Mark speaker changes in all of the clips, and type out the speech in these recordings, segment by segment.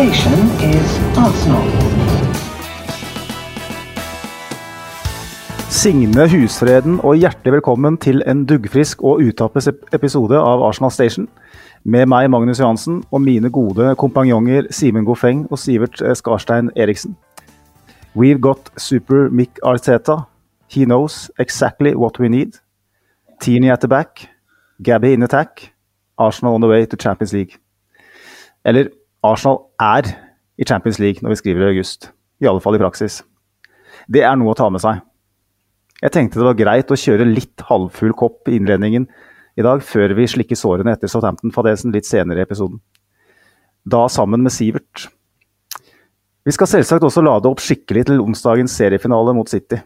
Speaker 1: station is Arsenal.
Speaker 2: Signe Husfreden og hjertelig velkommen til en duggfrisk og utappes episode av Arsenal Station. Med meg, Magnus Johansen, og mine gode kompanjonger Simen Gofeng og Sivert eh, Skarstein Eriksen. We've got super Mick Arteta. He knows exactly what we need. Tierney at the back. Gabby in attack. Arsenal on the way to Champions League. Eller Arsenal er i Champions League når vi skriver i august. I alle fall i praksis. Det er noe å ta med seg. Jeg tenkte det var greit å kjøre litt halvfull kopp i innledningen i dag, før vi slikker sårene etter Southampton-fadesen litt senere i episoden. Da sammen med Sivert. Vi skal selvsagt også lade opp skikkelig til onsdagens seriefinale mot City.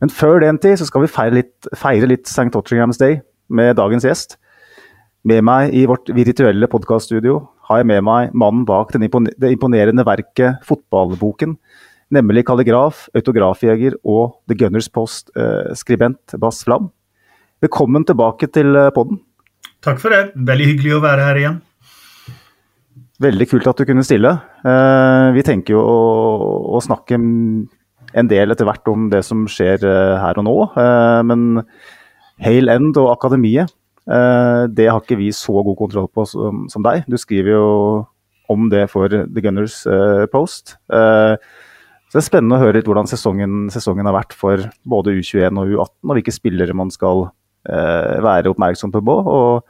Speaker 2: Men før den tid så skal vi feire litt, feire litt St. Tottenham's Day med dagens gjest. Med meg i vårt virtuelle podkaststudio har jeg med meg mannen bak det imponerende verket Fotballboken, nemlig kalligraf, autografjeger og The Gunners Post-skribent Bass Flam. Velkommen tilbake til eh, podden.
Speaker 3: Takk for det. Veldig hyggelig å være her igjen.
Speaker 2: Veldig kult at du kunne stille. Eh, vi tenker jo å, å snakke en del etter hvert om det som skjer eh, her og nå. Eh, men Hale End og Akademiet, eh, det har ikke vi så god kontroll på som, som deg. Du skriver jo om det for The Gunners eh, Post. Eh, så det er spennende å høre litt hvordan sesongen, sesongen har vært for både U21 og U18, og hvilke spillere man skal eh, være oppmerksom på. Og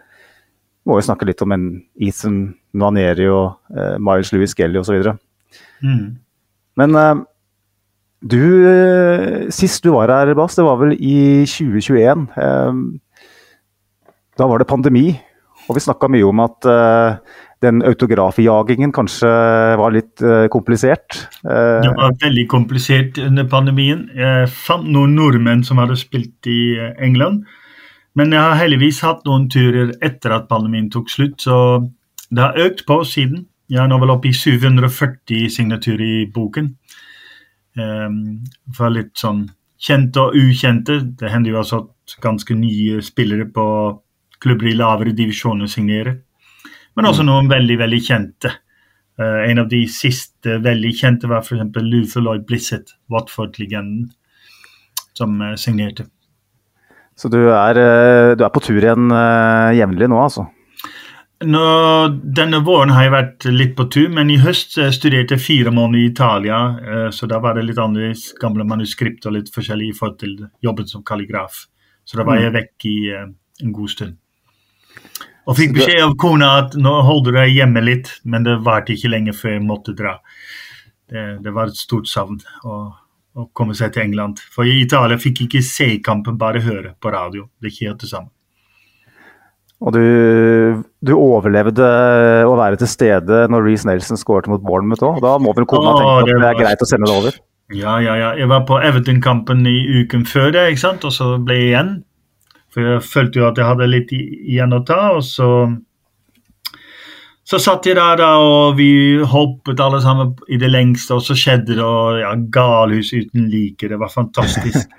Speaker 2: må jo snakke litt om en Ethan Nuaneri og eh, Miles Lewis Gelly osv.
Speaker 3: Mm.
Speaker 2: Men eh, du eh, Sist du var her, Bass, det var vel i 2021. Eh, da var det pandemi, og vi snakka mye om at uh, den autografjagingen kanskje var litt uh, komplisert. Uh,
Speaker 3: Det var veldig komplisert under pandemien. Jeg fant noen nordmenn som hadde spilt i England. Men jeg har heldigvis hatt noen turer etter at pandemien tok slutt, så det har økt på siden. Jeg er nå vel oppe i 740 signaturer i boken. Um, for litt sånn kjente og ukjente. Det hender jo også at ganske nye spillere på klubber i lavere divisjoner signerer. Men også noen veldig, veldig kjente. Uh, en av de siste veldig kjente var f.eks. Luther Lloyd Blissett, Watford-legenden, som uh, signerte.
Speaker 2: Så du er, uh, du er på tur igjen jevnlig nå, altså?
Speaker 3: Nå, denne våren har jeg vært litt på tur, men i høst studerte jeg fire måneder i Italia. Så da var det litt annerledes gamle manuskript og litt forskjellig i forhold til jobben som kalligraf. Så da var jeg vekk i en god stund. Og fikk beskjed av kona at nå holder du deg hjemme litt, men det varte ikke lenge før jeg måtte dra. Det, det var et stort savn å, å komme seg til England. For i Italia fikk jeg ikke se kampen, bare høre på radio. Det er ikke helt det samme.
Speaker 2: Og du, du overlevde å være til stede når Reece Nelson skåret mot Bournemouth òg. Da må vel kona tenke at
Speaker 3: det
Speaker 2: det er greit å sende det over?
Speaker 3: Ja, ja, ja. Jeg var på Everton-kampen i uken før det, ikke sant? og så ble jeg igjen. For jeg følte jo at jeg hadde litt igjen å ta, og så Så satt jeg der, da, og vi hoppet alle sammen i det lengste, og så skjedde det, og ja, galhus uten like. Det var fantastisk.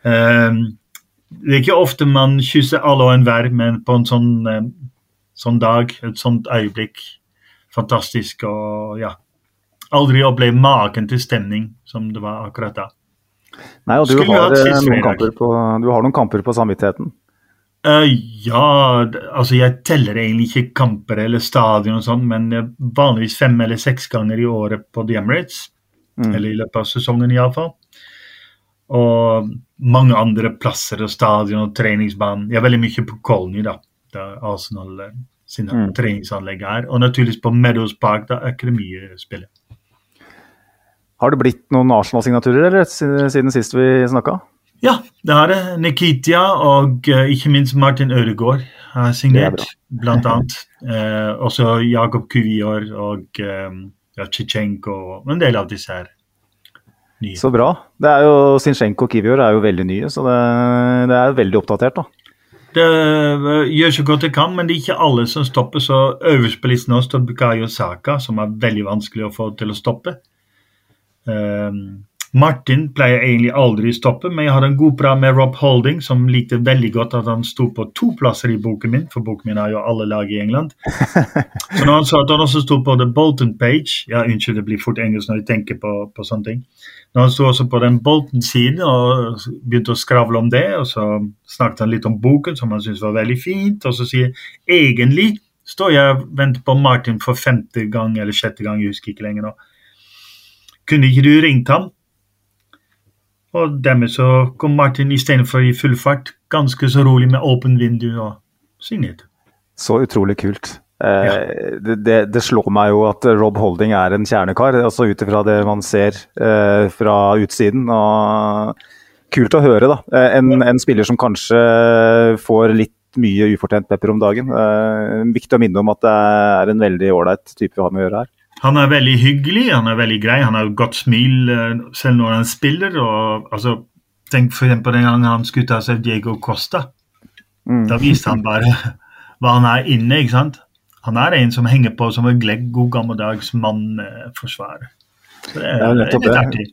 Speaker 3: um, det er ikke ofte man kysser alle og enhver, men på en sånn, um, sånn dag, et sånt øyeblikk, fantastisk. Og ja, aldri opplevd maken til stemning som det var akkurat da.
Speaker 2: Nei, og du har, eh, noen kamper på, du har noen kamper på samvittigheten.
Speaker 3: Uh, ja, altså jeg teller egentlig ikke kamper eller stadion og sånn, men eh, vanligvis fem eller seks ganger i året på The Emirates.
Speaker 2: Mm.
Speaker 3: Eller i løpet av sesongen iallfall. Og mange andre plasser og stadion og treningsbanen. Jeg er veldig mye på Colony, da. Der Arsenal sine
Speaker 2: Mm.
Speaker 3: treningsanlegg er. Og naturligvis på Meadows Park, er det mye spillet.
Speaker 2: Har det blitt noen Arsenal-signaturer siden sist vi snakka?
Speaker 3: Ja, det har det. Nikitia og eh, ikke minst Martin Ødegaard har signert,
Speaker 2: er
Speaker 3: blant annet. Eh, også Jakob Kuvior og eh, ja, og en del av disse her nye.
Speaker 2: Så bra. Det er jo, Sinchenko og Kivior er jo veldig nye, så det, det er jo veldig oppdatert. da.
Speaker 3: Det gjør så godt det kan, men det er ikke alle som stopper. Så øverst på listen nå står Bukayo Saka, som er veldig vanskelig å få til å stoppe. Um, Martin pleier egentlig aldri å stoppe, men jeg hadde en god prat med Rob Holding, som likte veldig godt at han sto på to plasser i boken min, for boken min har jo alle lag i England. Så når han sa at han også sto på The Bolton page Ja, unnskyld, det blir fort engelsk når jeg tenker på, på sånne ting. Når han sto også på den Bolton-siden og begynte å skravle om det, og så snakket han litt om boken, som han syntes var veldig fint, og så sier egentlig står jeg og venter på Martin for femte gang eller sjette gang, jeg husker ikke lenger nå. Kunne ikke du ringt ham? Og dermed så kom Martin istedenfor i full fart, ganske så rolig med åpent vindu og signerte.
Speaker 2: Så utrolig kult. Eh, det, det, det slår meg jo at Rob Holding er en kjernekar, altså ut ifra det man ser eh, fra utsiden. Og kult å høre, da. Eh, en, en spiller som kanskje får litt mye ufortjent pepper om dagen. Eh, viktig å minne om at det er en veldig ålreit type vi har med å gjøre her.
Speaker 3: Han er veldig hyggelig, han er veldig grei, han har godt smil eh, selv når han spiller. og altså, Tenk eksempel den gangen han skulle ta seg Diego Costa.
Speaker 2: Mm.
Speaker 3: Da viste han bare hva han er inne. ikke sant? Han er en som henger på som en glegg, god gammeldags mann-forsvarer. Det er, det er
Speaker 2: nettopp det.
Speaker 3: artig.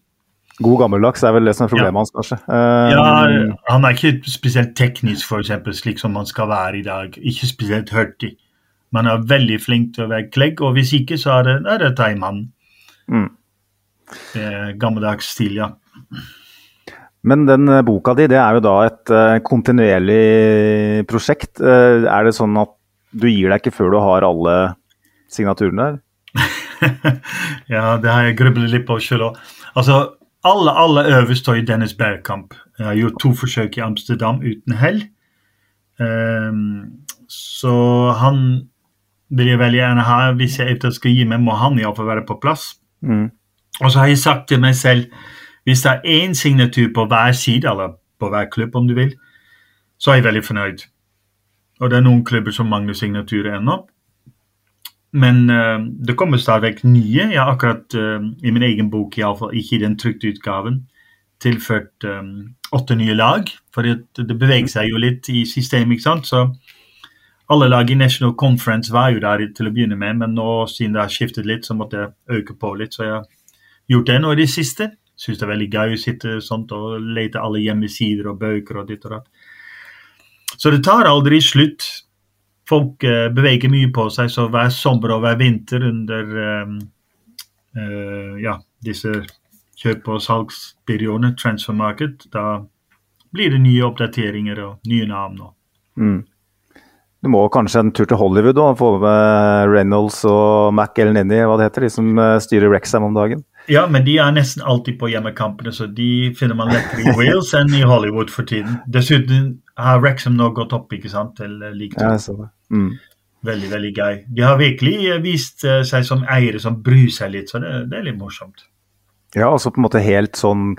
Speaker 2: God gammeldags er vel det som er problemet
Speaker 3: Ja.
Speaker 2: hans, kanskje. Uh,
Speaker 3: Ja, han er ikke spesielt teknisk, eksempel, slik som man skal være i dag. Ikke spesielt hurtig. Man er veldig flink til å være klegg, og hvis ikke, så er det, er det Taiman.
Speaker 2: Mm.
Speaker 3: Gammeldags stil, ja.
Speaker 2: Men den eh, boka di, det er jo da et eh, kontinuerlig prosjekt. Eh, er det sånn at du gir deg ikke før du har alle signaturene der?
Speaker 3: ja, det har jeg grublet litt på sjøl òg. Altså, alle, alle øverst står i Dennis Bergkamp. Jeg har gjort to forsøk i Amsterdam uten hell. Um, så han vil jeg veldig gjerne ha. Hvis jeg eventuelt skal gi meg, må han iallfall være på plass.
Speaker 2: Mm.
Speaker 3: Og så har jeg sagt til meg selv hvis det er én signatur på hver side, eller på hver klubb om du vil, så er jeg veldig fornøyd. Og det er noen klubber som mangler signaturer ennå. Men uh, det kommer stadig vekk nye. Jeg har akkurat uh, i min egen bok, i alle fall ikke i den trykte utgaven, tilført um, åtte nye lag. For det, det beveger seg jo litt i systemet, ikke sant. Så alle lag i National Conference var jo der til å begynne med, men nå siden det har skiftet litt, så måtte jeg øke på litt. Så jeg har gjort det nå i det siste. Syns det er veldig gøy å sitte sånt og lete alle hjemmesider og bøker og ditt og datt. Så det tar aldri slutt. Folk uh, beveger mye på seg, så hver sommer og hver vinter under um, uh, ja, disse kjøp- og salgsperiodene, transfer market, da blir det nye oppdateringer og nye navn. Og.
Speaker 2: Mm. Du må kanskje en tur til Hollywood og få med Reynolds og Mac eller Nenny, hva det heter, de som eh, styrer Rexham om dagen.
Speaker 3: Ja, men de er nesten alltid på hjemmekampene, så de finner man lettere i Wales enn i Hollywood for tiden. Dessuten har Wrexham nå gått opp ikke sant, til eh, like.
Speaker 2: Ja, jeg det. Mm.
Speaker 3: Veldig, veldig gøy. De har virkelig eh, vist seg som eiere som bryr seg litt, så det, det er litt morsomt.
Speaker 2: Ja, altså på en måte helt sånn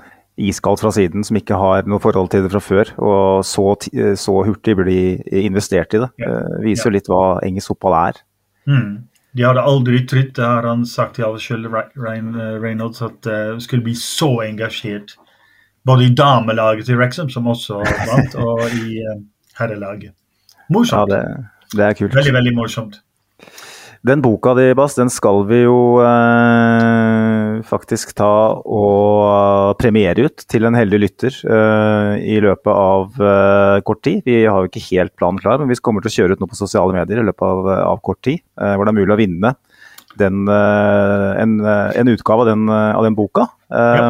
Speaker 2: iskaldt fra siden, som ikke har noe forhold til det fra før. Og så, eh, så hurtig blir de investert i det.
Speaker 3: Ja.
Speaker 2: Eh, viser jo litt hva engelsk fotball er.
Speaker 3: Mm. De hadde aldri trodd, det har han sagt til selv, eh, Reynolds, at det skulle bli så engasjert. Både i damelaget til Wrexham, som også vant, og i herrelaget. herrelaget.
Speaker 2: Ja,
Speaker 3: Morsomt.
Speaker 2: det, det er kult.
Speaker 3: Veldig, veldig morsomt.
Speaker 2: Den boka di, Bass, den skal vi jo eh, faktisk ta og premiere ut til en heldig lytter eh, i løpet av eh, kort tid. Vi har jo ikke helt planen klar, men vi kommer til å kjøre ut noe på sosiale medier i løpet av, av kort tid. eh, hvor det er mulig å vinne den, eh, en, eh, en utgave av den, eh, av den boka. Eh,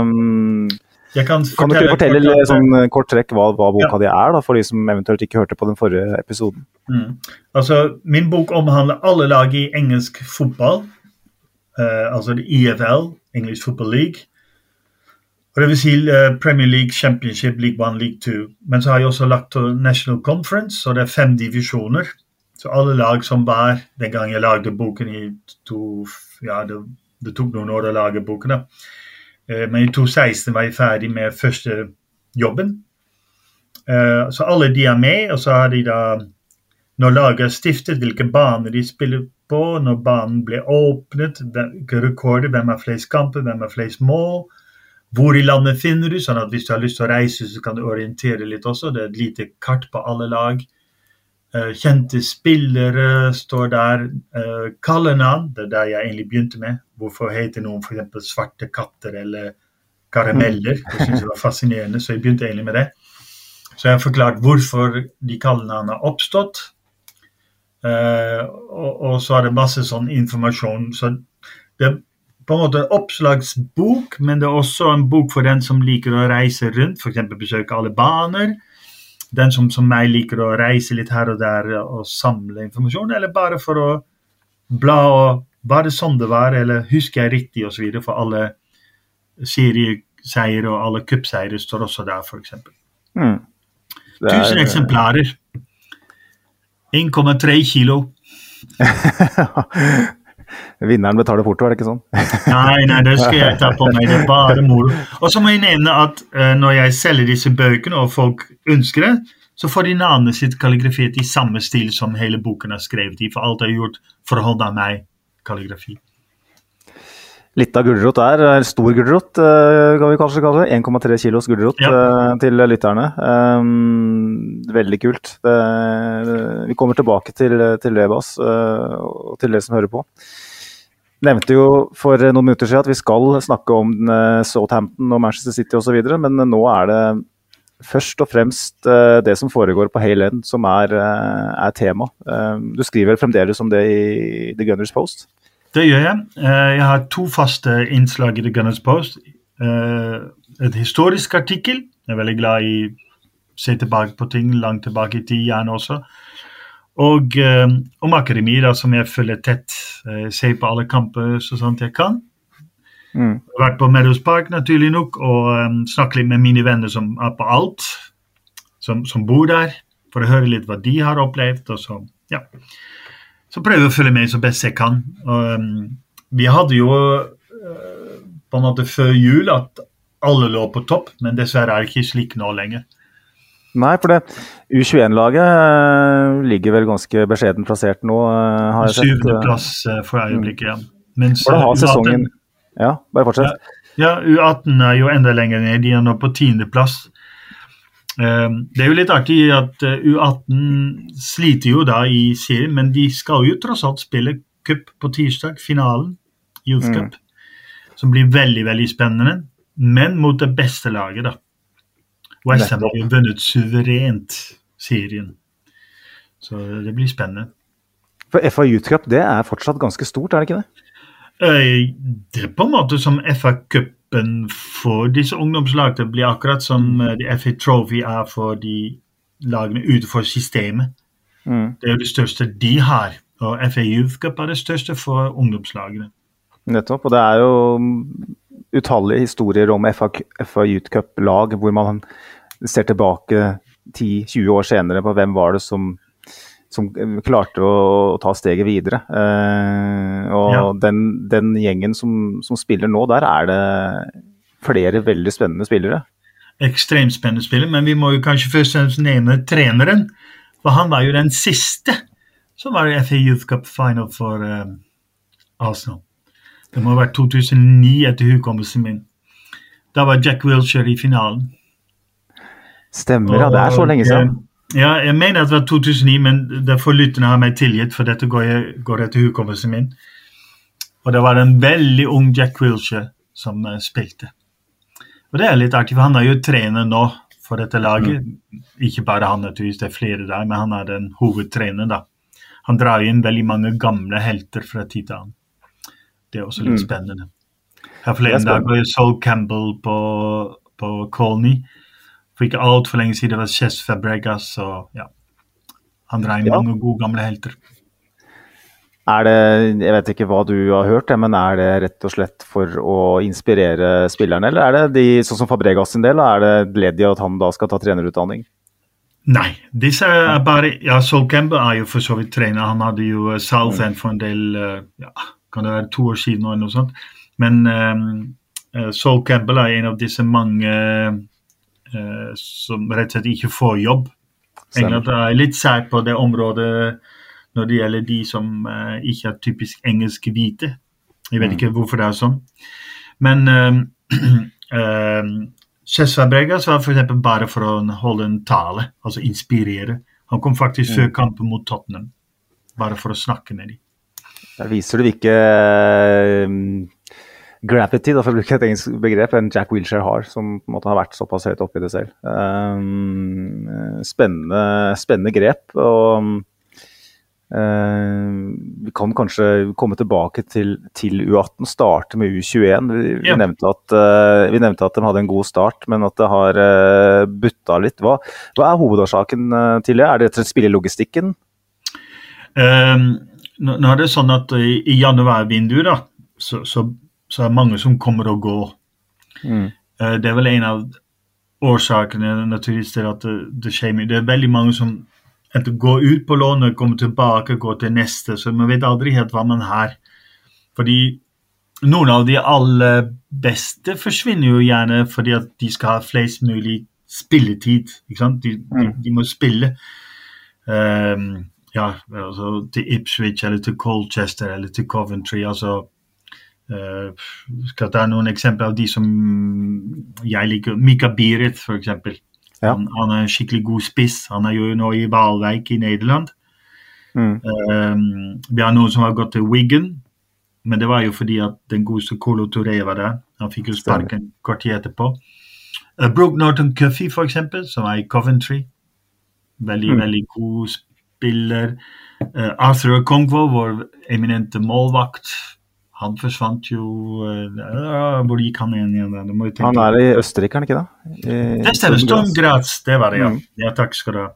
Speaker 3: Jeg kan
Speaker 2: Kan du ikke fortelle
Speaker 3: kort
Speaker 2: sånn eh, kort trekk hva, hva boka
Speaker 3: Ja.
Speaker 2: di er, da, for de som eventuelt ikke hørte på den forrige episoden?
Speaker 3: Mm. Altså, min bok omhandler alle lag i engelsk fotball. uh, altså det EFL, English Football League. Og det vil si uh, Premier League, Championship, League 1, League 2. Men så har jeg også lagt til National Conference, og det er fem divisjoner. Så alle lag som var den gang jeg lagde boken i to, ja, det, det tok noen år å lage boken. da. Eh, Men i 2016 var jeg ferdig med første jobben. Eh, Så alle de er med, og så har de da når laget er stiftet, hvilke baner de spiller på, når banen ble åpnet, hvilke rekorder, hvem har flest kamper, hvem har flest mål, hvor i landet finner du, sånn at hvis du har lyst til å reise, så kan du orientere litt også. Det er et lite kart på alle lag. Eh, Kjente spillere står der. Eh, Kallenavn, det er der jeg egentlig begynte med. Hvorfor heter noen f.eks. svarte katter eller karameller? Det synes jeg var fascinerende, så jeg begynte egentlig med det. Så jeg har forklart hvorfor de kallenavnene har oppstått. Eh, og, og så er det masse sånn informasjon. Så det er på en måte en oppslagsbok, men det er også en bok for den som liker å reise rundt, f.eks. besøke alle baner. Den som som meg liker å reise litt her og der og samle informasjon, eller bare for å bla og Var det sånn det var, eller husker jeg riktig, osv. For alle serieseiere og alle cupseiere står også der, f.eks.
Speaker 2: Mm. Er...
Speaker 3: 1000
Speaker 2: er-
Speaker 3: eksemplarer. 1,3 kilo.
Speaker 2: Vinneren betaler porto, er det ikke sånn?
Speaker 3: Nei, nei, det skal jeg ta på meg. Det er bare moro. Og så må jeg nevne at uh, når jeg selger disse bøkene, og folk ønsker det, så får de navnet sitt kalligrafert i samme stil som hele boken er skrevet i. For alt er gjort for å holde av meg kalligrafi.
Speaker 2: Litt av gulrot der, stor gulrot eh, kan vi kanskje kalle det. 1,3 kilos gulrot
Speaker 3: Ja.
Speaker 2: eh, til lytterne. Um, veldig kult. Det, vi kommer tilbake til, til det, Bass, eh, og til dere som hører på. Nevnte jo for noen minutter siden at vi skal snakke om Southampton og Manchester City osv., men nå er det først og fremst det som foregår på Hale End som er, er tema. Eh, du skriver fremdeles om det i The Gunners Post?
Speaker 3: Det gjør jeg. Eh, Jeg har to faste innslag i The Gunners Post. Eh, Et historisk artikkel. Jeg er veldig glad i å se tilbake på ting langt tilbake i tid, gjerne også. Og eh, om akademi, da, som jeg følger tett. Jeg Ser på alle kamper så sant jeg kan.
Speaker 2: Mm.
Speaker 3: Jeg har vært på Meadows Park, naturlig nok, og um, snakket litt med mine venner som er på alt, som, som bor der, for å høre litt hva de har opplevd. og så, ja. Så prøver jeg å følge med så best jeg kan. Og, um, vi hadde jo uh, på en måte før jul at alle lå på topp, men dessverre er det ikke slik nå lenger.
Speaker 2: Nei, for det U21-laget eh, ligger vel ganske beskjedent plassert nå, eh, har jeg sett.
Speaker 3: Syvendeplass for øyeblikket, ja. Mens
Speaker 2: For da
Speaker 3: uh, U18
Speaker 2: sesongen Ja, bare fortsett.
Speaker 3: Ja, U18 er jo enda lenger ned. De er nå på tiendeplass. Um, det er jo litt artig at uh, U18 sliter jo da i serien, men de skal jo tross alt spille cup på tirsdag, finalen, Youth
Speaker 2: Mm.
Speaker 3: Cup, som blir veldig, veldig spennende. Men mot det beste laget, da. Westham har jo vunnet suverent serien. Så det blir spennende.
Speaker 2: For FA Youth Cup det er fortsatt ganske stort, er det ikke det?
Speaker 3: Eh, Det er på en måte som FA-cupen for disse ungdomslagene. Blir akkurat som eh, de FA Trophy er for de lagene utenfor systemet.
Speaker 2: Mm.
Speaker 3: Det er jo det største de har. Og FA Youth Cup er det største for ungdomslagene.
Speaker 2: Nettopp. Og det er jo utallige historier om FA, FA Youth Cup-lag hvor man ser tilbake 10-20 år senere på hvem var det som, som klarte å, ta steget videre. Eh, og
Speaker 3: Ja.
Speaker 2: den, den gjengen som, som spiller nå, der er det flere veldig spennende spillere.
Speaker 3: Ekstremt spennende spiller, men vi må jo kanskje først og fremst nevne treneren. For han var jo den siste som var i FA Youth Cup Final for um, Arsenal. Det må ha vært 2009 etter hukommelsen min. Da var Jack Wilshere i finalen.
Speaker 2: Stemmer, ja. Det er så lenge siden.
Speaker 3: Ja, jeg mener at det var 2009, men det får lytterne ha meg tilgitt, for dette går, jeg, går etter hukommelsen min. Og det var en veldig ung Jack Wilshere som eh, spilte. Og det er litt artig, for han er jo trener nå for dette laget. Ikke bare han, naturligvis, det er flere der, men han er den hovedtreneren, da. Han drar inn veldig mange gamle helter fra tid til annen. Det er også litt
Speaker 2: Mm.
Speaker 3: spennende. Her
Speaker 2: er
Speaker 3: forleden dag var jo Sol Campbell på, på Colney. For ikke altfor lenge siden var Chess Fabregas. Og ja, han dreier
Speaker 2: Ja.
Speaker 3: mange gode gamle helter.
Speaker 2: Er det, jeg vet ikke hva du har hørt, men er det rett og slett for å inspirere spillerne, eller er det de, sånn som Fabregas sin del, er det et ledd i at han da skal ta trenerutdanning?
Speaker 3: Nei, disse er bare Ja, Sol Campbell er jo for så vidt trener. Han hadde jo eh, Southend for en del eh, ja, Kan det være to år siden eller noe sånt. Men um, Sol Campbell er en av disse mange eh, som rett og slett ikke får jobb. England er litt sær på det området når det gjelder de som eh, ikke er typisk engelsk hvite. Jeg vet
Speaker 2: Mm.
Speaker 3: ikke hvorfor det er sånn. Men uh, Cesc Bregas var eksempel bare for å holde en tale, altså inspirere. Han kom faktisk før kampen mot Tottenham, bare for å snakke med dem.
Speaker 2: Der viser du hvilke um, gravity, da, for å bruke et engelsk begrep, enn Jack Wilshere har, som på en måte har vært såpass høyt oppe i det selv. Um, spennende, spennende grep. og Uh, vi kan kanskje komme tilbake til, til U18, starte med U21. Vi, vi, nevnte at, uh, vi nevnte at de hadde en god start, men at det har uh, butta litt. Hva, hva er hovedårsaken til det? Er det rett og slett spillelogistikken?
Speaker 3: Um, nå, nå er det sånn at i, i januarvinduet da, så, så, så er det mange som kommer og går.
Speaker 2: Mm.
Speaker 3: Uh, det er vel en av årsakene naturligvis til at det, det skjer mye. Det er veldig mange som enten går ut på lånet, kommer tilbake, går til neste, så man vet aldri helt hva man har. Fordi noen av de aller beste forsvinner jo gjerne fordi at de skal ha flest mulig spilletid. ikke sant? De, de, de må spille. Um, ja, altså til Ipswich eller til Colchester eller til Coventry. altså skal ta noen eksempler av de som jeg liker. Mika Birit, eksempel.
Speaker 2: Ja.
Speaker 3: Han, han er en skikkelig god spiss. Han er jo nå i Valveik i Nederland.
Speaker 2: Mm.
Speaker 3: Um, vi har noen som har gått til Wigan, men det var jo fordi at den godeste Colo Touré var der. Han fikk jo sparken kort tid etterpå. Uh, Brooke Norton Cuffy, eksempel, som er i Coventry. Veldig,
Speaker 2: Mm.
Speaker 3: veldig god spiller. Uh, Arthur Kongvo, vår eminente målvakt. Han forsvant jo uh, Hvor gikk han igjen? igjen?
Speaker 2: Han er i Østerrike, er han ikke det? I-
Speaker 3: det stemmer. Storm Graz, det var det, ja.
Speaker 2: Mm.
Speaker 3: ja takk skal du ha.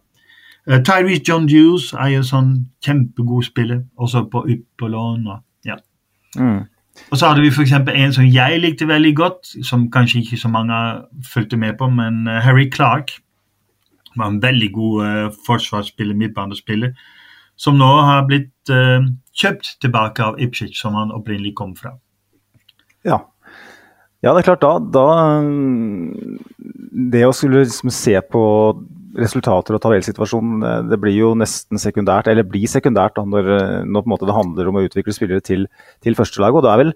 Speaker 3: Uh, Tyrese John Hughes er jo sånn kjempegod spiller, også på på lån. og- Ja.
Speaker 2: Mm.
Speaker 3: Og så hadde vi f.eks. en som jeg likte veldig godt, som kanskje ikke så mange fulgte med på, men uh, Harry Clark var en veldig god uh, forsvarsspiller, midtbanespiller, som nå har blitt uh, kjøpt tilbake av Ipsic, som han opprinnelig kom fra.
Speaker 2: Ja. ja, det er klart da, da Det å skulle liksom se på resultater og tabellsituasjonen, eh, det blir jo nesten sekundært, eller blir sekundært da, når, eh, når det handler om å utvikle spillere til, til førstelaget. Og det er vel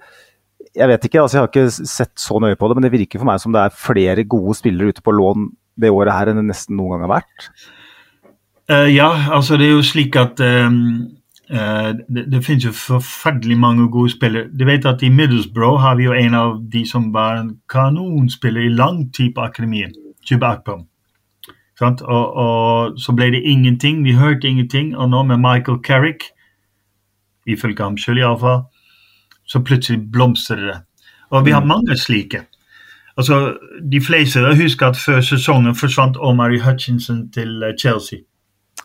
Speaker 2: Jeg vet ikke, altså jeg har ikke sett så nøye på det, men det virker for meg som det er flere gode spillere ute på lån det året her enn det nesten noen gang har vært.
Speaker 3: Eh, ja, altså det er jo slik at um, uh, det, det finnes jo forferdelig mange gode spillere. Du vet at I Middlesbrough har vi jo en av de som var en kanonspiller i lang tid på akademiet. Chuba Akpom. Og, og så ble det ingenting. Vi hørte ingenting. Og nå med Michael Carrick, ifølge ham sjøl iallfall, så plutselig blomstrer det. Og vi har mange slike. Altså, De fleste husker at før sesongen forsvant Omari Hutchinson til eh, Chelsea.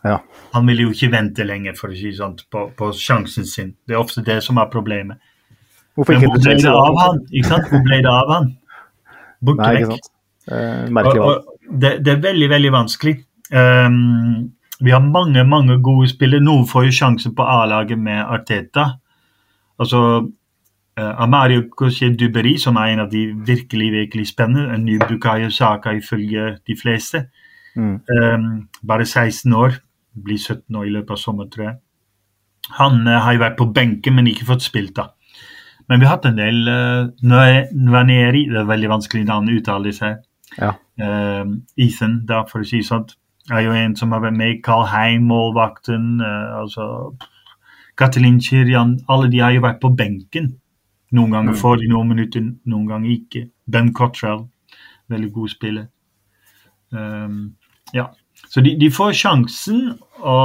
Speaker 2: Ja.
Speaker 3: Han vil jo ikke vente lenger for å si sånt, på, på sjansen sin. Det er ofte det som er problemet.
Speaker 2: Hvorfor
Speaker 3: Men hvor ble det av han? Ikke sant? Hvor ble det av han? Borte vekk.
Speaker 2: Eh,
Speaker 3: det, det er veldig, veldig vanskelig. Um, vi har mange mange gode spillere. Noen får jo sjansen på A-laget med Arteta. Altså uh, Amario Kosje Duberi, som er en av de virkelig virkelig spennende. En ny Bukayo Saka ifølge de fleste.
Speaker 2: Mm.
Speaker 3: Um, bare 16 år. Blir 17 år i løpet av sommeren, tror jeg. Han eh, har jo vært på benken, men ikke fått spilt, da. Men vi har hatt en del eh, Nvaneri Det er veldig vanskelig navn å uttale seg.
Speaker 2: Ja.
Speaker 3: Eh, Ethan, da, for å si sånn, er jo en som har vært med. Carl Heim, målvakten. eh, altså Katalin Kirjan. Alle de har jo vært på benken. Noen ganger får de noen minutter, noen ganger ikke. Ben Cottrell, veldig god spiller. Um, ja. Så de, de får sjansen å,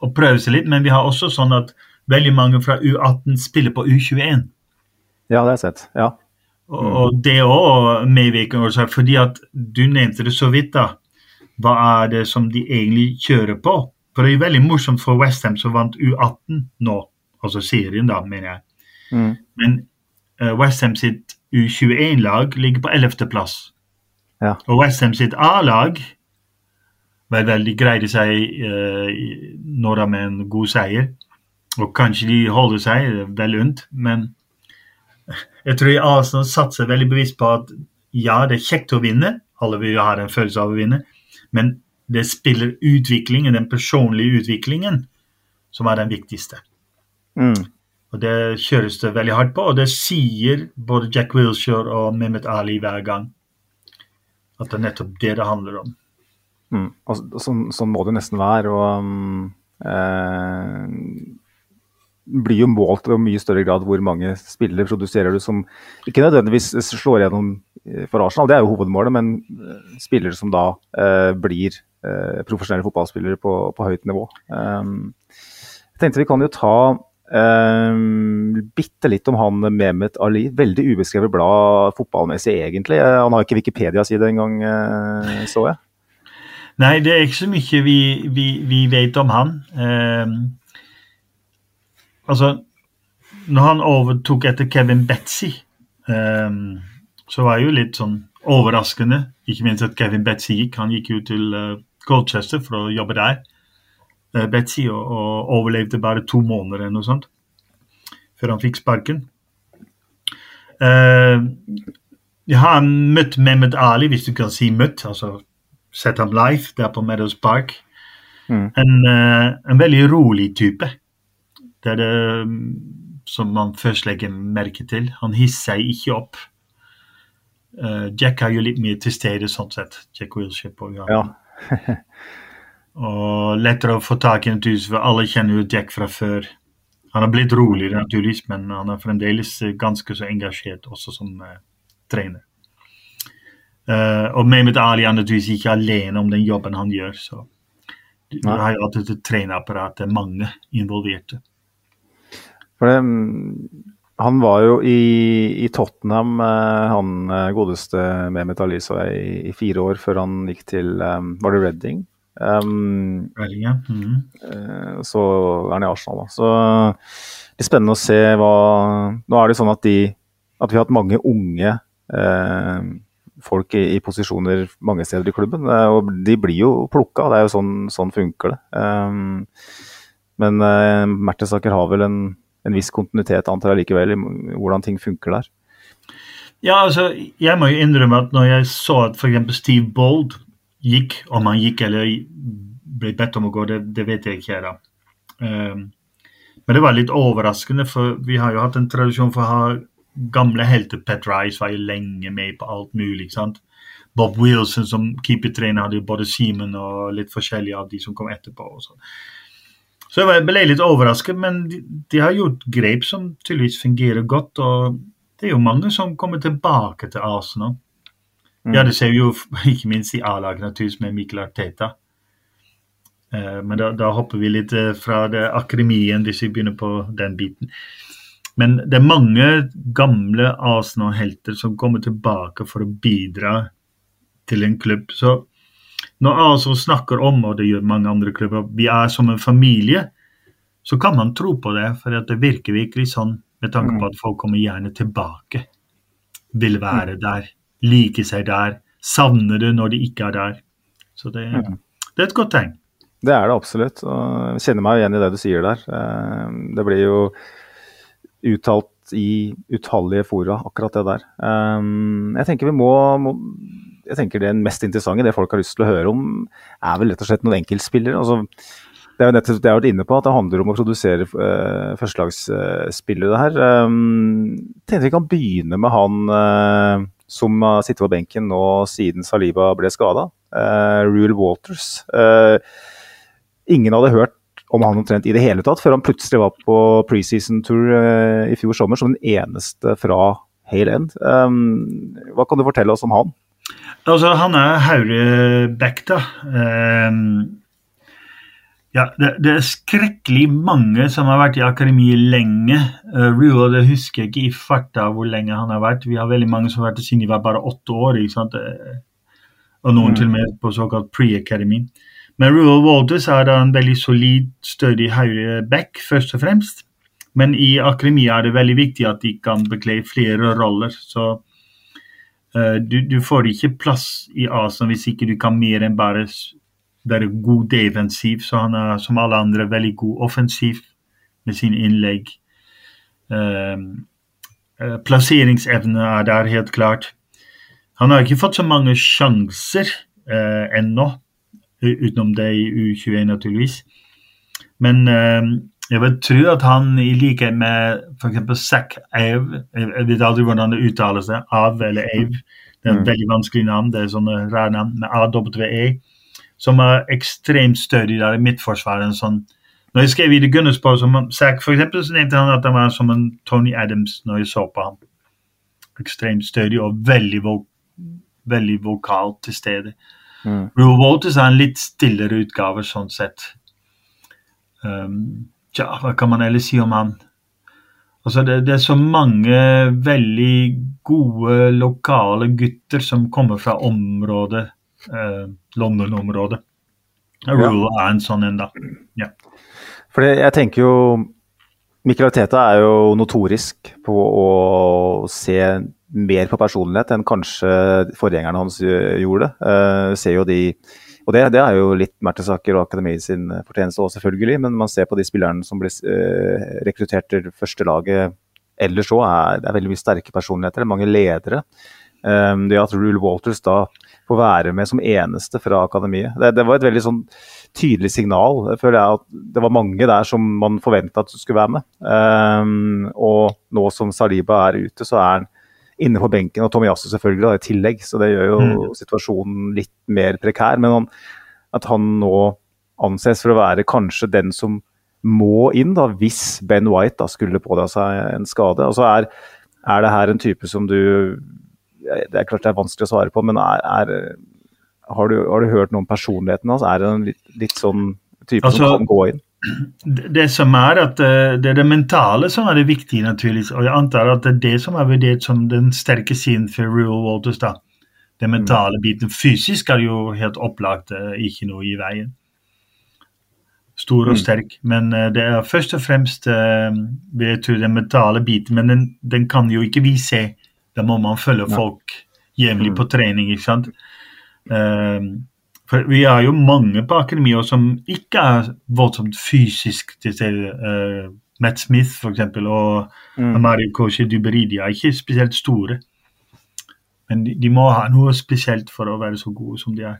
Speaker 3: å prøve seg litt, men vi har også sånn at veldig mange fra U18 spiller på U21.
Speaker 2: ja, det har jeg sett. Ja.
Speaker 3: Og, og det òg medvirker også, fordi at du nevnte det så vidt. da. Hva er det som de egentlig kjører på? For det er veldig morsomt for Westham som vant U18 nå, altså serien, da, mener jeg.
Speaker 2: Mm.
Speaker 3: Men uh, Westham sitt U21-lag ligger på 11.-plass.
Speaker 2: Ja.
Speaker 3: Og Westham sitt A-lag vel, de greide seg uh, nå da med en god seier. Og kanskje de holder seg, er vel unt, men jeg tror Arsenal satser veldig bevisst på at ja, det er kjekt å vinne, alle vil ha en følelse av å vinne, men det spiller utviklingen, den personlige utviklingen, som er den viktigste.
Speaker 2: Mm.
Speaker 3: Og Det kjøres det veldig hardt på, og det sier både Jack Wilshere og Mehmet Ali hver gang. At det er nettopp det det handler om.
Speaker 2: Mm. Og, sånn, sånn må det nesten være. og um, eh, blir jo målt i mye større grad hvor mange spillere produserer du som ikke nødvendigvis slår gjennom eh, for Arsenal, det er jo hovedmålet, men eh, spillere som da eh, blir eh, profesjonelle fotballspillere på, på høyt nivå. Um, jeg tenkte vi kan jo ta um, bitte litt om han Mehmet Ali. Veldig ubeskrevet blad fotballmessig, egentlig. Han har ikke Wikipedia-side engang, så jeg.
Speaker 3: Nei, det er ikke så mye vi, vi, vi vet om han. Eh, altså, når han overtok etter Kevin Betzy, eh, så var det jo litt sånn overraskende. Ikke minst at Kevin Betzy gikk. Han gikk jo til uh, Colchester for å jobbe der. eh, Betzy og, og, overlevde bare to måneder eller noe sånt før han fikk sparken. Eh, jeg har møtt Mehmet Ali, hvis du kan si møtt. altså Sett ham live der på Meadows Park.
Speaker 2: Mm.
Speaker 3: En, en veldig rolig type. Det er det som man først legger merke til. Han hisser seg ikke opp. Uh, Jack er jo litt mer til stede sånn sett. Jack Wilshere og
Speaker 2: Ja.
Speaker 3: og lettere å få tak i naturligvis, for alle kjenner jo Jack fra før. Han har blitt roligere, naturligvis, men han er fremdeles ganske så engasjert også som uh, trener. Uh, og Mehmet Ali er naturligvis ikke alene om den jobben han gjør. så Du har jo alltid et treneapparat, det er mange involverte.
Speaker 2: For det, han var jo i, i Tottenham, eh, han eh, godeste Mehmet Ali, så jeg, i, i fire år før han gikk til Var det Reading? Um,
Speaker 3: Veldig, mhm.
Speaker 2: eh, så er han i Arsenal, da. Så det er spennende å se hva Nå er det sånn at de At vi har hatt mange unge eh, folk i, i posisjoner mange steder i klubben. eh, Og de blir jo plukka, det er jo sånn, sånn funker det. Um, men uh, Mertesaker har vel en, en viss kontinuitet, antar jeg likevel, i hvordan ting funker der.
Speaker 3: Ja, altså, jeg må jo innrømme at når jeg så at f.eks. Steve Bold gikk, om han gikk eller ble bedt om å gå, det, det vet jeg ikke. da. Um, men det var litt overraskende, for vi har jo hatt en tradisjon for å ha gamle helter. Pat Rice var jo lenge med på alt mulig. ikke sant? Bob Wilson som keepertrener hadde jo både Seaman og litt forskjellige av de som kom etterpå. og sånn. Så jeg ble litt overrasket, men de, de har gjort grep som tydeligvis fungerer godt. og det er jo mange som kommer tilbake til Arsenal. Ja, det ser vi jo ikke minst i A-laget, naturligvis, med Mikkel Arteta. Eh, men da, da hopper vi litt eh, fra det akademien hvis vi begynner på den biten. Men det er mange gamle Arsenal-helter som kommer tilbake for å bidra til en klubb. Så når Arsenal snakker om, og det gjør mange andre klubber, vi er som en familie, så kan man tro på det. For det virker virkelig sånn med tanke på at folk kommer gjerne tilbake. Vil være der, like seg der, savner det når de ikke er der. Så det, det er et godt tegn.
Speaker 2: Det er det absolutt. og Jeg kjenner meg igjen i det du sier der. Eh, Det blir jo uttalt i utallige fora, akkurat det der. Eh, Jeg tenker vi må, må jeg tenker det mest interessante, det folk har lyst til å høre om, er vel rett og slett noen enkeltspillere. Altså, det er jo nettopp det jeg har vært inne på, at det handler om å produsere uh, førstelagsspillere her. Um, tenkte vi kan begynne med han uh, som har sittet på benken nå siden Saliba ble skada. Uh, Rule Walters. Uh, ingen hadde hørt om han omtrent i det hele tatt, før han plutselig var på preseason-tour uh, i fjor sommer som den eneste fra Hale End. Um, hva kan du fortelle oss om han?
Speaker 3: Altså, han er Haureback, da. Um, Ja, det, det, er skrekkelig mange som har vært i akademiet lenge. Uh, Rua, det husker jeg ikke i farta hvor lenge han har vært. Vi har veldig mange som har vært siden de var bare åtte år. ikke sant? Eh, og noen mm. til og med på såkalt pre-academy. Men Rural Walters er en veldig solid, stødig høyre back, først og fremst. Men i akademia er det veldig viktig at de kan bekle flere roller. Så uh, du, du, får ikke plass i Asen hvis ikke du kan mer enn bare være god defensiv, så han er som alle andre veldig god offensiv med sine innlegg. Uh, plasseringsevne er der helt klart. Han har ikke fått så mange sjanser uh, ennå, utenom det i U21 naturligvis. Men uh, jeg vil tro at han i likhet med f.eks. Zack Ave Jeg vet aldri hvordan det uttales, det, Av eller Ave. Det er et mm. veldig vanskelig navn. Det er sånne rare navn med AWE som er ekstremt stødig der i midtforsvaret. Sånn. Når jeg skrev i The Gunners på, som for eksempel, så nevnte han at han var som en Tony Adams når jeg så på ham. Ekstremt stødig og veldig, vo veldig vokalt til stede. Mm. Rue Walters er en litt stillere utgave, sånn sett. Um, ja, hva kan man ellers si om han? Altså det, det, er så mange veldig gode lokale gutter som kommer fra området eh, London-området. Rule ja. er en sånn en, da. Ja.
Speaker 2: Fordi jeg tenker jo Mikkel Arteta er jo notorisk på å se mer på personlighet enn kanskje forgjengerne hans gjorde. Uh, ser jo de, og det, det er jo litt Mertesaker og Akademiet sin fortjeneste òg, selvfølgelig. Men man ser på de spillerne som blir uh, rekruttert til førstelaget ellers òg, er det er veldig mye sterke personligheter. Det er Mange ledere. Um, det at Rule Walters da får være med som eneste fra akademiet. Det, det var et veldig sånn tydelig signal. Jeg føler jeg at Det var mange der som man forventa at skulle være med. Um, og nå som Saliba er ute, så er han inne på benken, og Tomiyasu selvfølgelig da, i tillegg. Så det gjør jo mm. situasjonen litt mer prekær. Men han, at han nå anses for å være kanskje den som må inn, da, hvis Ben White da skulle pådra seg en skade. Og så er, er det her en type som du det er klart det er vanskelig å svare på, men er, er, har, du, har, du, hørt noe om personligheten hans? Er det en litt, litt sånn type altså, som kan gå inn?
Speaker 3: Det som er at eh, det er det mentale som er det viktige, naturligvis. Og jeg antar at det er det som er vurdert som den sterke siden for Real Walters. da. Den mentale biten. Fysisk er jo helt opplagt eh, ikke noe i veien. Stor og mm. sterk. Men uh, det er først og fremst tror, den mentale biten. Men den, den kan jo ikke vi se da må man følge folk jevnlig mm. på trening. ikke sant? Um, for vi er jo mange på akademiet som ikke er voldsomt fysisk til stede. Uh, Matt Smith for eksempel, og mm. Mario Koshi Duberidi er ikke spesielt store. Men de, de, må ha noe spesielt for å være så gode som de er.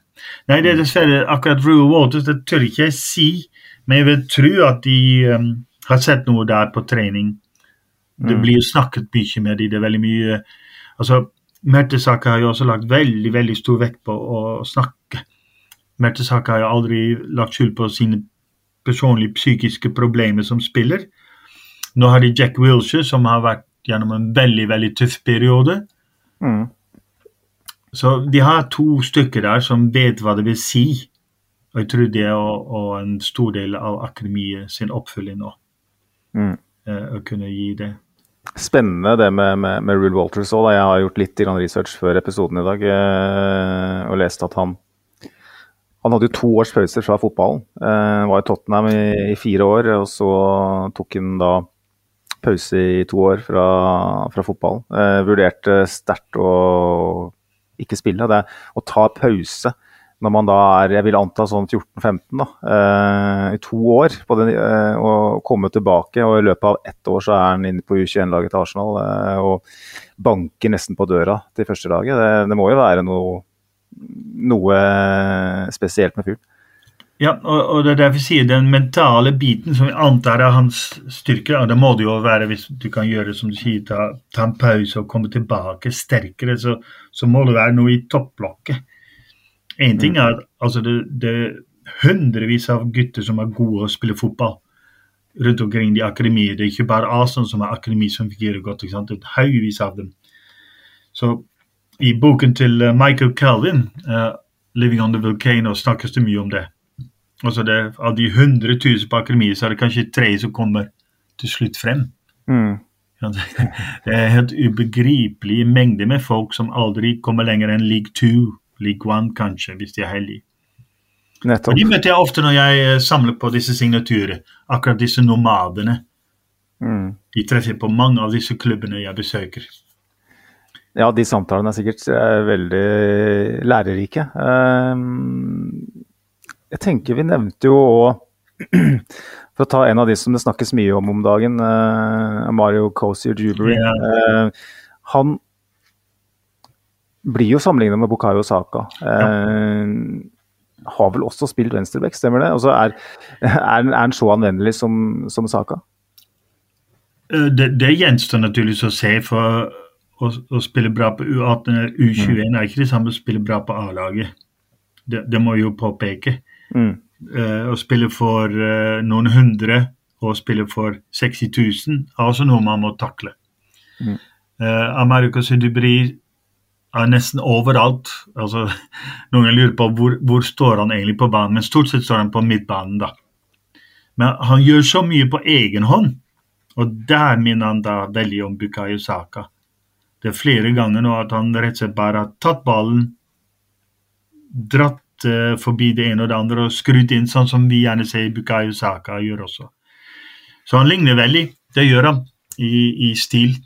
Speaker 3: Nei, det er dessverre akkurat Rue Waters, det tør ikke jeg si. Men jeg vil tro at de um, har sett noe der på trening. Det mm. blir jo snakket mye med de, Det er veldig mye altså, Mertesaker har jo også lagt veldig veldig stor vekt på å snakke. Mertesaker har jo aldri lagt skjul på sine personlige psykiske problemer som spiller. Nå har de Jack Wilshere, som har vært gjennom en veldig veldig tøff periode. Mm. Så de har to stykker der som vet hva det vil si. Og jeg tror det er en stor del av akademiet sin oppfølging nå. Mm. Eh, å kunne gi det.
Speaker 2: Spennende det med, med, med Rule Walters òg. Jeg har gjort litt research før episoden i dag eh, og lest at han han hadde jo to års pauser fra fotballen. Eh, var i Tottenham i, i, fire år, og så tok han da pause i to år fra, fra fotballen. Eh, vurderte sterkt å ikke spille. Det å ta pause når man da er jeg vil anta sånn 14-15 da, eh, i to år på den, eh, og komme tilbake. og I løpet av ett år så er han inne på U21-laget til Arsenal eh, og banker nesten på døra til førstelaget. Det, det må jo være noe, noe spesielt med fyren.
Speaker 3: Ja, og, og, det er derfor jeg sier den mentale biten som jeg antar er hans styrke. og Det må det jo være hvis du kan gjøre som du sier, ta, ta en pause og komme tilbake sterkere. Så, så må det være noe i topplokket. Én ting er at altså det, det, er hundrevis av gutter som er gode å spille fotball rundt omkring i akademier. Det er ikke bare Arsenal som har akademi som fungerer godt. ikke sant? Det er haugevis av dem. Så i boken til eh, Michael Calvin, uh, 'Living on the Volcano', snakkes det mye om det. Altså det, Av de 100 000 på akademiet, så er det kanskje tre som kommer til slutt frem.
Speaker 2: Mm.
Speaker 3: Ja, det, det er helt ubegripelige mengder med folk som aldri kommer lenger enn league 2, league One, kanskje, hvis de er heldige. Og
Speaker 2: Nettopp.
Speaker 3: De møter jeg ofte når jeg eh, samler på disse signaturer. Akkurat disse nomadene.
Speaker 2: Mm.
Speaker 3: De treffer på mange av disse klubbene jeg besøker.
Speaker 2: Ja, de samtalene er sikkert eh, veldig lærerike. Ehm, jeg tenker vi nevnte jo òg For å ta en av de som det snakkes mye om om dagen, eh, Mario Cosi, Jubery. Eh, han blir jo sammenlignet med Bukayo Saka. Eh, har vel også spilt venstreback, stemmer det? Altså er, er, er han så anvendelig som, som Saka?
Speaker 3: Eh, Det, det gjenstår naturligvis å se, for å, å spille bra på U18 eller U21 er ikke det samme å spille bra på A-laget. Det, det må vi jo påpeke.
Speaker 2: Mm.
Speaker 3: Eh, å spille for eh, noen hundre og spille for 60 000 er også noe man må takle.
Speaker 2: Mm.
Speaker 3: Eh, Americo Sudibri er nesten overalt. Altså, noen lurer på hvor, hvor står han egentlig på banen, men stort sett står han på midtbanen. da. Men han gjør så mye på egen hånd, og der minner han da veldig om Bukayo Saka. Det er flere ganger nå at han rett og slett bare har tatt ballen, dratt uh, forbi det ene og det andre og skrudd inn, sånn som vi gjerne ser Bukayo Saka gjør også. Så han ligner veldig, det gjør han, i, i stil.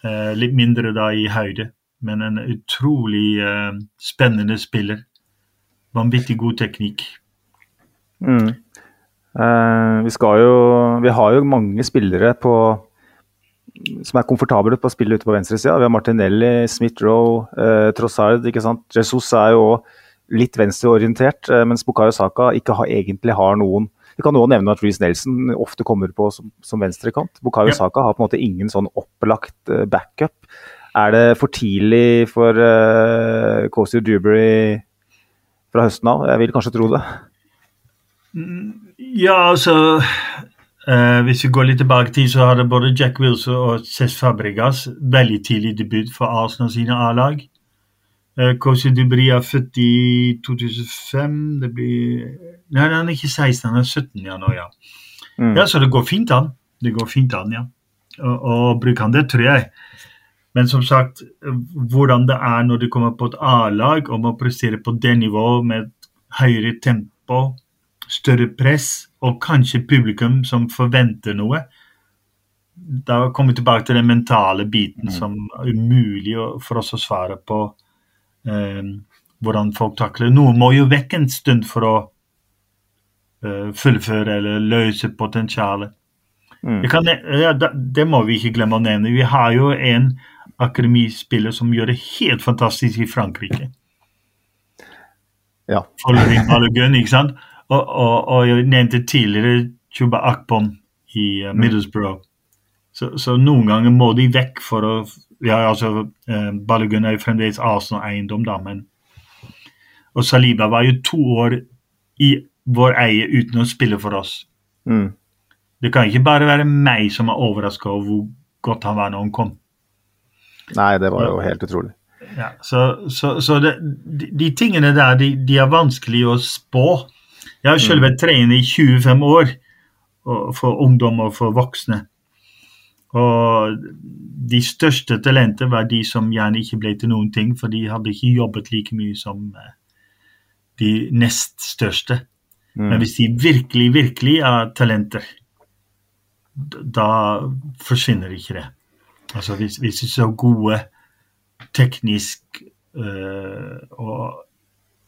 Speaker 3: Uh, litt mindre da i høyde, men en utrolig uh, spennende spiller. Vanvittig god teknikk.
Speaker 2: Mm. Uh, vi jo Vi har jo mange spillere på som er komfortable på å spille ute på venstresida. Vi har Martinelli, Smith-Roe, uh, Trossard. ikke sant? Jesus er jo litt venstreorientert, eh, mens Bukayo Saka ikke har, egentlig har noen Vi kan også nevne at Reece Nelson ofte kommer på som, som venstrekant. Bukayo
Speaker 3: Ja.
Speaker 2: Saka har på en måte ingen sånn opplagt eh, backup. Er det for tidlig for uh, Cozy Dewberry fra høsten av? Jeg vil kanskje tro det.
Speaker 3: Ja, altså uh, Hvis vi går litt tilbake i tid, så hadde både Jack Wilson og Cess Fabregas veldig tidlig debut for Arsenal sine A-lag. Uh, Cosi Dubry er født i 2005. Det blir Nei, han er ikke 16, han er 17 ja, nå, ja.
Speaker 2: Mm.
Speaker 3: Ja, Så det går fint an. Det går fint an, ja. Og, og bruker han det, tror jeg. Men som sagt, hvordan det er når du kommer på et A-lag og må prestere på det nivået med høyere tempo, større press og kanskje publikum som forventer noe. Da kommer vi tilbake til den mentale biten som er umulig for oss å svare på. Eh, hvordan folk takler Noen må jo vekk en stund for å eh, fullføre eller løse potensialet.
Speaker 2: Mm.
Speaker 3: Kan, ja, det må vi ikke glemme å nevne. Vi har jo en akademispiller som gjør det helt fantastisk i Frankrike.
Speaker 2: Ja.
Speaker 3: Following ikke sant? Og, og, og jeg nevnte tidligere Chuba Akpom i uh, Middlesbrough. Så, så noen ganger må de vekk for å Ja, altså, eh, Balogun er jo fremdeles Arsenal-eiendom, da, men Og Saliba var jo to år i vår eie uten å spille for oss.
Speaker 2: Mm.
Speaker 3: Det kan ikke bare være meg som er overraska over hvor godt han var når han kom.
Speaker 2: Nei, det var jo helt utrolig.
Speaker 3: Ja, så så, så det, de, de tingene der, de, de er vanskelig å spå. Jeg har selv vært trener i 25 år for ungdom og for voksne. Og de største talenter var de som gjerne ikke ble til noen ting, for de hadde ikke jobbet like mye som eh, de nest største. Men hvis de virkelig, virkelig er talenter, da forsvinner ikke det. Altså hvis, hvis er så gode teknisk øh, og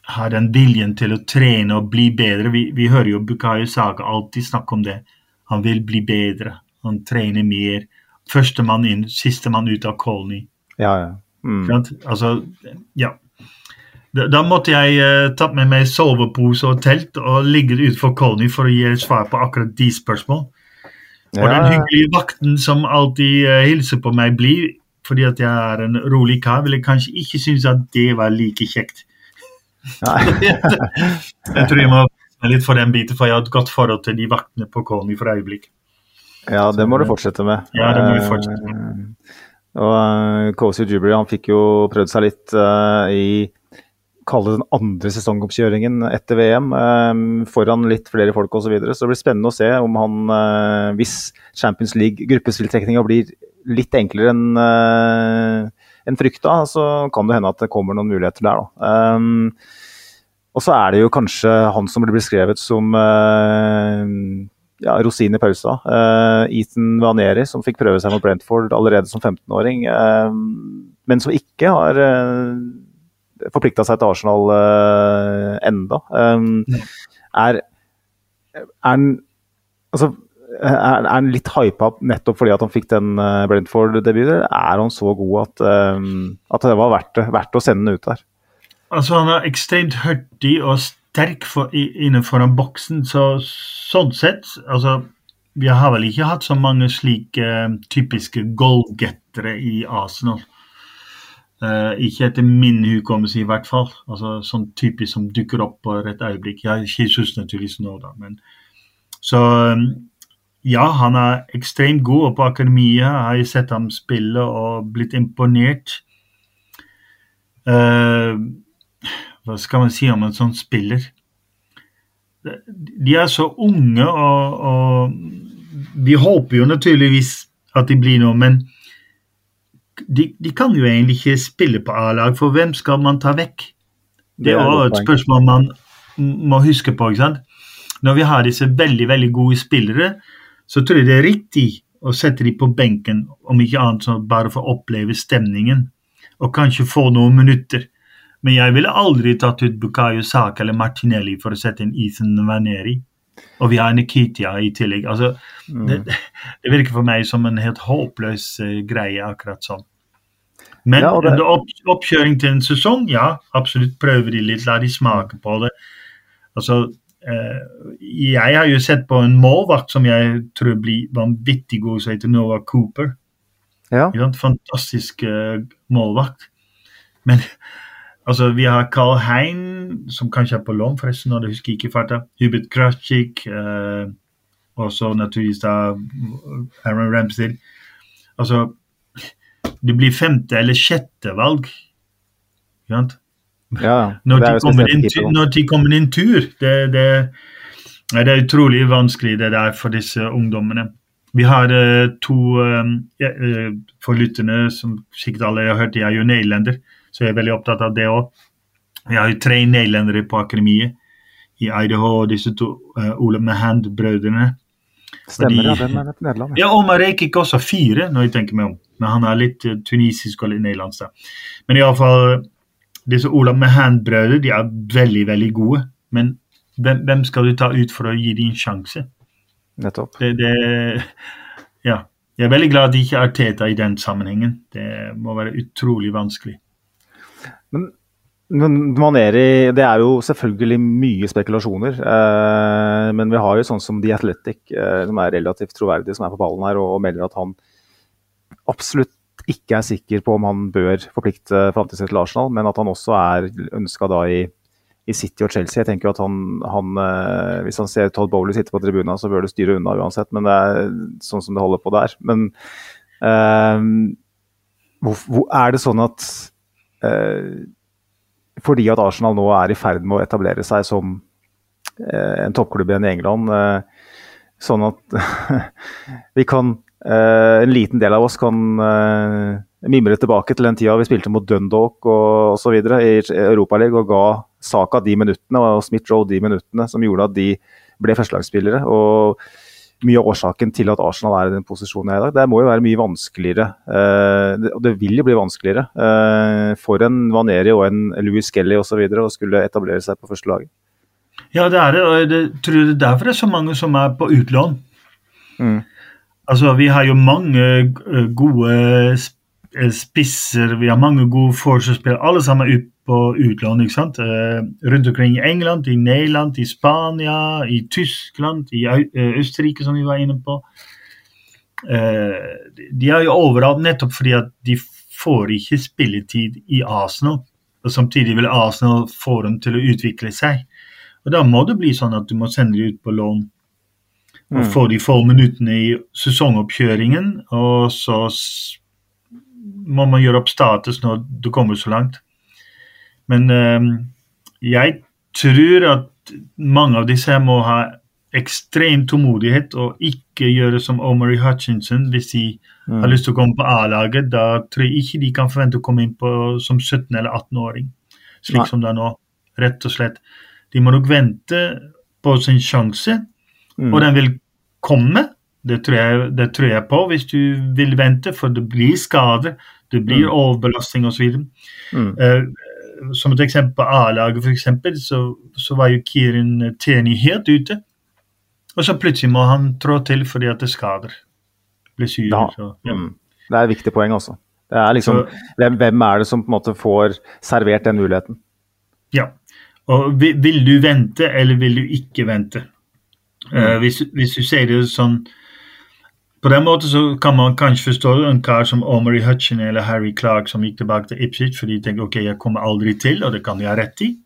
Speaker 3: har den viljen til å trene og bli bedre. Vi, vi hører jo Bukayo Saga alltid snakke om det. Han vil bli bedre. Han trener mer. Førstemann inn, sistemann ut av Colney.
Speaker 2: Ja, ja. Mm.
Speaker 3: Altså, ja. Da, da måtte jeg uh, tatt med meg sovepose og telt og ligge utenfor Colney for å gi svar på akkurat de spørsmål. Og den hyggelige vakten som alltid eh, hilser på meg, blir fordi at jeg er en rolig kar, ville kanskje ikke synes at det var like kjekt. Jeg tror jeg må være litt for den biten, for jeg har et godt forhold til de vaktene på Colney for øyeblikk.
Speaker 2: ja, det må du fortsette med.
Speaker 3: Ja, det må vi fortsette med.
Speaker 2: Eh, Og uh, Cozy Jubilee han fikk jo prøvd seg litt uh, i, kalle den andre sesongoppkjøringen etter VM, eh, foran litt flere folk osv. Så, videre. så det blir spennende å se om han, eh, hvis Champions League gruppespilltrekninga blir litt enklere enn eh, en frykta, så kan det hende at det kommer noen muligheter der. da. Og så er det jo kanskje han som blir beskrevet som ja, rosin i pausa. Uh, Ethan Vaneri, som fikk prøve seg mot Brentford allerede som 15-åring. Uh, men som ikke har uh, forplikta seg til Arsenal uh, enda. Um, er, er han altså, er, han litt hypa nettopp fordi at han fikk den uh, Brentford-debuten? Er han så god at, um, at det var verdt, verdt å sende den ut der?
Speaker 3: Altså, han er ekstremt hurtig og sterk for, inne foran boksen, så sånn sett altså, Vi har vel ikke hatt så mange slike uh, typiske goalgettere i Arsenal. Uh, ikke etter min hukommelse, i hvert fall. Altså, sånn typisk som dukker opp på rett øyeblikk. Ja, Jesus naturligvis nå, da. Men, så um, ja, han er ekstremt god, og på akademiet har jeg sett ham spille og blitt imponert. Uh, hva skal man si om en sånn spiller? De er så unge, og, og vi håper jo naturligvis at de blir noe, men de, de kan jo egentlig ikke spille på A-lag, for hvem skal man ta vekk? Det er også et spørsmål man må huske på. ikke sant? Når vi har disse veldig veldig gode spillere, så tror jeg det er riktig å sette dem på benken, om ikke annet så bare for å oppleve stemningen, og kanskje få noen minutter. Men jeg ville aldri tatt ut Bukayo Saka eller Martinelli for å sette inn Ethan Vaneri. Og vi har Nikitia i tillegg. Altså, mm. det, det, virker for meg som en helt håpløs uh, greie, akkurat sånn. Men ja, det... opp, oppkjøring til en sesong, ja, absolutt prøver de litt, la de smake på det. Altså, uh, jeg har jo sett på en målvakt som jeg tror blir vanvittig god, som heter Noah Cooper. Ja. Fantastisk uh, målvakt. Men Altså, vi har Carl Hein, som kanskje er på lån, forresten, når det husker jeg ikke farta. Hubert Krasjik, eh, og så naturligvis da Aaron Ramsdale. Altså, det blir femte eller sjette valg. Ja, når, de kommer inn, når de kommer inn tur. Det, det, det, er utrolig vanskelig det der for disse ungdommene. Vi har uh, to uh, For lytterne som sikkert alle har hørt, de er jo nederlender. Så jeg er veldig opptatt av det òg. Jeg har jo tre nederlendere på akademiet i Idaho, og disse to uh, Ole Mahand-brødrene.
Speaker 2: Stemmer, de, ja. Hvem er Nederland?
Speaker 3: Ja, og Marek ikke også fire, når jeg tenker meg om. Men han er litt uh, tunisisk og litt nederlandsk. da. Men iallfall disse Ola Mahand-brødrene de er veldig, veldig gode. Men hvem, hvem, skal du ta ut for å gi dem en sjanse?
Speaker 2: Nettopp.
Speaker 3: Det, det, ja. Jeg er veldig glad at de ikke er Teta i den sammenhengen. Det må være utrolig vanskelig.
Speaker 2: Men, Maneri, det er jo selvfølgelig mye spekulasjoner. Eh, men vi har jo sånn som The Athletic, eh, som er relativt troverdig, som er på ballen her og, og melder at han absolutt ikke er sikker på om han bør forplikte framtiden til Arsenal, men at han også er ønska da i, i, City og Chelsea. Jeg tenker jo at han, han eh, Hvis han ser Todd Bowley sitte på tribunen, så bør det styre unna uansett. Men det er sånn som det holder på der. Men eh, hvor, hvor, er det sånn at fordi at Arsenal nå er i ferd med å etablere seg som eh, en toppklubb igjen i England. Eh, sånn at vi kan En liten del av oss kan mimre tilbake til den tida vi spilte mot Dundalk og osv. i Europaligaen og ga Saka de minuttene og Smith Joe de minuttene som gjorde at de ble førstelagsspillere. Og mye av årsaken til at Arsenal er i den posisjonen i dag. Det må jo være mye vanskeligere, eh, og det vil jo bli vanskeligere, eh, for en Vaneri og en Louis Skelly osv. å skulle etablere seg på første laget.
Speaker 3: Ja, det er det. og jeg tror det er derfor det er så mange som er på utlån. Mm. Altså, Vi har jo mange gode spisser, vi har mange gode forsvarsspillere. Alle sammen er på utlån. ikke sant? Eh, rundt omkring i England, i Nederland, i Spania, i Tyskland, i eh, Østerrike, som vi var inne på. Eh, de er jo overalt nettopp fordi at de får ikke spilletid i Arsenal. Og samtidig vil Arsenal få dem til å utvikle seg. Og Da må det bli sånn at du må sende dem ut på lån. Og mm. få de få minuttene i sesongoppkjøringen, og så må man gjøre opp status når du kommer så langt. Men ehm, jeg tror at mange av disse må ha ekstrem tålmodighet og ikke gjøre som Omari Hutchinson hvis de har lyst til å komme på A-laget. Da tror jeg ikke de kan forvente å komme inn på som 17- eller 18-åring, slik
Speaker 2: Nei.
Speaker 3: som det er nå. Rett og slett. De må nok vente på sin sjanse,
Speaker 2: Mm.
Speaker 3: og den vil komme. Det tror, jeg, det tror jeg på hvis du vil vente, for det blir skader, det blir
Speaker 2: Mm.
Speaker 3: overbelastning osv.
Speaker 2: Mm.
Speaker 3: Eh, som et eksempel på A-laget, eksempel, så, så var jo Kirin Teni helt ute. Og så plutselig må han trå til fordi at det skader. Blir syr.
Speaker 2: Ja.
Speaker 3: Så, ja.
Speaker 2: Mm. Det er et viktig poeng også. Det er liksom,
Speaker 3: Så-
Speaker 2: hvem, er det som på en måte får servert den muligheten?
Speaker 3: ja. Og vil, vil du vente, eller vil du ikke vente? Eh, hvis, hvis du ser det sånn På den måten så kan man kanskje forstå en kar som Omery Hutchin eller Harry Clark som gikk tilbake til Ipswich fordi de tenker ok, jeg kommer aldri til, og det kan de ha rett i.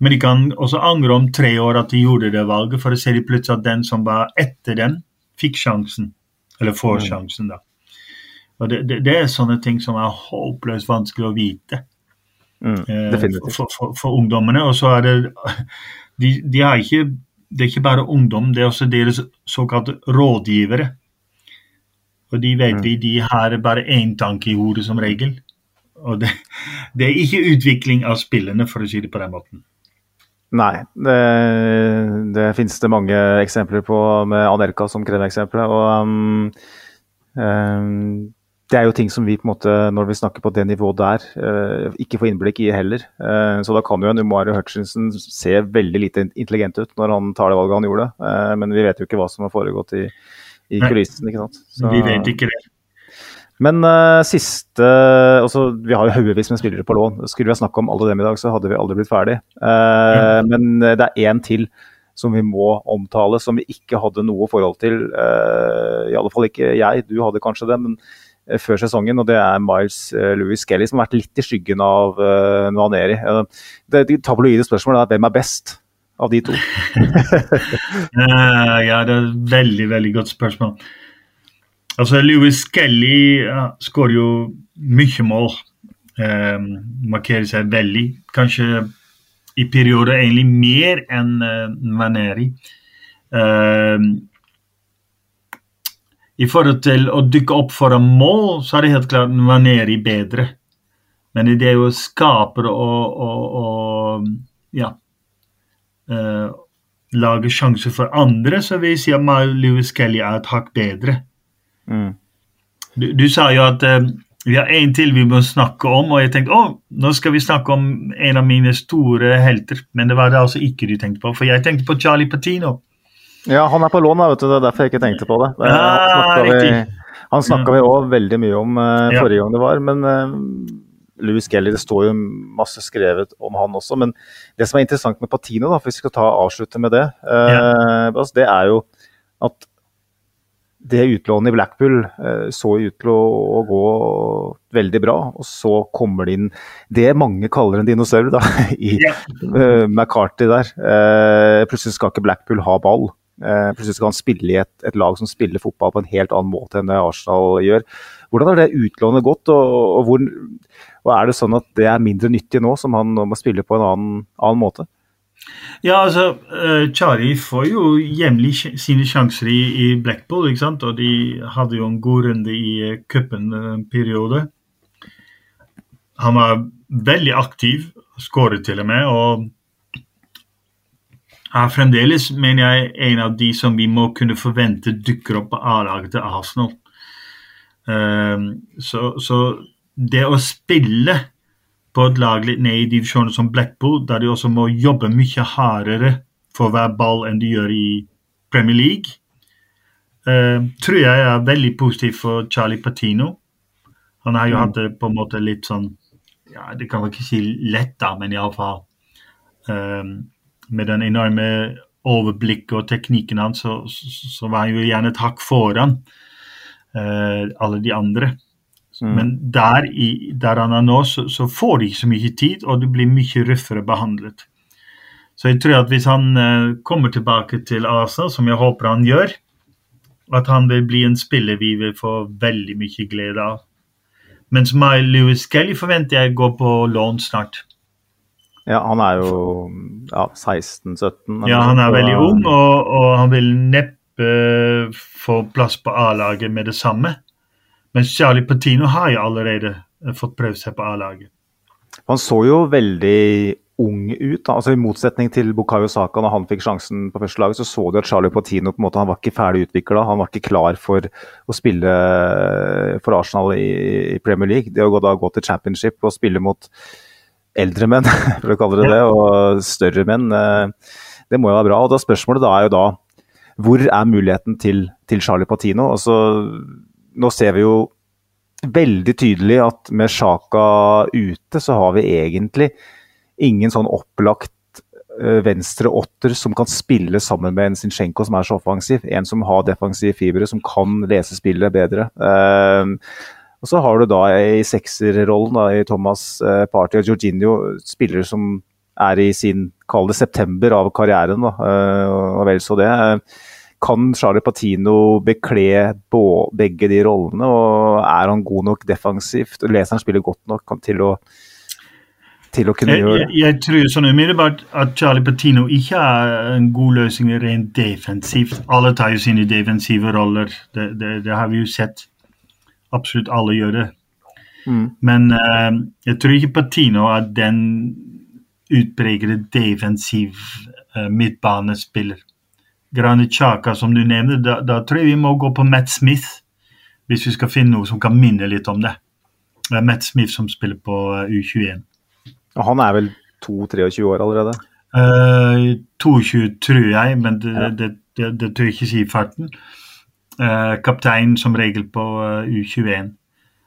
Speaker 3: Men de kan også angre om tre år at de gjorde det valget, for da ser de plutselig at den som var etter dem, fikk sjansen. Eller får sjansen, da. Og det, det, det er sånne ting som er håpløst vanskelig å vite
Speaker 2: Mm.
Speaker 3: eh,
Speaker 2: Definitivt.
Speaker 3: for, for, for ungdommene. Og så er det de, de har ikke, Det er ikke bare ungdom, det er også deres såkalte rådgivere. Og de vet
Speaker 2: Mm.
Speaker 3: vi, de har bare én tanke i hodet som regel. Og det, det er ikke utvikling av spillene, for å si det på den måten.
Speaker 2: Nei, det, det finnes det mange eksempler på med Anelka som kremeksempelet. Og um, um, det er jo ting som vi på en måte, når vi snakker på det nivået der, uh, ikke får innblikk i heller. Uh, så da kan jo en Umari Hutchinson se veldig lite intelligent ut når han tar det valget han gjorde. Uh, men vi vet jo ikke hva som har foregått i, i
Speaker 3: Nei.
Speaker 2: kulissen. ikke sant? Så-
Speaker 3: Vi vet ikke det.
Speaker 2: Men uh, siste også, Vi har jo haugevis med spillere på lån. Skulle vi ha snakket om alle dem i dag, så hadde vi aldri blitt ferdig. Eh, Men eh, det er én til som vi må omtale, som vi ikke hadde noe forhold til. Uh, I alle fall ikke jeg, du hadde kanskje det, men før sesongen. Og det er Miles Louis Kelly, som har vært litt i skyggen av uh, Nvaneri. Eh, det, de tabloide spørsmålet er hvem er best av de to?
Speaker 3: Ja, det er et veldig, veldig godt spørsmål. Altså, Louis Kelly ja, skårer jo mye mål. Eh, markerer seg veldig. Kanskje i perioder egentlig mer enn uh. Eh, I forhold til å dukke opp foran mål, så er det helt klart Vaneri bedre. Men det å skape og, og, og ja, eh, lage sjanser for andre, så vil jeg si at Lewis Kelly er et hakk bedre.
Speaker 2: Mm.
Speaker 3: Du, du sa jo at uh, vi har en til vi må snakke om, og jeg tenkte å, nå skal vi snakke om en av mine store helter. Men det var det altså ikke du tenkte på, for jeg tenkte på Charlie Patino.
Speaker 2: Ja, han er på lån, vet du. Det er derfor jeg ikke tenkte på det. det
Speaker 3: Ah,
Speaker 2: han snakka vi òg veldig mye om
Speaker 3: Ja.
Speaker 2: forrige gang det var. Men uh, Louis Geller, det står jo masse skrevet om han også. Men det som er interessant med Patino, da, for hvis vi skal ta avslutte med det, eh, altså, det er jo at det utlånet i Blackpool eh, så ut til å, å gå veldig bra. Og så kommer det inn det mange kaller en dinosaur da, i
Speaker 3: Ja.
Speaker 2: eh, McCarthy der. Eh, plutselig skal ikke Blackpool ha ball. Eh, plutselig skal han spille i et, et lag som spiller fotball på en helt annen måte enn det Arsenal gjør. Hvordan har det utlånet gått, og, og, hvor, og er det sånn at det er mindre nyttig nå, som han må spille på en annen, annen måte?
Speaker 3: Ja, altså, Chari får jo jevnlig sine sjanser i, i Blackpool, ikke sant? og de hadde jo en god runde i uh, cupen eh, en periode. Han var veldig aktiv, skåret til og med, og er fremdeles, mener jeg, en av de som vi må kunne forvente dukker opp på A-laget til Arsenal. Um, så, så det å spille på et lag litt ned i divisjoner som Blackpool, der de også må jobbe mye hardere for hver ball enn de gjør i Premier League, uh, tror jeg er veldig positivt for Charlie Patino. Han har jo hatt det på en måte litt sånn ja, Det kan man ikke si lett, da, men iallfall um, Med den enorme overblikket og teknikken hans, så, så, så var han jo gjerne et hakk foran uh, alle de andre.
Speaker 2: Mm.
Speaker 3: Men der, i, der han er nå, så, så får de ikke så mye tid, og det blir mye røffere behandlet. Så jeg tror at hvis han eh, kommer tilbake til Arsenal, som jeg håper han gjør, at han vil bli en spiller vi vil få veldig mye glede av. Mens Mile Lewis Kelly forventer jeg går på lån snart.
Speaker 2: Ja, han er jo ja, 16-17.
Speaker 3: Ja, han er veldig ung, og, og han vil neppe få plass på A-laget med det samme. Men Charlie Patino har jo allerede fått prøvd seg på A-laget.
Speaker 2: Han så jo veldig ung ut. Da. altså I motsetning til Bukayo Saka, når han fikk sjansen på første laget, så så du at Charlie Patino på en måte, han var ikke ferdig utvikla. Han var ikke klar for å spille for Arsenal i, i Premier League. Det å gå, da, gå til championship og spille mot eldre menn, for å kalle det det, og større menn, eh, det må jo være bra. og da Spørsmålet da er jo da hvor er muligheten til, til Charlie Patino? Altså, nå ser vi jo veldig tydelig at med Sjaka ute, så har vi egentlig ingen sånn opplagt uh, venstre åtter som kan spille sammen med en Zinchenko som er så offensiv. En som har defensive fibre, som kan lese spillet bedre. Uh, og så har du da i sekserrollen i Thomas uh, Party og Jorginho spillere som er i sin, kall det september av karrieren, da, og vel så det. Kan Charlie Patino bekle begge de rollene? og Er han god nok defensivt? Leser han spiller godt nok til å, til å kunne gjøre
Speaker 3: det? Jeg, jeg tror sånn umiddelbart at Charlie Patino ikke er en god løsning rent defensivt. Alle tar jo sine defensive roller, det, det, det har vi jo sett. Absolutt alle gjør det. Mm. Men uh, jeg tror ikke Patino er den utpregede defensiv uh, midtbanespiller. Granit Xhaka, som du nevner, da, da, tror jeg vi må gå på Matt Smith hvis vi skal finne noe som kan minne litt om det. Det er Matt Smith som spiller på eh, U21.
Speaker 2: Og han er vel 2-23 år allerede?
Speaker 3: Uh, 22, tror jeg, men det, ja. det, det, det tør jeg ikke si i farten. Uh, kaptein som regel på uh, U21.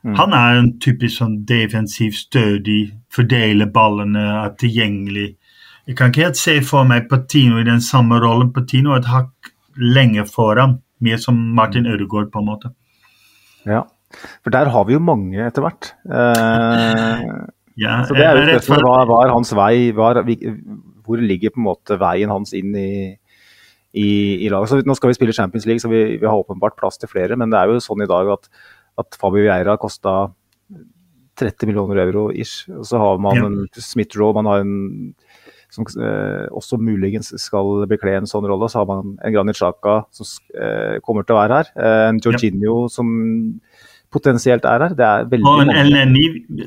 Speaker 3: Mm. Han er en typisk sånn defensiv, stødig, fordeler ballene, er tilgjengelig. Jeg kan ikke helt se for meg Patino i den samme rollen. Patino er et hakk lenger foran, mer som Martin Ødegaard, på en måte.
Speaker 2: Ja, for der har vi jo mange etter hvert. Eh,
Speaker 3: ja,
Speaker 2: så det er jo spørsmålet. Hva, hva er hans vei? Hva hvor ligger på en måte veien hans inn i, i, i laget? Så nå skal vi spille Champions League, så vi, vi, har åpenbart plass til flere. Men det er jo sånn i dag at, at Fabio Vieira kosta 30 millioner euro ish. Og så har man ja. en Smith-Roe, man har en som eh, også muligens skal bekle en sånn rolle. Så har man en Granit Xhaka som eh, kommer til å være her. Eh, en Jorginho ja. som potensielt er her. Det er veldig
Speaker 3: og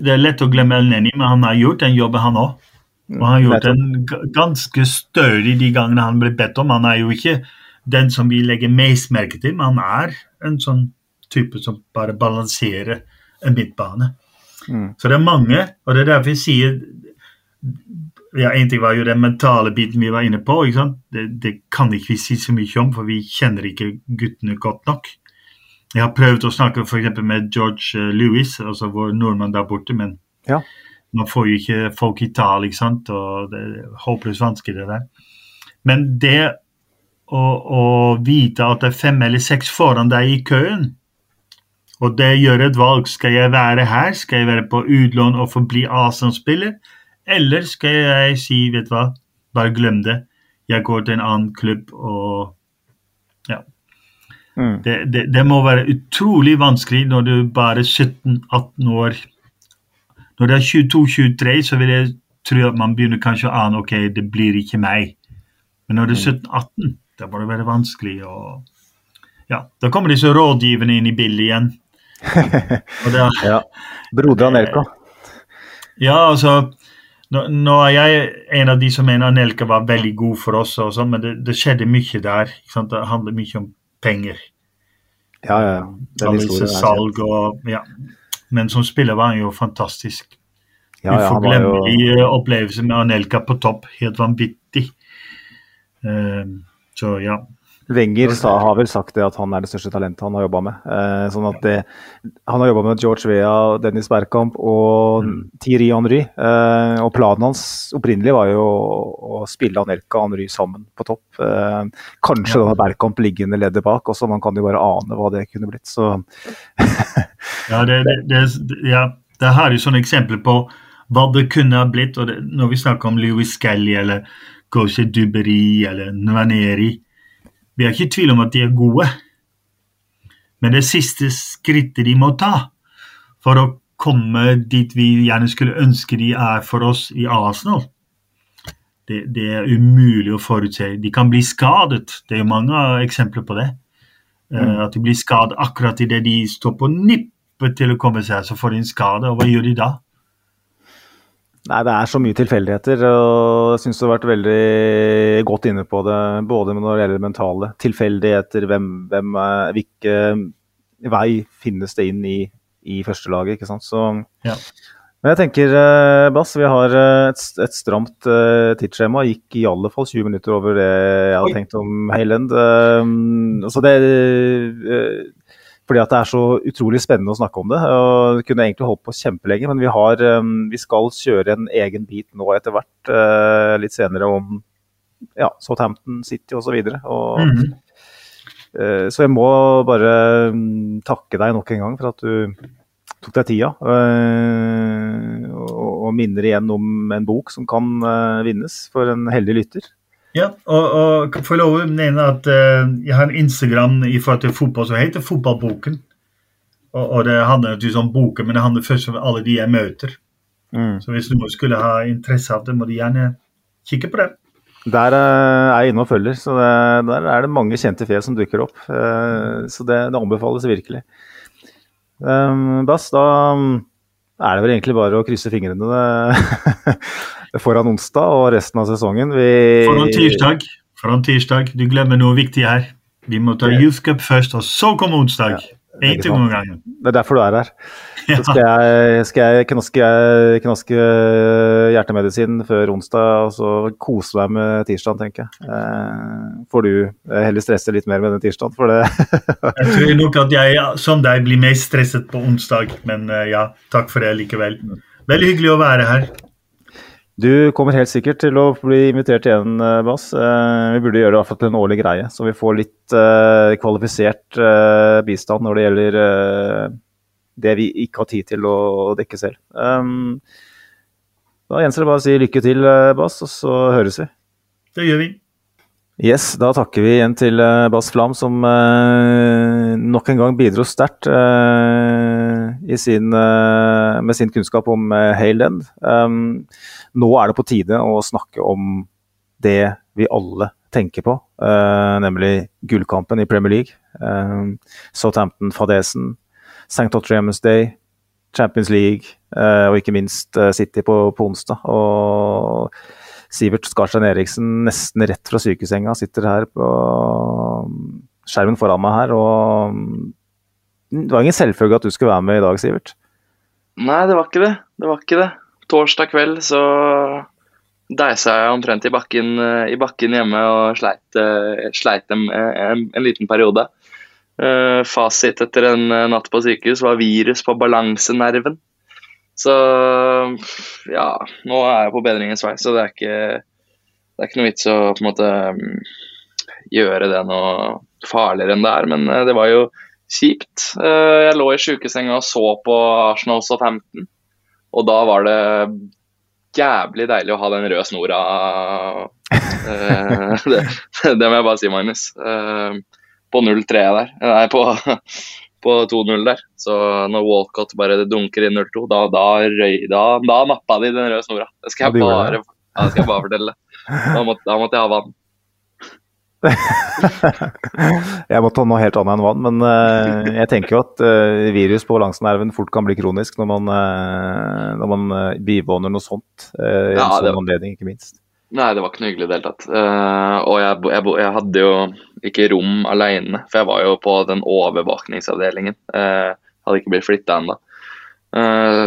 Speaker 3: Det er lett å glemme Elneny, men han har gjort den jobben, han òg. Og han har gjort den ganske stødig de gangene han ble bedt om. Han er jo ikke den som vi legger mest merke til, men han er en sånn type som bare balanserer en midtbane. Mm. Så det er mange, og det er derfor jeg sier ja, En ting var jo den mentale biten vi var inne på. Det, det, kan ikke vi si så mye om, for vi kjenner ikke guttene godt nok. Jeg har prøvd å snakke for med George eh, Lewis, altså vår nordmann der borte, men ja. man får jo ikke folk i tale, ikke sant? og det er håpløst vanskelig, det der. Men det å, å, vite at det er fem eller seks foran deg i køen, og det gjør et valg Skal jeg være her? Skal jeg være på utlån og forbli Arsenal-spiller? Eller skal jeg si, vet du hva, bare glem det. Jeg går til en annen klubb og Ja. Mm. Det, det, det, må være utrolig vanskelig når du bare 17-18 år. Når det er 22-23, så vil jeg tro at man begynner kanskje å ane ok, det blir ikke meg. Men når det er 17-18, mm. da må det være vanskelig å Ja, da kommer disse rådgiverne inn i bildet igjen.
Speaker 2: Er, ja. Broder Anelka.
Speaker 3: Ja, altså nå, nå, er jeg en av de som mener Anelka var veldig god for oss, også, men det, det, skjedde mye der. Det handler mye om penger.
Speaker 2: Ja, ja.
Speaker 3: Alle salg og ja. Men som spiller var han jo fantastisk.
Speaker 2: Ja, ja,
Speaker 3: Uforglemmelig jo... Eh, opplevelse med Anelka på topp. Helt vanvittig. Uh, så ja.
Speaker 2: Wenger sa, har vel sagt det at han er det største talentet han har jobba med. Eh, sånn at det, Han har jobba med George Vea, Dennis Bergkamp og mm. Thierry Henry. Eh, og planen hans opprinnelig var jo å, spille Anelka og Henry sammen på topp. Eh, kanskje ja. da Bergkamp liggende leddet bak også, man kan jo bare ane hva det kunne blitt. Så
Speaker 3: Ja, det, det, ja, det her er jo sånne eksempler på hva det kunne ha blitt. og Når vi snakker om Louis Skelly eller Gauche Duberi eller Nvaneri vi er ikke i tvil om at de er gode, men det siste skrittet de må ta for å komme dit vi gjerne skulle ønske de er for oss i Arsenal, Det, det, er umulig å forutse. De kan bli skadet. Det er jo mange eksempler på det. Mm. At de blir skadet akkurat idet de står på nippet til å komme seg, så får de en skade. Og hva gjør de da?
Speaker 2: Nei, Det er så mye tilfeldigheter. og Jeg syns du har vært veldig godt inne på det. Både når det gjelder det mentale. Tilfeldigheter, hvem, hvem, hvilke vei finnes det inn i, i førstelaget. ikke sant? Så, ja. Men jeg tenker, eh, Bass, vi har eh, et, et stramt uh, tidsskjema. Gikk i alle fall 20 minutter over det jeg hadde tenkt om Hayland. Uh, så det uh, fordi at det er så utrolig spennende å snakke om det. og kunne egentlig holdt på kjempelenge, men vi, har, um, vi skal kjøre en egen bit nå etter hvert, uh, litt senere om ja, Southampton City osv. Så, -hmm. uh, så jeg må bare um, takke deg nok en gang for at du tok deg tida. Uh, og, og minner igjen om en bok som kan vinnes for en heldig lytter.
Speaker 3: Ja, og, og får lov å nevne at uh, jeg har en Instagram i forhold til fotball som heter Fotballboken. Og, og det handler naturligvis om boken, men det handler først om alle de jeg møter. Mm. Så hvis noen skulle ha interesse av det, må de gjerne kikke på det.
Speaker 2: Der uh, er jeg inne og følger, så det, der er det mange kjente fjes som dukker opp. Uh, så det, det, anbefales virkelig. Um, Bass, da er det vel egentlig bare å krysse fingrene. foran onsdag og resten av sesongen. Vi...
Speaker 3: Foran tirsdag. Foran tirsdag. Du glemmer noe viktig her. Vi må ta Youth Cup først, og så kommer onsdag. Ja.
Speaker 2: Det er derfor du er her. Så skal jeg, skal jeg knaske, knaske, hjertemedisin før onsdag, og så kose meg med tirsdag, tenker jeg. Eh, får du heller stresse litt mer med den tirsdagen, for det
Speaker 3: Jeg tror nok at jeg, som deg, blir mer stresset på onsdag, men eh, ja, takk for det likevel. Veldig hyggelig å være her.
Speaker 2: Du kommer helt sikkert til å bli invitert igjen, Bas. Bass. Eh, vi burde gjøre det i hvert fall til en årlig greie, så vi får litt uh, kvalifisert bistand når det gjelder det vi ikke har tid til å dekke selv. Um, da gjenstår det bare å si lykke til, Bass, og så høres vi.
Speaker 3: Det gjør vi.
Speaker 2: Yes, da takker vi igjen til Bass Flam, som nok en gang bidro sterkt sin, med sin kunnskap om Hale End. Um, nå er det på tide å snakke om det vi alle tenker på, uh, nemlig gullkampen i Premier League. Uh, Southampton-fadesen, St. Otriamus Day, Champions League uh, og ikke minst City på, på, onsdag. Og Sivert Skarstein Eriksen, nesten rett fra sykesenga, sitter her på skjermen foran meg her. og Det var ingen selvfølge at du skulle være med i dag, Sivert?
Speaker 4: Nei, det var ikke det. Det var ikke det torsdag kveld så deisa jeg omtrent i bakken, eh, i bakken hjemme og sleit, eh, sleit en, en, en, liten periode. Fasit etter en natt på sykehus var virus på balansenerven. Så ja, nå er jeg på bedringens vei, så det er ikke, det er ikke noe vits å på en måte mm, gjøre det noe farligere enn det er. Men det var jo kjipt. Uh, jeg lå i sjukesenga og så på Arsenal Southampton. Og da var det jævlig deilig å ha den røde snora. Eh, det, det, må jeg bare si, Magnus. Eh, på 0-3 der. Nei, på, på 2-0 der. Så når Walcott bare dunker inn 0-2, da, da, da, da, nappa de den røde snora. Det skal jeg bare, ja, skal jeg bare fortelle. Da måtte, da måtte jeg ha vann.
Speaker 2: jeg må ta noe helt annet enn vann, men uh, jeg tenker jo at uh, virus på balansenerven fort kan bli kronisk når man, uh, når man bivåner noe sånt. Uh, ja, en sånn anledning, ikke minst.
Speaker 4: Nei, det var ikke noe hyggelig i det hele tatt. og jeg, jeg, jeg, hadde jo ikke rom alene, for jeg var jo på den overvåkningsavdelingen. hadde ikke blitt flytta ennå.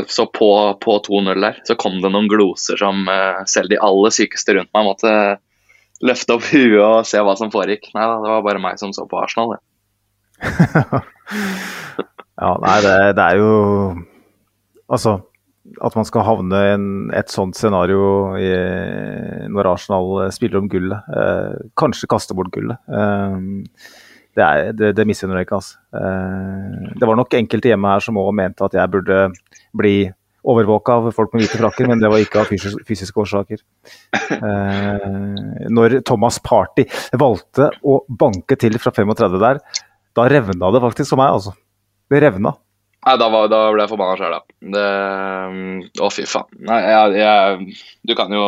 Speaker 4: så på, på 2-0 der så kom det noen gloser som selv de aller sykeste rundt meg måtte løfte opp huet og se hva som foregikk. Nei da, det var bare meg som så på Arsenal, det.
Speaker 2: ja, nei, det, det, er jo Altså, at man skal havne i et sånt scenario i, når Arsenal spiller om gullet. Eh, kanskje kaster bort gullet. Eh, det, er, det, det misunner jeg ikke, altså. Eh, det var nok enkelte hjemme her som òg mente at jeg burde bli overvåka av folk med hvite frakker, men det var ikke av fysiske, årsaker. Eh, når Thomas Party valgte å banke til fra 35 der, da revna det faktisk for meg, altså. Det revna.
Speaker 4: Nei, da, var, da ble jeg forbanna sjøl, da. Det, å, fy faen. Nei, jeg, jeg, Du kan jo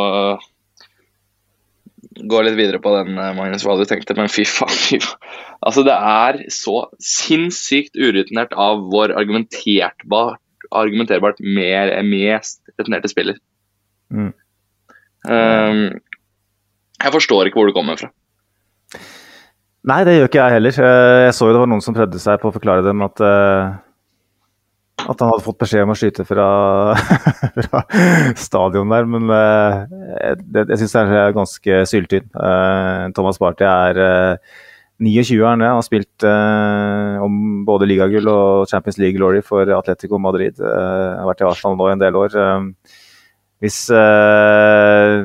Speaker 4: gå litt videre på den, eh, Magnus, hva du tenkte, men fy faen. Fy faen. Altså, det er så sinnssykt urutinert av vår argumenterbart, argumenterbart mer, mest returnerte spiller.
Speaker 2: Mm.
Speaker 4: Um, jeg forstår ikke hvor du kommer fra.
Speaker 2: Nei, det gjør ikke jeg heller. Eh, Jeg så jo det var noen som prøvde seg på å forklare dem at uh, at han hadde fått beskjed om å skyte fra, fra stadion der, men uh, jeg, jeg syns det er ganske syltynn. Uh, Thomas Party er eh, 29 er han, ja. Han har spilt eh, om både ligagull og Champions League glory for Atletico Madrid. Eh, har vært i Arsenal nå i en del år. Eh, hvis eh,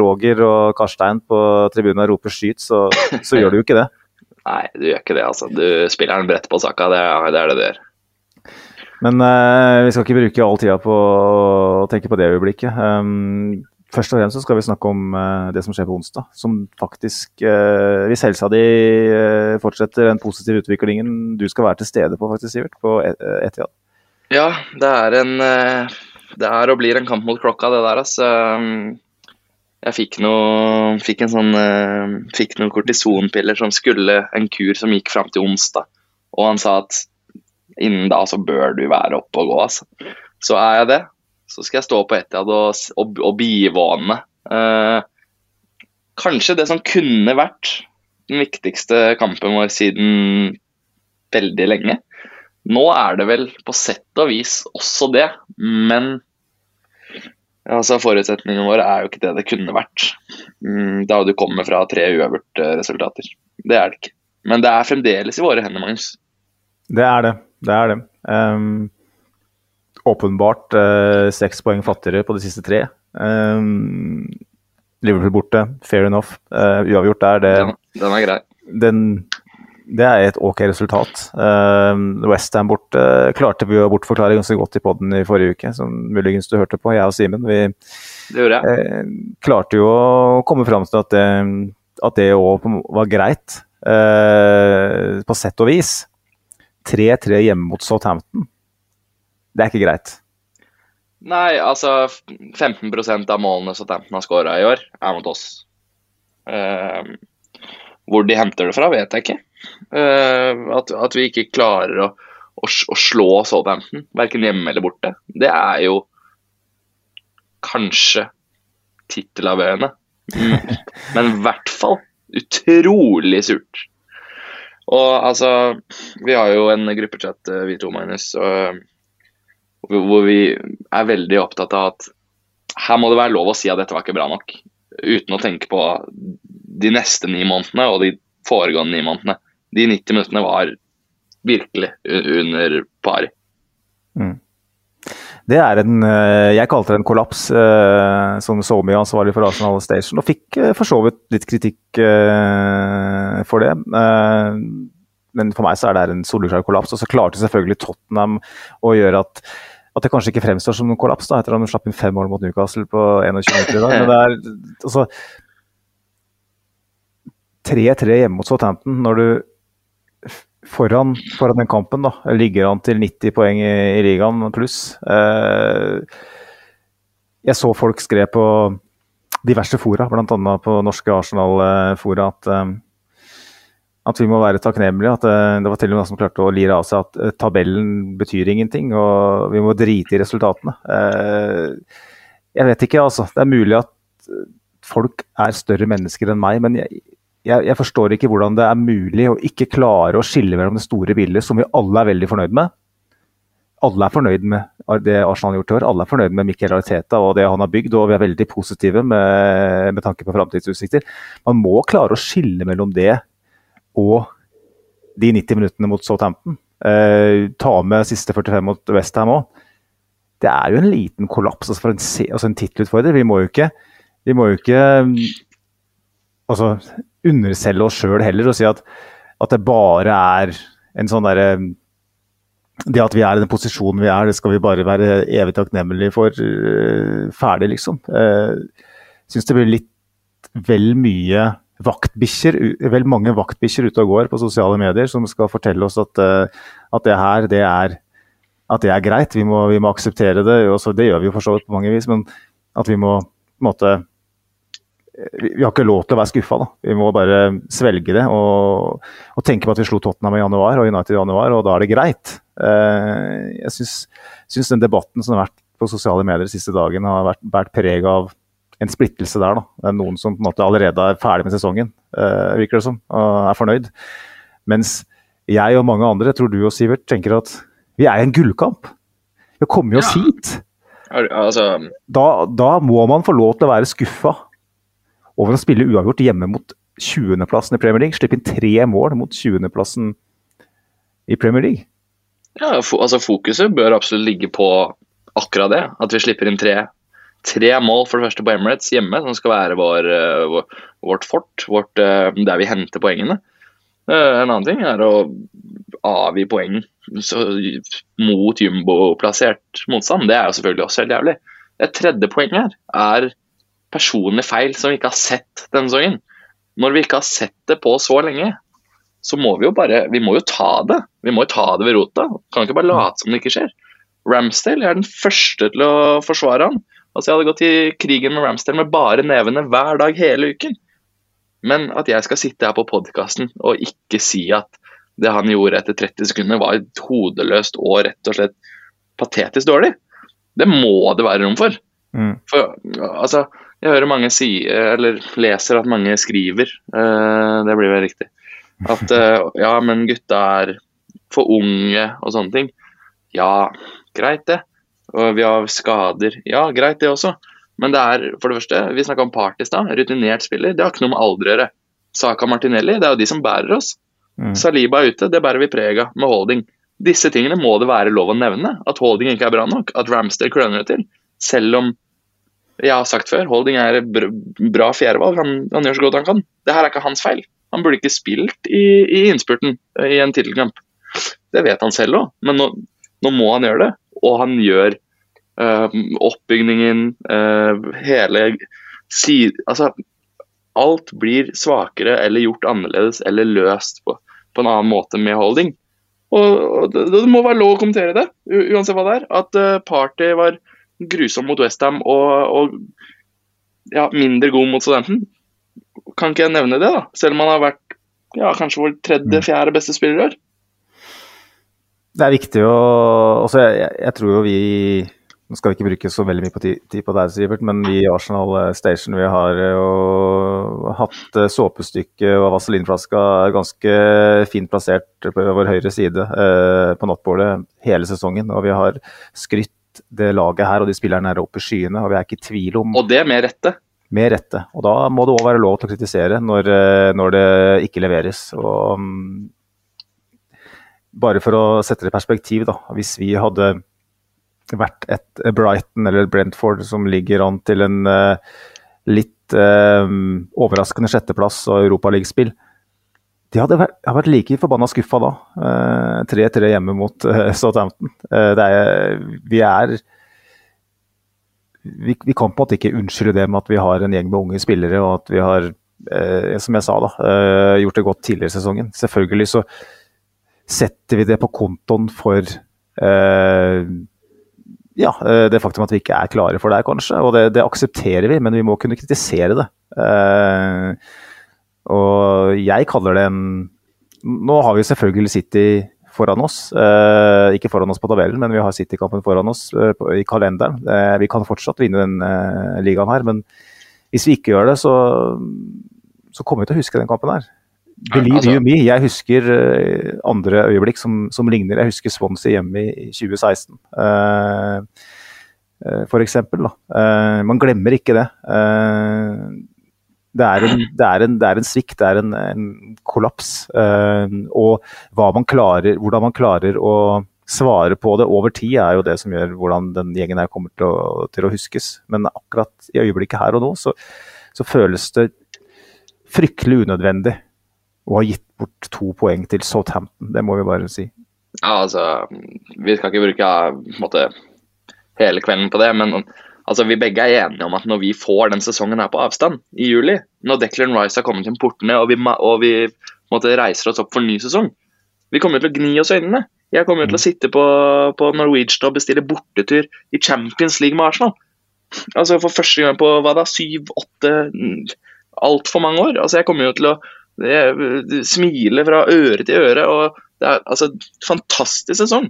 Speaker 2: Roger og Karstein på tribunen roper 'skyt', så, så gjør du jo ikke det.
Speaker 4: Nei, du gjør ikke det, altså. Du spiller den bredt på saka, det, det er det du gjør.
Speaker 2: Men eh, vi skal ikke bruke all tida på å tenke på det øyeblikket. Um, først og fremst så skal vi snakke om eh, det som skjer på onsdag. Som faktisk, uh, hvis helsa di eh, fortsetter den positive utviklingen du skal være til stede på, faktisk, Sivert, på Et- eh,
Speaker 4: Ja, det er en eh, Det er og blir en kamp mot klokka, det der, altså. Um, Jeg fikk noe Fikk en sånn eh, Fikk noen kortisonpiller som skulle En kur som gikk fram til onsdag. Og han sa at innen da så bør du være oppe og gå, altså. Så er jeg det. Så skal jeg stå på Etiad og, og, og bivåne. Eh, kanskje det som kunne vært den viktigste kampen vår siden veldig lenge. Nå er det vel på sett og vis også det, men altså forutsetningene våre er jo ikke det det kunne vært. Mm, Da du kommer fra tre uavgjorte resultater. Det er det ikke. Men det er fremdeles i våre hender, Magnus.
Speaker 2: Det er det. Det er det. Um, åpenbart eh, seks poeng fattigere på de siste tre. Um, Liverpool borte, fair enough. Uh, uavgjort der, det
Speaker 4: Den, den er grei.
Speaker 2: den, det er et ok resultat. Uh, Westham borte klarte vi å bortforklare ganske godt i poden i forrige uke, som muligens du hørte på, jeg og Simen. Vi eh, klarte jo å komme fram til at det, at det òg var greit, uh, på sett og vis. 3-3 hjemme mot Southampton. Det er ikke greit.
Speaker 4: Nei, altså 15% av målene Southampton har skåra i år, er mot oss. Uh, hvor de henter det fra, vet jeg ikke. Uh, at, at vi ikke klarer å, å, å slå Southampton, verken hjemme eller borte, det er jo kanskje tittelavgjørende. Mm. Men i hvert fall utrolig surt. Og altså, vi har jo en gruppechat, eh, vi to, Magnus. Og, hvor vi er veldig opptatt av at her må det være lov å si at dette var ikke bra nok. Uten å tenke på de neste ni månedene og de foregående ni månedene. De 90 minuttene var virkelig under pari.
Speaker 2: Det er en eh, Jeg kalte det en kollaps, som så mye ansvarlig for Arsenal Station, og fikk eh, for så vidt litt kritikk eh, for det. Eh, men for meg så er det en soleklar kollaps. Og så klarte selvfølgelig Tottenham å gjøre at at det kanskje ikke fremstår som noen kollaps da, etter at de slapp inn fem mål mot Newcastle på 21 minutter i dag. Men det er altså 3-3 hjemme mot Southampton når du foran, foran den kampen da, ligger an til 90 poeng i, i ligaen pluss. Eh, jeg så folk skrev på diverse fora, bl.a. på norske Arsenal-fora, at, eh, at vi må være takknemlige. At eh, det var til og med noen som klarte å lire av seg at eh, tabellen betyr ingenting, og vi må drite i resultatene. Eh, jeg vet ikke, altså. Det er mulig at folk er større mennesker enn meg, men jeg, jeg, jeg forstår ikke hvordan det er mulig å ikke klare å skille mellom det store bildet, som vi alle er veldig fornøyd med. Alle er fornøyd med det Arsenal har gjort i år. Alle er fornøyd med Mikkel Ariteta og det han har bygd, og vi er veldig positive med, med tanke på framtidsutsikter. Man må klare å skille mellom det og de 90 minuttene mot Southampton. Eh, ta med siste 45 mot Westham òg. Det er jo en liten kollaps altså for en, altså en tittelutfordrer. Vi må jo ikke, vi må jo ikke altså, underselge oss sjøl heller og si at, at det bare er en sånn derre Det at vi er i den posisjonen vi er, det skal vi bare være evig takknemlige for. øh, ferdig, liksom. Uh, Syns det blir litt vel mye vaktbikkjer, vel mange vaktbikkjer ute og går på sosiale medier som skal fortelle oss at, øh, at det her, det er at det er greit. Vi må, vi må akseptere det. og så- det gjør vi jo for så vidt på mange vis, men at vi må på en måte vi, vi har ikke lov til å være skuffa. Da. Vi må bare svelge det og, og, tenke på at vi slo Tottenham i januar og United i januar, og da er det greit. Uh, jeg syns den debatten som har vært på sosiale medier de siste dagene, har vært, vært preg av en splittelse der. Da. Det er noen som på en måte allerede er ferdig med sesongen, uh, virker det som, og er fornøyd. Mens jeg og mange andre, tror du og Sivert, tenker at vi er i en gullkamp. Vi har kommet oss ja. hit.
Speaker 4: Altså...
Speaker 2: Da, da, må man få lov til å være skuffa over å spille uavgjort hjemme mot 20.-plassen i Premier League. Slippe inn tre mål mot 20.-plassen i Premier League.
Speaker 4: Ja, altså Fokuset bør absolutt ligge på akkurat det. At vi slipper inn tre, tre mål for det første på Emirates hjemme, som skal være vår, uh, vårt fort. Vårt, uh, der vi henter poengene. Uh, en annen ting er å avgi poeng mot jumbo-plassert motstand. Det er jo selvfølgelig også helt jævlig. Et tredje poeng her er personlig feil som vi ikke har sett denne sesongen. Når vi ikke har sett det på så lenge, så må vi jo bare Vi må jo ta det. Vi må jo ta det ved rota. Kan ikke bare late som det ikke skjer. Ramsdale er den første til å forsvare han. Altså Jeg hadde gått i krigen med Ramsdale med bare nevene hver dag hele uken. Men at jeg skal sitte her på podkasten og ikke si at det han gjorde etter 30 sekunder var hodeløst og rett og slett patetisk dårlig, det må det være rom for. Mm. For altså, jeg hører mange si, eller leser at mange skriver, uh, det blir vel riktig, at uh, ja, men gutta er for unge og sånne ting. Ja, greit det. Og vi har skader. Ja, greit det også. Men det er, for det første, vi snakka om Partis da. Rutinert spiller. Det har ikke noe med alder å gjøre. Saka Martinelli, det er jo de som bærer oss. Mm. Saliba er ute, det bærer vi preg av med holding. Disse tingene må det være lov å nevne. At holding ikke er bra nok. At Ramster kløner det til. Selv om jeg har sagt før, Holding er bra fjerdevalg. Han, han, gjør så godt han kan. Det her er ikke hans feil. Han burde ikke spilt i, i innspurten i en tittelkamp. Det vet han selv òg, men nå, nå, må han gjøre det. Og han gjør uh, oppbygningen, uh, hele side Altså, alt blir svakere eller gjort annerledes eller løst på, på en annen måte med holding. Og, og det, det, må være lov å kommentere det, uansett hva det er. At uh, Party var grusom mot Westham og, og ja, mindre god mot studenten. Kan ikke jeg nevne det, da? Selv om han har vært ja, kanskje vår tredje-fjerde mm. beste spiller i år.
Speaker 2: Det er viktig å også jeg, jeg, tror jo vi Nå skal vi ikke bruke så veldig mye på tid på deg, Sivert, men vi i Arsenal eh, Station vi har jo eh, hatt eh, såpestykket og vaselinflaska ganske fint plassert på vår høyre side eh, på nattbordet hele sesongen. Og vi har skrytt det laget her og de spillerne her oppe i skyene. Og vi er ikke i tvil om
Speaker 4: Og det med rette?
Speaker 2: Med rette. Og da må det òg være lov til å kritisere når, når det ikke leveres. Og um, bare for å sette det i perspektiv, da. Hvis vi hadde vært et Brighton eller Brentford som ligger an til en uh, litt uh, overraskende sjetteplass og Europaligaspill, de hadde vært, hadde vært like forbanna skuffa da. 3-3 uh, hjemme mot Southampton. Er, vi er vi, vi, kan på en måte ikke unnskylde det med at vi har en gjeng med unge spillere og at vi har, som jeg sa, da, gjort det godt tidligere i sesongen. Selvfølgelig så setter vi det på kontoen for ja, det faktum at vi ikke er klare for det, kanskje. Og det, det aksepterer vi, men vi må kunne kritisere det. Eh, og jeg kaller det en Nå har vi selvfølgelig City foran oss. Eh, ikke foran oss på tabellen, men vi har City-kampen foran oss eh, i kalenderen. Eh, vi kan fortsatt vinne den eh, ligaen her, men hvis vi ikke gjør det, så, så kommer vi til å huske den kampen her. Believe altså, you me, jeg husker eh, andre øyeblikk som, som, ligner. Jeg husker Swansea hjemme i 2016. uh, for eksempel, da. man glemmer ikke det det er en, det er en, det er en svikt, det er en, en kollaps. Uh, og man klarer, hvordan man klarer å svare på det over tid, er jo det som gjør hvordan den gjengen her kommer til å, til å huskes. Men akkurat i øyeblikket her og nå, så, så, føles det fryktelig unødvendig å har gitt bort to poeng til Southampton. Det må vi bare si.
Speaker 4: Ja, altså Vi skal ikke bruke måte, hele kvelden på det, men Altså, Vi begge er enige om at når vi får den sesongen her på avstand i juli, når Declan Rice har kommet inn portene og vi, og vi måtte, reiser oss opp for en ny sesong Vi kommer til å gni oss øynene. Jeg kommer til å sitte på, på Norwegian og bestille bortetur i Champions League med Arsenal. Altså For første gang på hva da, syv, åtte, altfor mange år. Altså, jeg kommer jo til å det, smiler fra øre til øre. og Det er altså fantastisk sesong.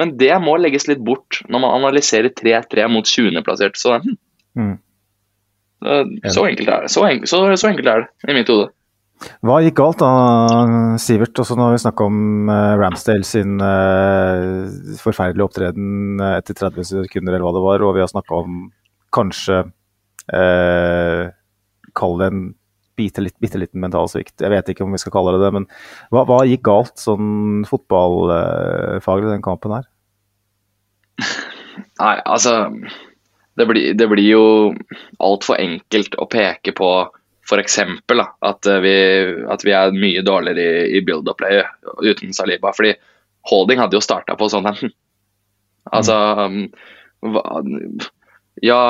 Speaker 4: Men det må legges litt bort når man analyserer 3-3 mot 20.-plassert studenten.
Speaker 2: Mm.
Speaker 4: Så, enkelt er det. Så, enkelt, så, så enkelt er det i mitt hode.
Speaker 2: Hva gikk galt da, Sivert? Også når vi snakka om uh, Ramsdale sin uh, forferdelige opptreden etter 30 sekunder, eller hva det var. Og vi har snakka om kanskje uh, Kall det en bitte, litt, bitte, liten mental svikt. Jeg vet ikke om vi skal kalle det det, men hva, hva gikk galt sånn fotballfaglig i den kampen her?
Speaker 4: Nei, altså Det blir, det blir jo altfor enkelt å peke på f.eks. At, vi, at vi er mye dårligere i, i build-up-play uten Saliba. fordi Holding hadde jo starta på sånn enten. Altså Ja,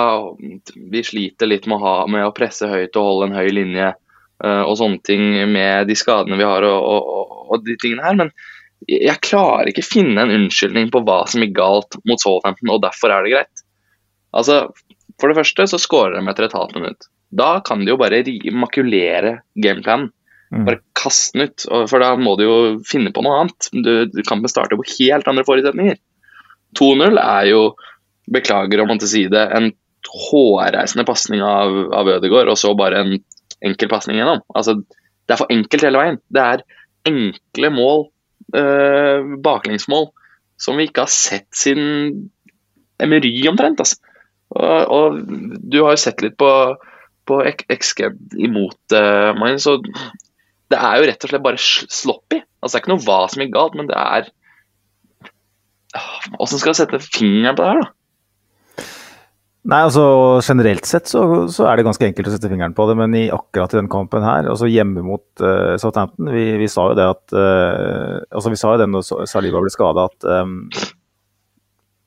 Speaker 4: vi sliter litt med å, ha, med å presse høyt og holde en høy linje uh, og sånne ting med de skadene vi har og, og, og de tingene her. Men jeg klarer ikke finne en unnskyldning på hva som gikk galt mot Southampton, og derfor er det greit. Altså, For det første så skårer de etter et halvt minutt. Da kan de jo bare makulere gameplanen. Mm. Bare kaste den ut. For da må du jo finne på noe annet. Du, du kan bestarte på helt andre forutsetninger. 2-0 er jo, beklager å måtte si det, en hårreisende pasning av, av Ødegaard, og så bare en enkel pasning gjennom. Altså, det er for enkelt hele veien. Det er enkle mål, øh, baklengsmål, som vi ikke har sett siden Emery omtrent. Altså. Og, og, du har jo sett litt på på XG imot uh, Mine, så det er jo rett og slett bare sloppy. Altså, det er ikke noe hva som gikk galt, men det er Åssen skal jeg sette fingeren på det her, da?
Speaker 2: Nei, altså Generelt sett så, så, er det ganske enkelt å sette fingeren på det, men i akkurat i den kampen her, altså hjemme mot uh, Southampton vi, vi, sa jo det at uh, altså Vi sa jo det når Saliba ble skada, at um,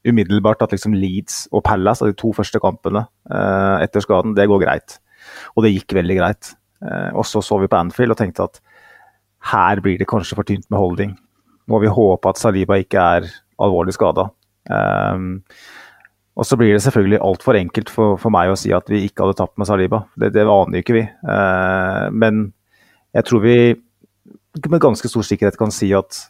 Speaker 2: umiddelbart at liksom Leeds og Palace, altså de to første kampene uh, etter skaden, det går greit. Og det gikk veldig greit. Og så så vi på Anfield og tenkte at her blir det kanskje for tynt med holding. Må vi håpe at Saliba ikke er alvorlig skada. Um, og så blir det selvfølgelig altfor enkelt for, for, meg å si at vi ikke hadde tapt med Saliba. Det, det aner jo ikke vi. Eh, men jeg tror vi med ganske stor sikkerhet kan si at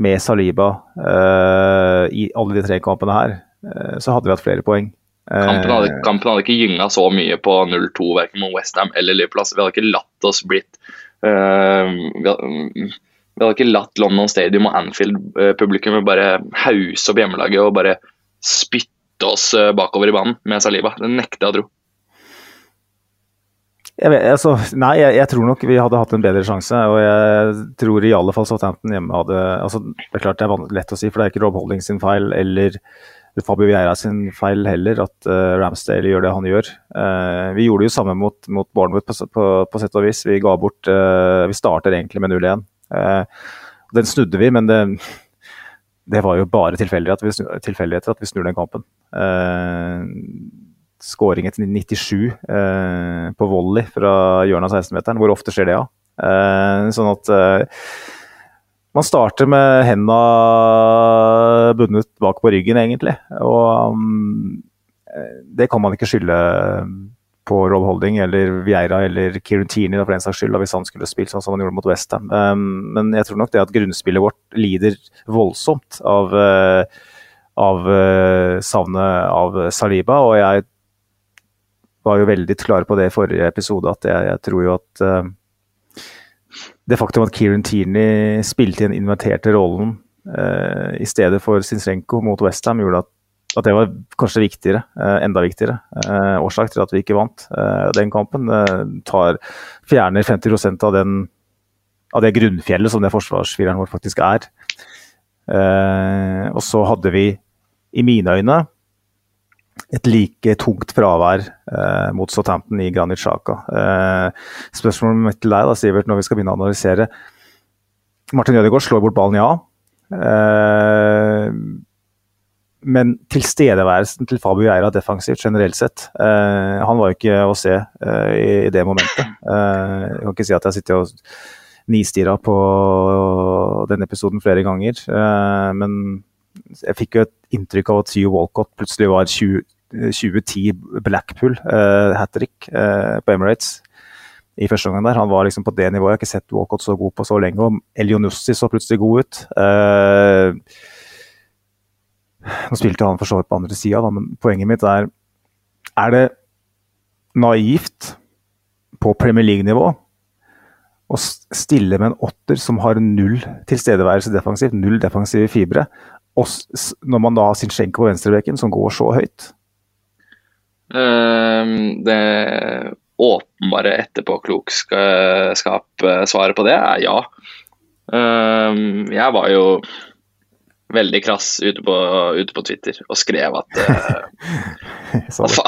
Speaker 2: med Saliba eh, i alle de tre kampene her, eh, så hadde vi hatt flere poeng.
Speaker 4: Kampen hadde, eh. kampen hadde ikke gynga så mye på 0-2 verken mot Westham eller Liverpool. Altså, vi hadde ikke latt oss blitt uh, vi, hadde, vi, hadde, ikke latt London Stadium og Anfield-publikummet bare hause opp hjemmelaget og bare spytte oss bakover i banen med Saliba. Det nekter jeg å tro.
Speaker 2: Jeg vet, altså, nei, jeg, jeg, tror nok vi hadde hatt en bedre sjanse. Og jeg tror i alle fall Southampton hjemme hadde altså, Det er klart det er lett å si, for det er ikke Rob Holding sin feil eller Fabio Vieira sin feil heller, at uh, Ramsdale gjør det han gjør. Uh, vi gjorde det jo samme mot, mot Bournemouth på, på, på, sett og vis. Vi ga bort uh, Vi starter egentlig med 0-1. den snudde vi, men det, det var jo bare tilfeldigheter at, vi, snur den kampen. Skåring etter 97 på volley fra hjørnet av 16-meteren. Hvor ofte skjer det, ja? sånn at man starter med henda bundet bak på ryggen, egentlig. Og um, det kan man ikke skylde på Roll Holding eller Vieira eller Kieran Tierney for den saks skyld, hvis han skulle spilt sånn som han gjorde mot Westham. Um, men jeg tror nok det at grunnspillet vårt lider voldsomt av, uh, av uh, savnet av Saliba. Og jeg var jo veldig klar på det i forrige episode, at jeg, jeg tror jo at uh, det faktum at Kieran Tierney spilte i den inventerte rollen uh, i stedet for Sinsrenko mot Westham, gjorde at, at, det var kanskje viktigere, uh, enda viktigere uh, årsak til at vi ikke vant den kampen. tar, fjerner 50% av, den, av det grunnfjellet som det forsvarsfireren vår faktisk er. og så hadde vi, i mine øyne, et like tungt fravær eh, mot Southampton i Granit Sjaka. Eh, spørsmålet mitt til deg, da, Sivert, når vi skal begynne å analysere Martin Ødegaard slår bort ballen, ja. Eh, men tilstedeværelsen til Fabio Eira defensivt generelt sett eh, Han var jo ikke å se eh, i, i, det momentet. Eh, jeg kan ikke si at jeg sitter og nistirra på denne episoden flere ganger, men jeg fikk jo et inntrykk av at Theo Walcott plutselig var 20, 2010 Blackpool uh, hat trick uh, på Emirates. i første omgang der. Han var liksom på det nivået. Jeg har ikke sett Walcott så god på så lenge. Og Elionussi så plutselig god ut. Eh, nå spilte han for så vidt på andre sida, men poenget mitt er Er det naivt på Premier League-nivå å stille med en åtter som har null tilstedeværelse defensivt, null defensive fibre, når man da har Zinchenko på venstrebekken som går så høyt?
Speaker 4: Um, det åpenbare etterpåklokskap-svaret på det er ja. Um, jeg var jo veldig krass ute på, ute på Twitter og skrev at, uh, at,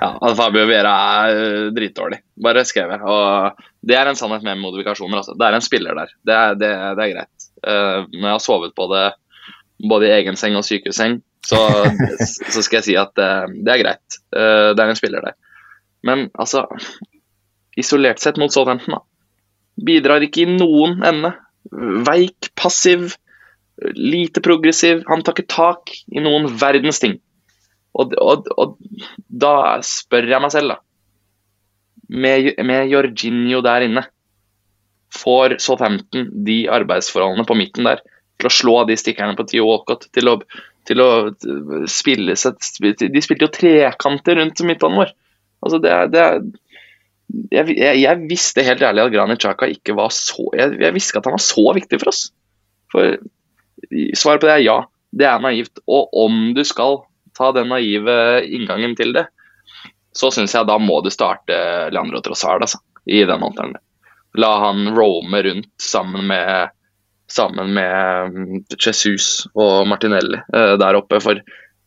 Speaker 4: ja, at Fabio Vera er dritdårlig. Bare skrev jeg. Og det er en sannhet med modifikasjoner. Altså. Det er en spiller der. Det er, det, det er greit. Uh, når jeg har sovet på det både i egen seng og sykehusseng, så, så skal jeg si at uh, det er greit. det er en spiller der. Men altså Isolert sett mot Southampton, da. Bidrar ikke i noen ende. Veik, passiv, lite progressiv. Han tar ikke tak i noen verdens ting. Og, og, og da spør jeg meg selv, da. Med, med Jorginho der inne, får Southampton de arbeidsforholdene på midten der til å slå de stikkerne på Theo Walcott, til å, til å spille De spilte jo trekanter rundt midtbanen vår. Altså, det er, det er jeg, jeg, jeg, visste helt ærlig at Granit Xhaka ikke var så jeg, jeg, visste ikke at han var så viktig for oss. For Svaret på det er ja. Det er naivt. Og om du skal ta den naive inngangen til det, så syns jeg da må du starte Leandro Trossard altså, i den alteren. La han roame rundt sammen med, sammen med Jesus og Martinelli eh, der oppe. For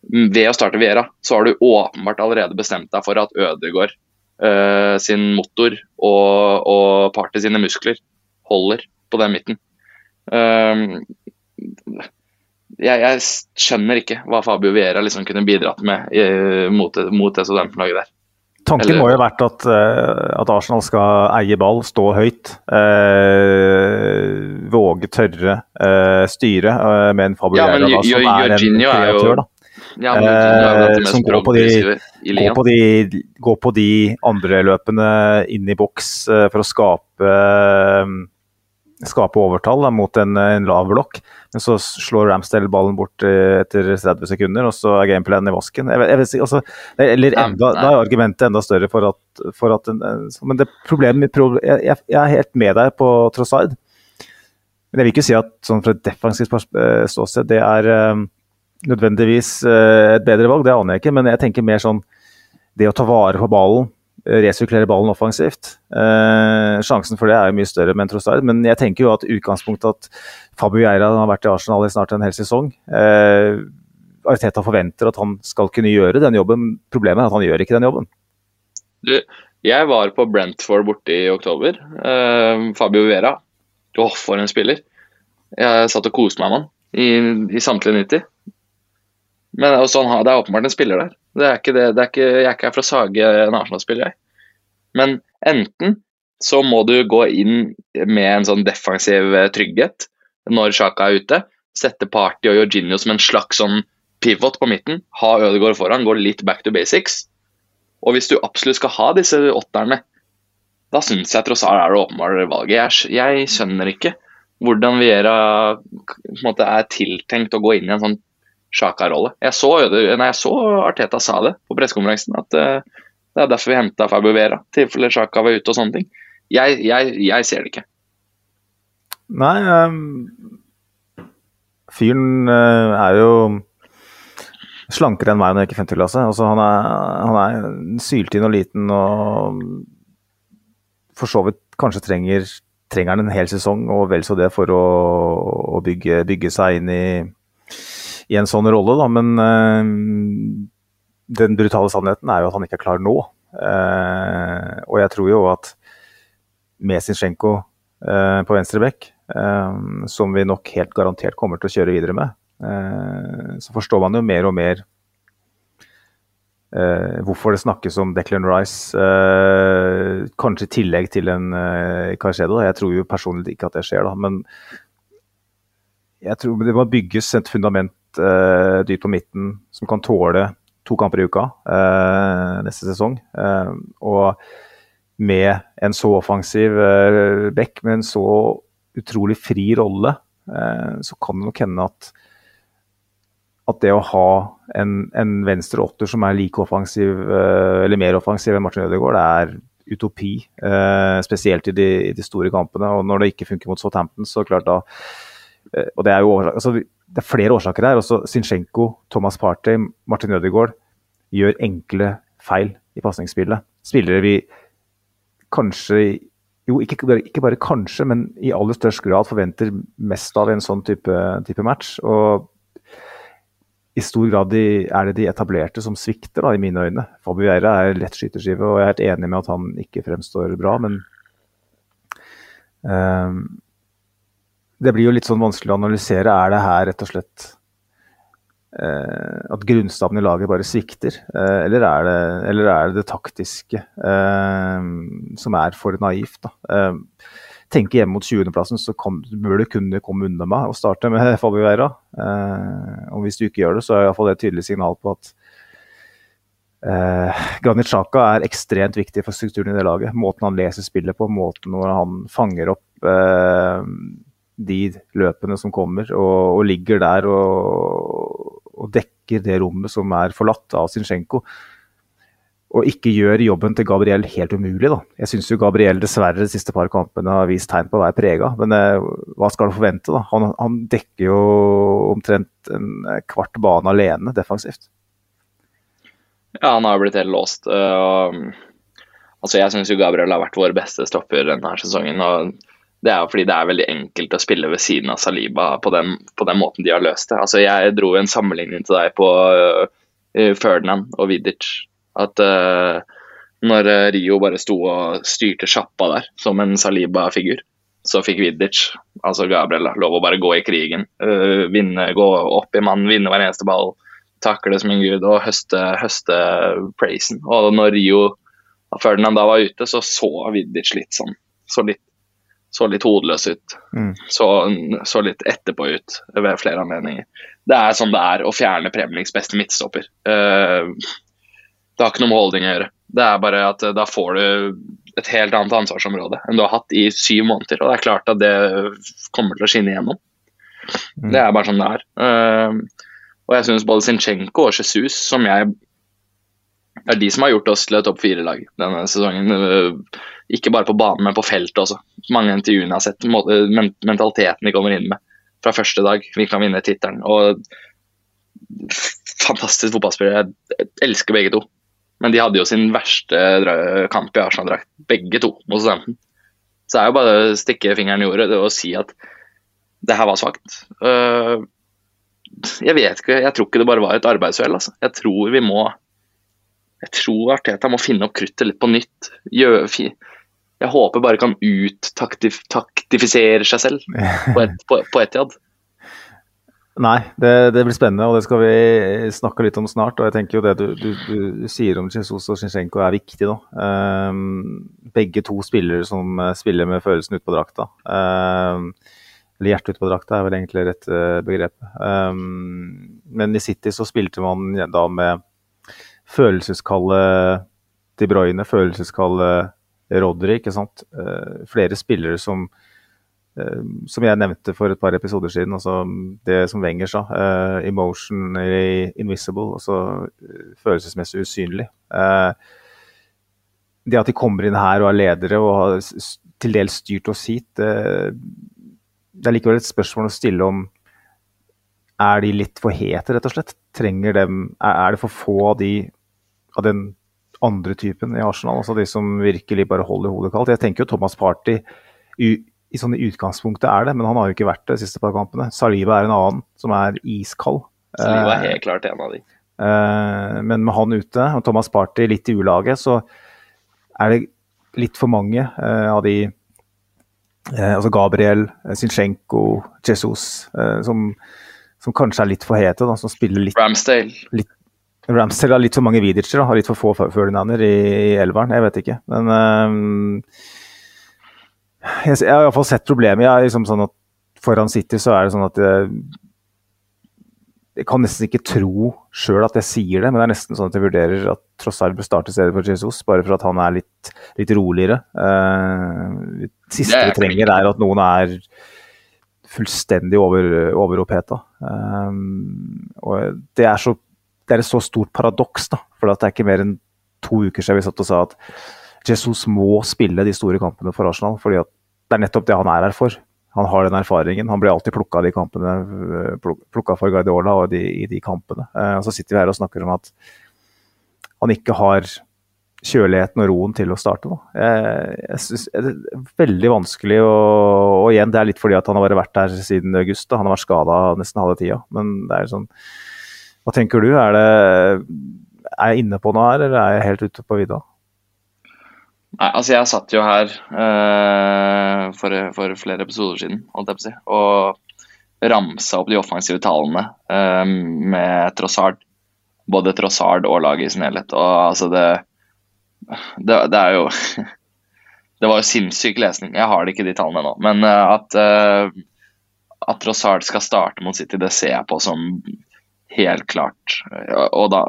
Speaker 4: ved å starte Viera, så har du åpenbart allerede bestemt deg for at Ødegård uh, sin motor og, og Party sine muskler holder på den midten. Uh, jeg, jeg, skjønner ikke hva Fabio Vera liksom kunne bidratt med i, mot, mot det Southampton-laget der.
Speaker 2: Tanken Eller, må jo ha vært at, uh, at, Arsenal skal eie ball, stå høyt. Uh, våge, tørre, uh, styre med en Fabio
Speaker 4: ja, Vera da, som er en kreatør. da. Ja,
Speaker 2: eh, som går på, de, går, på de, går på de andre løpene inn i boks eh, for å skape, eh, skape overtall da, mot en, en, lav blokk. Men så slår Ramsdale ballen bort eh, etter 30 sekunder, og så er gameplanen i vasken. Jeg, jeg si, altså, eller enda, Da er argumentet enda større for at, for at Men det problemet jeg, jeg, er helt med deg på Trossard. Men jeg vil ikke si at sånn fra et defensivt ståsted, det er nødvendigvis eh, et bedre valg, det aner jeg ikke. Men jeg tenker mer sånn det å ta vare på ballen, eh, resirkulere ballen offensivt. Eh, sjansen for det er jo mye større med en Trossard. Men jeg tenker jo at utgangspunktet at Fabio Geira har vært i Arsenal i snart en hel sesong. Eh, Arteta forventer at han skal kunne gjøre den jobben. Problemet er at han gjør ikke den jobben.
Speaker 4: Du, jeg var på Brentford borte i oktober. Eh, Fabio Vera. Åh, for en spiller. Jeg satt og koste meg med han i, i samtlige 90. Men sånn, det er åpenbart en spiller der. Det er ikke det, det er ikke, jeg er ikke her for å sage en Arsenal-spiller, jeg. Men enten så må du gå inn med en sånn defensiv eh, trygghet når Sjaka er ute. Sette Party og Jorginho som en slags sånn pivot på midten. Ha Ødegaard foran, gå litt back to basics. Og hvis du absolutt skal ha disse åtterne, da syns jeg tross alt er det åpenbare valget. Jeg, jeg skjønner ikke hvordan Viera er tiltenkt å gå inn i en sånn Sjaka-rolle. Jeg, jeg, så Arteta sa det på pressekonferansen, at uh, det er derfor vi henta Fabio Vera. tilfelle Sjaka var ute og sånne ting. Jeg, jeg, jeg ser det ikke.
Speaker 2: Nei, um, fyren uh, er jo slankere enn meg når jeg ikke i 50-klasse. Altså, han, er, han er syltynn og liten og for så vidt kanskje trenger, trenger han en hel sesong og vel så det for å, å bygge, bygge, seg inn i i en sånn rolle, da. Men uh, den brutale sannheten er jo at han ikke er klar nå. Uh, og jeg tror jo at med Sinchenko uh, på venstre bekk, som vi nok helt garantert kommer til å kjøre videre med, så forstår man jo mer og mer Uh, hvorfor det snakkes om Declan Rice, uh, kanskje i tillegg til en uh, Carcedo. Jeg tror jo personlig ikke at det skjer, da, men jeg tror det må bygges et fundament uh, dypt på midten som kan tåle to kamper i uka uh, neste sesong. Uh, og med en så offensiv uh, back med en så utrolig fri rolle, så kan det nok hende at at det å ha en, en venstre åtter som er like offensiv, eller mer offensiv enn Martin Ødegaard, er utopi. spesielt i de, i de, store kampene. Og når det ikke funker mot Southampton, så klart da Og det er jo altså, det er flere årsaker her. Også Zinchenko, Thomas Partey, Martin Ødegaard gjør enkle feil i pasningsspillet. Spillere vi kanskje jo, ikke, ikke, bare kanskje, men i aller størst grad forventer mest av en sånn type, type match. Og i stor grad de, er det de etablerte som svikter, da, i mine øyne. Fabio Eira er lett skyteskive, og jeg er helt enig med at han ikke fremstår bra, men um, det blir jo litt sånn vanskelig å analysere. Er det her rett og slett eh, at grunnstaben i laget bare svikter? Eh, eller, er det, eller, er det, det taktiske eh, som er for naivt? da? Eh, tenke hjemme mot 20.-plassen, så kan, bør du kunne komme unna meg og starte med Fabio Veira. Eh, og hvis du ikke gjør det, så er iallfall det et tydelig signal på at Eh, Granit Xhaka er ekstremt viktig for strukturen i det laget. Måten han leser spillet på, måten hvor han fanger opp eh, de løpene som kommer, og, og ligger der og, og, dekker det rommet som er forlatt av Zinchenko. Og ikke gjør jobben til Gabriel helt umulig. da. Jeg syns Gabriel dessverre de siste par kampene har vist tegn på å være prega, men eh, hva skal du forvente? da? Han, han, dekker jo omtrent en kvart bane alene defensivt.
Speaker 4: Ja, han har blitt helt låst. Uh, altså, jeg syns Gabriel har vært vår beste stopper denne sesongen. og det er jo fordi det er veldig enkelt å spille ved siden av Saliba på den, på den måten de har løst det. Altså, jeg dro en sammenligning til deg på uh, Ferdinand og Vidic. At uh, når Rio bare sto og styrte sjappa der som en Saliba-figur, så fikk Vidic, altså Gabriel, lov å bare gå i krigen. Uh, vinne, gå opp i mann, vinne hver eneste ball, takle som en gud og høste, høste praisen. Og når Rio og Ferdinand da var ute, så så Vidic litt sånn så litt så litt hodeløs ut. Mm. Så, så, litt etterpå ut ved flere anledninger. Det er sånn det er å fjerne Premier Leagues beste midtstopper. Uh, det har ikke noe med holdning å gjøre. Det er bare at uh, da får du et helt annet ansvarsområde enn du har hatt i syv måneder. Og det er klart at det kommer til å skinne igjennom. Mm. Det er bare sånn det er. Uh, og jeg syns både Zinchenko og Jesus, som jeg er de som har gjort oss til et topp fire-lag denne sesongen. Ikke bare på banen, men på feltet også. Mange intervjuene har sett, mentaliteten de kommer inn med fra første dag. Vi kan vinne tittelen. Og fantastisk fotballspillere. Jeg elsker begge to. Men de hadde jo sin verste kamp i Arsenal-drakt, begge to, mot studenten. Så det er jo bare å stikke fingeren i jordet og si at det her var svakt. Øh, jeg vet ikke, jeg tror ikke det bare var et arbeidsuhell. Altså. Jeg tror vi må Jeg tror Arteta må finne opp kruttet litt på nytt. Jeg håper bare kan uttaktifisere seg selv på, et, på, på Etiad.
Speaker 2: Nei, det, det, blir spennende, og det skal vi snakke litt om snart. og jeg tenker jo Det du, du, du sier om Jesus og Zinchenko er viktig. nå. Um, begge to spillere som eh, spiller med følelsen utpå drakta. Um, eller hjertet utpå drakta er vel egentlig rett uh, begrep. Um, men i City så spilte man da med følelseskalde De Bruyne, følelseskalde Rodry, ikke sant. Uh, flere spillere som uh, som jeg nevnte for et par episoder siden, altså det som Wenger sa. Uh, emotionally invisible, altså følelsesmessig usynlig. det at de kommer inn her og er ledere og har til dels styrt oss hit, det er likevel et spørsmål å stille om er de litt for hete, rett og slett? Trenger dem, er, det for få av de av den andre typen i Arsenal, altså de som virkelig bare holder hodet kaldt. Jeg tenker jo Thomas Party i, i sånn i utgangspunktet er det, men han har jo ikke vært det de siste par kampene. Saliba er en annen som er iskald.
Speaker 4: Saliba er eh, helt klart en av de.
Speaker 2: Uh, men med han ute og Thomas Party litt i ulaget, så er det litt for mange uh, av de uh, Altså Gabriel, Zinchenko, Jesus, som, som, kanskje er litt for hete, da, som spiller litt
Speaker 4: Ramsdale.
Speaker 2: Litt, Ramsdale har litt for mange Vidicer, har litt for få Ferdinander i, i elveren. Jeg vet ikke. Men um, jeg, jeg, har iallfall sett problemet. Jeg er liksom sånn at Foran City så er det sånn at jeg, jeg kan nesten ikke tro sjøl at jeg sier det, men det er nesten sånn at jeg vurderer at Trossard bør starte stedet for Jesus, bare for at han er litt, litt roligere. Uh, siste vi trenger, er at noen er fullstendig over, overoppheta. Um, og det er, så, det er et så stort paradoks, da, for det er ikke mer enn to uker siden vi satt og sa at Jesus må spille de store kampene for Arsenal, fordi det er nettopp det han er her for han har den erfaringen. Han blir alltid plukka de kampene, eh, plukka for Guardiola og de, i de kampene. Eh, og så sitter vi her og snakker om at han ikke har kjøligheten og roen til å starte. Da. Jeg, jeg synes Det er veldig vanskelig Og, Og igjen, det er litt fordi at han har vært der siden august. Da. Han har vært skada nesten halve tida. Men det er sånn Hva tenker du? Er, det, er jeg inne på noe her, eller er jeg helt ute på vidda?
Speaker 4: Nei, altså jeg satt jo her uh, for, for, flere episoder siden holdt jeg på å si, og ramsa opp de offensive tallene uh, med Trossard. Både Trossard og laget i sin helhet. Og altså det, det, det er jo Det var jo sinnssyk lesning. Jeg har det ikke de tallene nå. Men uh, at, at Trossard skal starte mot City, det ser jeg på som helt klart. Og da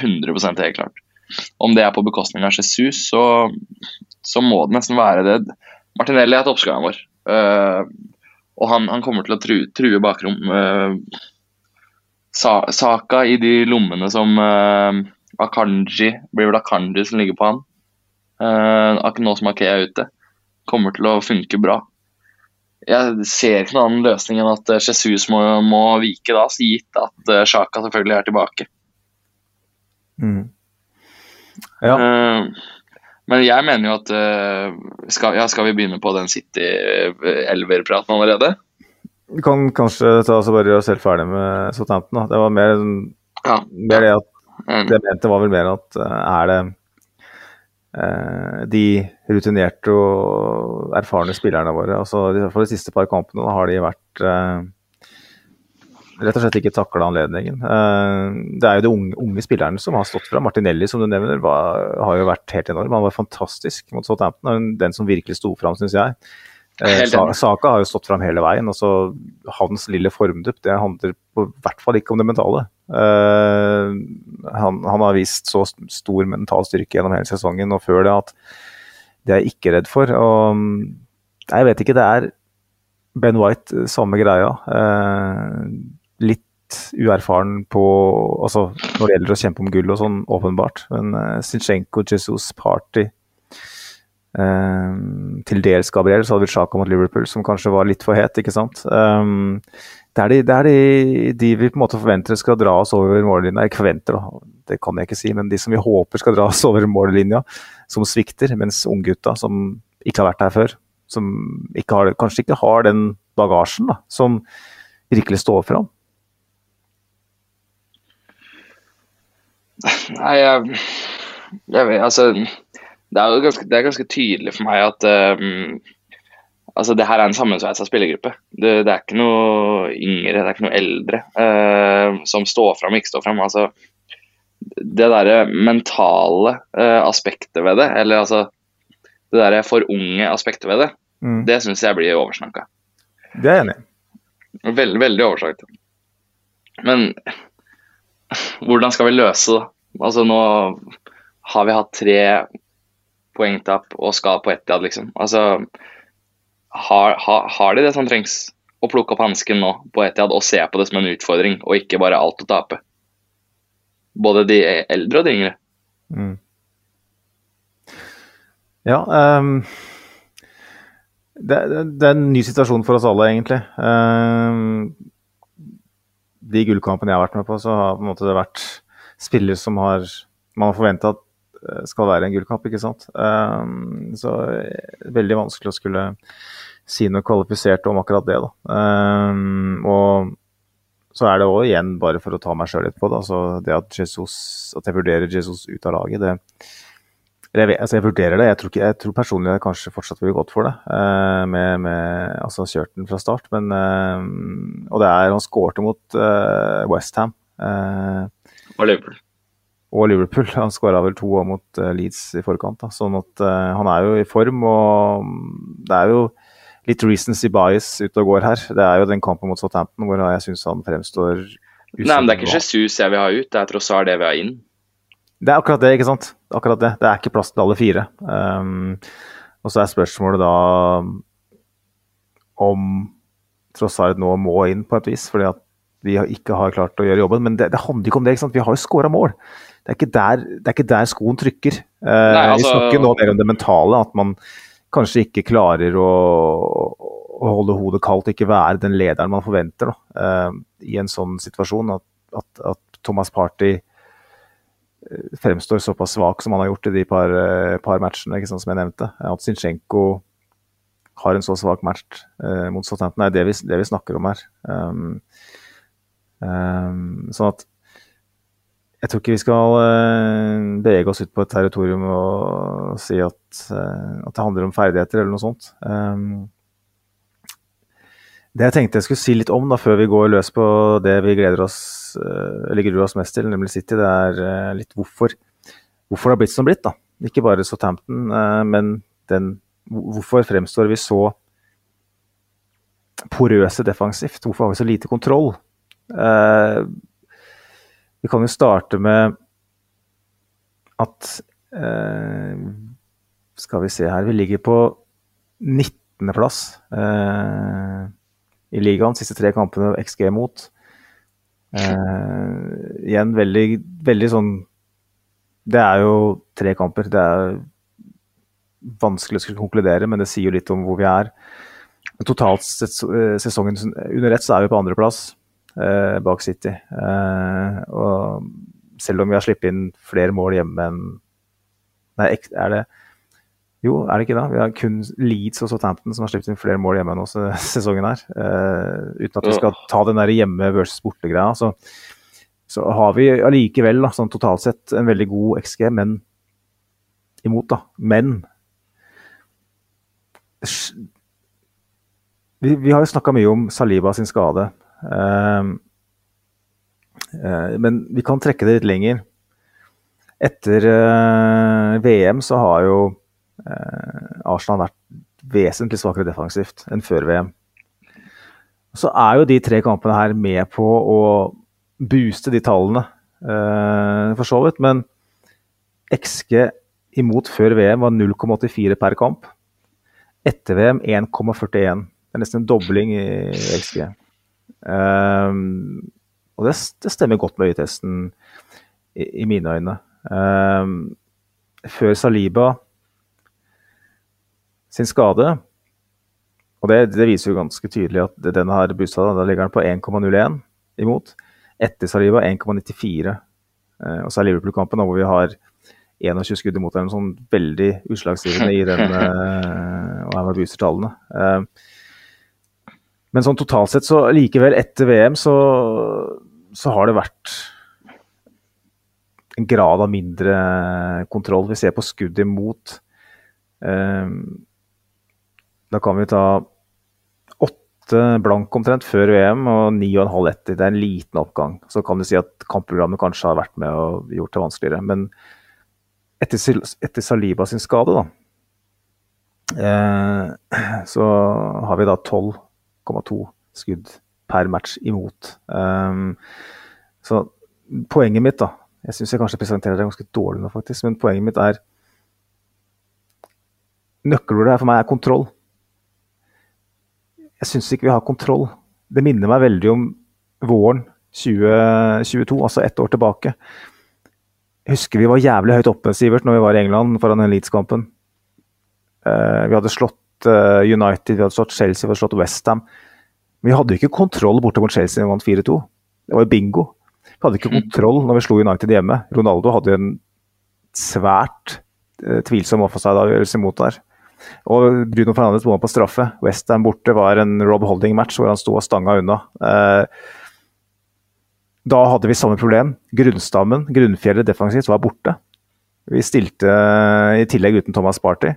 Speaker 4: 100% helt klart. Om det er på bekostning av Jesus, så, så må det nesten være det. Martinelli er toppskåreren vår. Uh, og han, han, kommer til å true, true bakrom. Uh, sa, Saka i de lommene som uh, Akanji Blir vel Akanji som ligger på han. Uh, nå som Akea er ute. Kommer til å funke bra. Jeg ser ikke noen annen løsning enn at Jesus må, må vike da, gitt at Sjaka selvfølgelig er tilbake.
Speaker 2: Mm. Ja.
Speaker 4: Uh, men jeg mener jo at skal, ja, skal, vi begynne på den City-elver-praten allerede?
Speaker 2: Vi kan kanskje ta oss og bare gjøre oss helt ferdig med Southampton. Da. Det var mer, ja. mer det at Det jeg mente, var vel mer at er det de rutinerte og erfarne spillerne våre altså For de siste par kampene har de vært rett og slett ikke takla anledningen. Eh, det er jo de unge, unge, spillerne som har stått fra. Martinelli, som du nevner, var, har jo vært helt enorm. Han var fantastisk mot Southampton. Den som virkelig sto fram, syns jeg. Eh, Saka har jo stått fram hele veien. altså Hans lille formdupp det handler på hvert fall ikke om det mentale. Uh, han, han, har vist så stor mental styrke gjennom hele sesongen og før det at det er jeg ikke redd for. og Jeg vet ikke, det er Ben White, samme greia. Uh, litt uerfaren på altså når det gjelder å kjempe om gull og sånn, åpenbart. Men uh, Zinchenko, Jesus, Party uh, Til dels Gabriel, så hadde vi Sjaka mot Liverpool, som kanskje var litt for het, ikke sant. Um, det er, de, det er de, de, vi på en måte forventer skal dra oss over mållinja. Ikke forventer, det kan jeg ikke si, men de som vi håper skal dra oss over mållinja, som svikter. Mens unggutta som ikke har vært her før, som ikke har, kanskje ikke har den bagasjen da, som virkelig står fram.
Speaker 4: Nei, jeg, jeg vet Altså, det er ganske, det er ganske tydelig for meg at um, altså det her er en sammensveisa spillergruppe. Det, det, er ikke noe yngre, det er ikke noe eldre uh, som står fram og ikke står fram. Altså, det derre mentale uh, aspektet ved det, eller altså det derre for unge aspektet ved det, mm. det syns jeg blir oversnakka.
Speaker 2: Det er jeg enig i.
Speaker 4: Veldig, veldig oversnakka. Men hvordan skal vi løse det? Altså nå har vi hatt tre poengtap og skal på Etiad, liksom. Altså har, har, har, de det som trengs? Å plukke opp hansken nå på Etiad og se på det som en utfordring, og ikke bare alt å tape? Både de eldre og de yngre.
Speaker 2: Mm. Ja um, det, det, er en ny situasjon for oss alle, egentlig. Um, de gullkampene jeg har vært med på, så har på en måte det vært spillere som har, man har forventa at skal være en gullkamp, ikke sant. Um, så eh, veldig vanskelig å skulle si noe kvalifisert om akkurat det, da. Um, og så er det òg igjen, bare for å ta meg sjøl litt på det, altså det at, Jesus, at jeg vurderer Jesus ut av laget, det jeg, altså jeg vurderer det. Jeg tror, ikke, jeg tror personlig jeg kanskje fortsatt ville gått for det. Uh, med, med, altså kjørt den fra start. Men, uh, og det er Han skårte mot uh, Westham. Uh,
Speaker 4: og Liverpool.
Speaker 2: Og Liverpool. Han skåra vel to mot uh, Leeds i forkant. Da. Sånn at uh, han er jo i form, og det er jo litt recency bias ute og går her. Det er jo den kampen mot Southampton hvor jeg syns han fremstår
Speaker 4: Nei, men det er ikke Jesus jeg vil ha ut, det er Trossard det vi har inn.
Speaker 2: Det er akkurat det, ikke sant. Akkurat Det Det er ikke plass til alle fire. Um, og så er spørsmålet da om Trossard nå må inn på et vis, fordi at vi ikke har klart å gjøre jobben. Men det, det handler ikke om det. ikke sant? Vi har jo skåra mål. Det er, ikke der, det er ikke der skoen trykker. Eh,
Speaker 4: Nei, altså-
Speaker 2: Vi snakker nå mer om det mentale. At man kanskje ikke klarer å, å holde hodet kaldt, ikke være den lederen man forventer da, eh, i en sånn situasjon. At, at, at Thomas Party eh, fremstår såpass svak som han har gjort i de par, eh, par matchene ikke sant, som jeg nevnte. At Zinchenko har en så svak match eh, mot Southampton, er det vi, det vi snakker om her. Um, sånn at jeg tror ikke vi skal eh, bevege oss ut på et territorium og si at, eh, at det handler om ferdigheter eller noe sånt. Um, det jeg tenkte jeg skulle si litt om da, før vi går løs på det vi gleder oss, eh, eller gruer oss mest til, nemlig City, det er litt hvorfor, hvorfor det har blitt som blitt. da. Ikke bare Southampton, men den, hvorfor fremstår vi så porøse defensivt? Hvorfor har vi så lite kontroll? Eh, vi kan jo starte med at uh, Skal vi se her Vi ligger på 19.-plass uh, i ligaen. Siste tre kampene XG mot. Eh, igjen veldig, veldig sånn Det er jo tre kamper. Det er vanskelig å skulle konkludere, men det sier jo litt om hvor vi er. Men totalt eh, sesongen under ett så er vi på andreplass eh, bak City. Eh, og selv om vi har sluppet inn flere mål hjemme enn Nei, er det Jo, er det ikke da? Vi har kun Leeds og Southampton som har sluppet inn flere mål hjemme nå eh, sesongen her. Eh, uten at vi skal ta den der hjemme versus borte-greia. Så, så har vi allikevel, sånn totalt sett, en veldig god XG, men imot, da. Men vi, vi har jo snakka mye om Saliba sin skade. Ehm, eh, men vi kan trekke det litt lenger. Etter eh, VM så har jo eh, Arsenal vært vesentlig svakere defensivt enn før VM. Så er jo de tre kampene her med på å booste de tallene, for så vidt. Men XG imot før VM var 0,84 per kamp. Etter VM 1,41. Det er nesten en dobling i XG. Ehm, og det, det stemmer godt med øyetesten i, i mine øyne. Um, før Saliba sin skade, og det, det viser jo ganske tydelig at den har bussa. da ligger den på 1,01 imot. Etter Saliba 1,94. Eh, og så er Liverpool-kampen hvor vi har 21 skudd imot, dem, sånn veldig utslagsgivende i den eh, og her med boostertallene. Eh, men sånn totalt sett, så likevel etter VM, så, så har det vært en grad av mindre kontroll. Vi ser på skudd imot. Eh, da kan vi ta åtte blank omtrent før VM og ni og en halv etter. Det er en liten oppgang. Så kan du si at kampprogrammet kanskje har vært med og gjort det vanskeligere. Men etter, etter Saliba sin skade, da, eh, så har vi da 12,2 skudd per match imot. Um, så poenget mitt, da Jeg syns jeg kanskje presenterer det ganske dårlig nå, faktisk, men poenget mitt er Nøkkelordet her for meg er kontroll. Jeg syns ikke vi har kontroll. Det minner meg veldig om våren 2022, altså ett år tilbake. Jeg husker vi var jævlig høyt oppe, Sivert, når vi var i England foran den Leeds-kampen. Eh, vi hadde slått eh, United, vi hadde slått Chelsea, vi hadde slått Westham. Vi hadde jo ikke kontroll borte mot Chelsea når vi vant 4-2. Det var jo bingo. Vi hadde ikke kontroll når vi slo United hjemme. Ronaldo hadde jo en svært eh, tvilsom offside-avgjørelse imot der. Og Bruno Fernandes bomma på straffe. Westham borte var en Rob Holding-match hvor han sto og stanga unna. Eh, da hadde vi samme problem. Grunnstammen, grunnfjellet defensivt, var borte. Vi stilte i tillegg uten Thomas Party.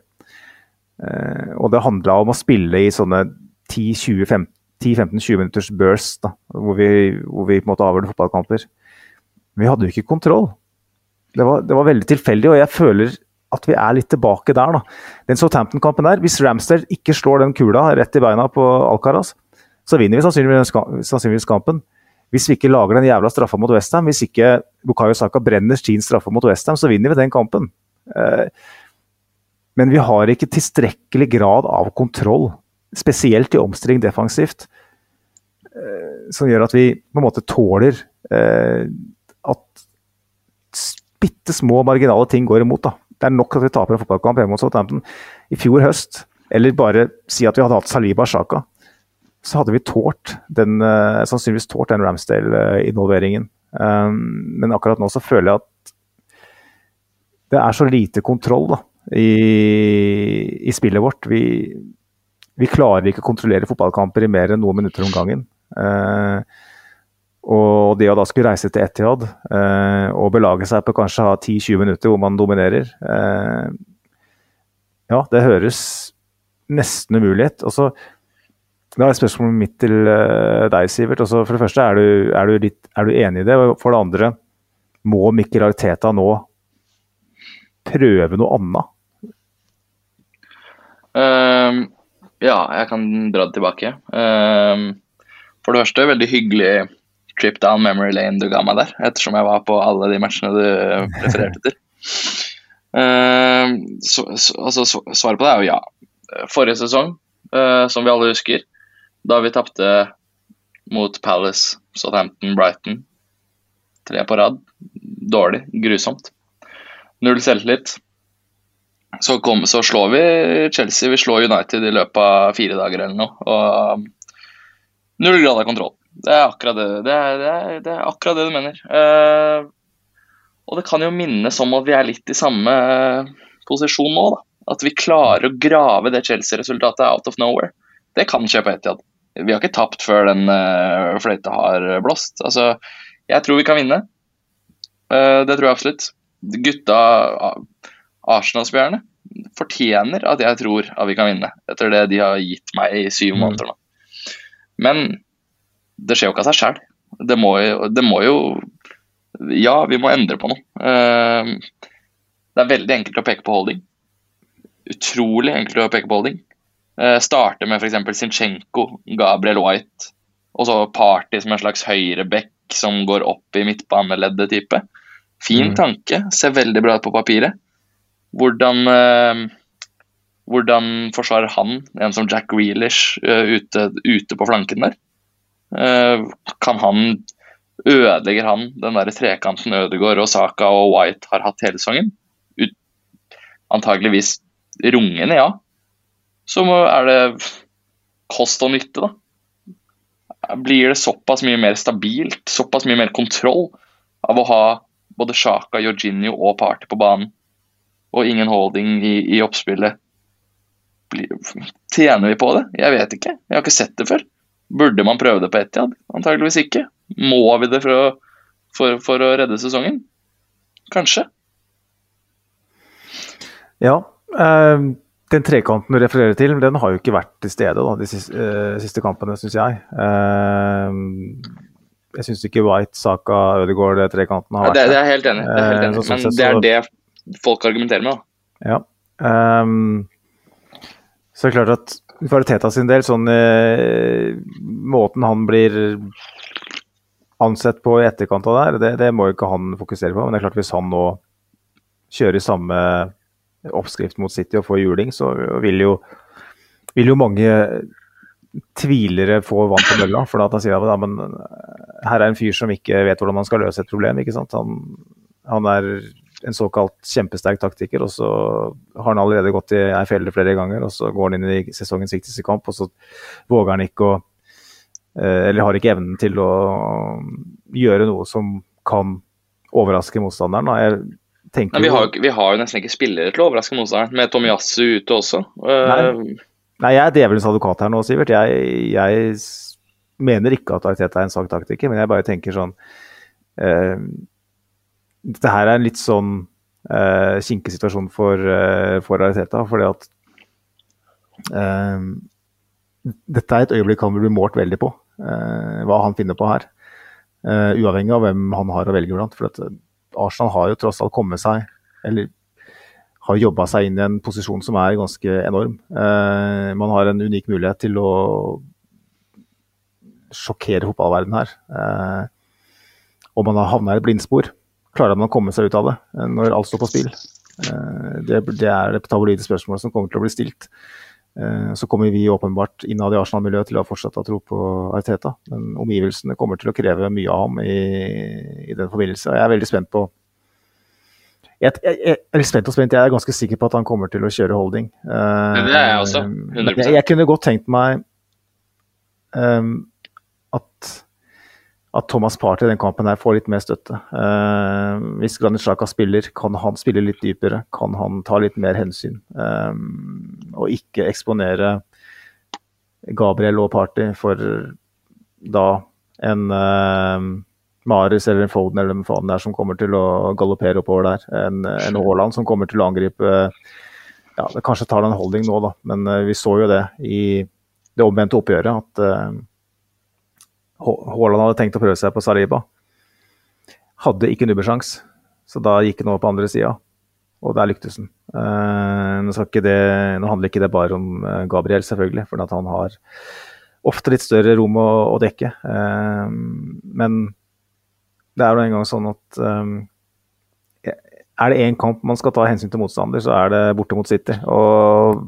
Speaker 2: Eh, og det handla om å spille i sånne 10-15-20 minutters burst, da, hvor, vi, hvor vi på en måte avgjorde fotballkamper. Men vi hadde jo ikke kontroll. Det var, det var veldig tilfeldig, og jeg føler at vi er litt tilbake der. da. Den Southampton-kampen der, hvis Ramster ikke slår den kula rett i beina på Alcaraz, så vinner vi sannsynligvis, kampen. hvis vi ikke lager den jævla straffa mot Westham, hvis ikke Bukayo Saka brenner sin straffe mot Westham, så vinner vi den kampen. Eh, men vi har ikke tilstrekkelig grad av kontroll, spesielt i omstilling defensivt, eh, som gjør at vi på en måte tåler eh, at bitte små marginale ting går imot. da. Det er nok at vi taper en fotballkamp hjemme mot Southampton. I fjor høst, eller bare si at vi hadde hatt Saliba Shaka, så hadde vi tålt den, uh, sannsynligvis tålt den Ramsdale-involveringen. Men akkurat nå så føler jeg at det er så lite kontroll da, i, i, spillet vårt. Vi, vi, klarer ikke å kontrollere fotballkamper i mer enn noen minutter om gangen. Eh, og det å da skulle reise til Etiad eh, og belage seg på kanskje ha 10-20 minutter hvor man dominerer eh, Ja, det høres nesten umulig ut. Og så da er spørsmålet mitt til uh, deg, Sivert. Også for det første, er du, er, du litt, er du, enig i det? For det andre, må Mikkel Arteta nå prøve noe annet?
Speaker 4: Uh, ja, jeg kan dra det tilbake. Um, for det første, veldig hyggelig trip down memory lane du ga meg der, ettersom jeg var på alle de matchene du refererte til. så, så, altså, svaret på det er jo ja. Forrige sesong, som vi alle husker, da vi tapte mot Palace, Southampton, Brighton. Tre på rad. Dårlig. Grusomt. Null selvtillit. Så, kom, så, slår vi Chelsea, vi slår United i løpet av fire dager eller noe. Og um, null grad av kontroll. Det er akkurat det, det, er, det, er, det er akkurat det du mener. Uh, og det kan jo minnes om at vi er litt i samme uh, posisjon nå. da. At vi klarer å grave det Chelsea-resultatet out of nowhere. Det kan skje på Etiad. Vi har ikke tapt før den uh, fløyta har blåst. Altså, jeg tror vi kan vinne. Uh, det tror jeg absolutt. Gutta, uh, Arsenal-spillerne, fortjener at jeg tror at vi kan vinne. Etter det de har gitt meg i syv mm. måneder nå. Men det skjer jo ikke av seg sjøl. Det, det, må jo Ja, vi må endre på noe. Uh, det er veldig enkelt å peke på holding. Utrolig enkelt å peke på holding. Uh, starte med f.eks. Sinchenko, Gabriel White, og så Party som en slags høyreback som går opp i midtbaneleddet type. Fin mm. tanke, ser veldig bra ut på papiret. Hvordan, uh, hvordan forsvarer han en som Jack Grealish uh, ute, ute, på flanken der? kan han Ødelegger han den der trekanten Ødegaard og Saka og White har hatt hele sesongen? Antageligvis rungende, ja så er det kost og nytte, da. Blir det såpass mye mer stabilt, såpass mye mer kontroll av å ha både Sjaka, Jorginho og Party på banen, og ingen holding i, i oppspillet? Tjener vi på det? Jeg vet ikke. Jeg har ikke sett det før. Burde man prøve det på Etiad? Antageligvis ikke. Må vi det for å, for, for å redde sesongen? Kanskje.
Speaker 2: Ja. Uh, den trekanten du refererer til, den har jo ikke vært til stede da, de siste, uh, siste kampene, syns jeg. Uh, jeg syns ikke White, Saka, Ødegaard, trekanten har
Speaker 4: vært
Speaker 2: ja,
Speaker 4: det, det er helt enig, det er helt enig. Men det er det folk argumenterer med. da.
Speaker 2: Ja. Um, så det er klart at for Teta sin del, sånn måten han blir ansett på i etterkant av der, det, det må jo ikke han fokusere på. Men det er klart hvis han nå kjører samme oppskrift mot City og får juling, så vil jo, vil jo mange tvilere få vann på mølla. For da sier at men her er en fyr som ikke vet hvordan man skal løse et problem. ikke sant? Han, han er en såkalt kjempesterk taktiker, og så har han allerede gått i ei felle flere ganger. og Så går han inn i sesongens viktigste kamp, og så våger han ikke å eh, Eller har ikke evnen til å gjøre noe som kan overraske motstanderen. Jeg
Speaker 4: Nei, vi, har, vi, har, jo nesten ikke spillere til å overraske motstanderen, med Tomiyasu ute også.
Speaker 2: Nei. Eh, Nei, jeg er djevelens advokat her nå, Sivert. Jeg, jeg mener ikke at Ariteta er en svak taktiker, men jeg bare tenker sånn uh, Dette her er en litt sånn uh, kinkig situasjon for, uh, for Ariteta, fordi at uh, Dette er et øyeblikk han vil bli målt veldig på, hva han finner på her. uavhengig av hvem han har å velge blant. for at Arsenal har jo tross alt kommet seg, eller har jobba seg inn i en posisjon som er ganske enorm. Man har en unik mulighet til å sjokkere fotballverdenen her. og man har havna i et blindspor. Klarer man å komme seg ut av det eh, når alt står på spill? Eh, det, det, er det tabloide spørsmålet som kommer til å bli stilt. Eh, så kommer vi åpenbart innad i Arsenal-miljøet til å fortsette å tro på Arteta. Men omgivelsene kommer til å kreve mye av ham i, i den forbindelse. Og jeg er veldig spent på jeg, jeg, jeg, er spent og spent. Jeg er ganske sikker på at han kommer til å kjøre holding.
Speaker 4: Det er jeg også. 100%.
Speaker 2: Jeg, jeg kunne godt tenkt meg um, at Thomas Party i den kampen her får litt mer støtte. Eh, hvis Granit Xhaka spiller, kan han spille litt dypere? Kan han ta litt mer hensyn? Eh, og ikke eksponere Gabriel og Party for da en eh, Marius eller en Foden eller hvem faen det er som kommer til å galoppere oppover der. En, en Haaland som kommer til å angripe ja, det Kanskje tar det en holding nå, da, men uh, vi så jo det i det omvendte oppgjøret. at Haaland hadde tenkt å prøve seg på Saliba. Hadde ikke nubbesjans, så da gikk han over på andre sida. Og der lyktes han. Uh, nå, det, nå, handler ikke det bare om uh, Gabriel, selvfølgelig, for han har ofte litt større rom å, å dekke. Uh, men det er jo en gang sånn at er det én kamp man skal ta hensyn til motstander, så er det borte mot City. Og,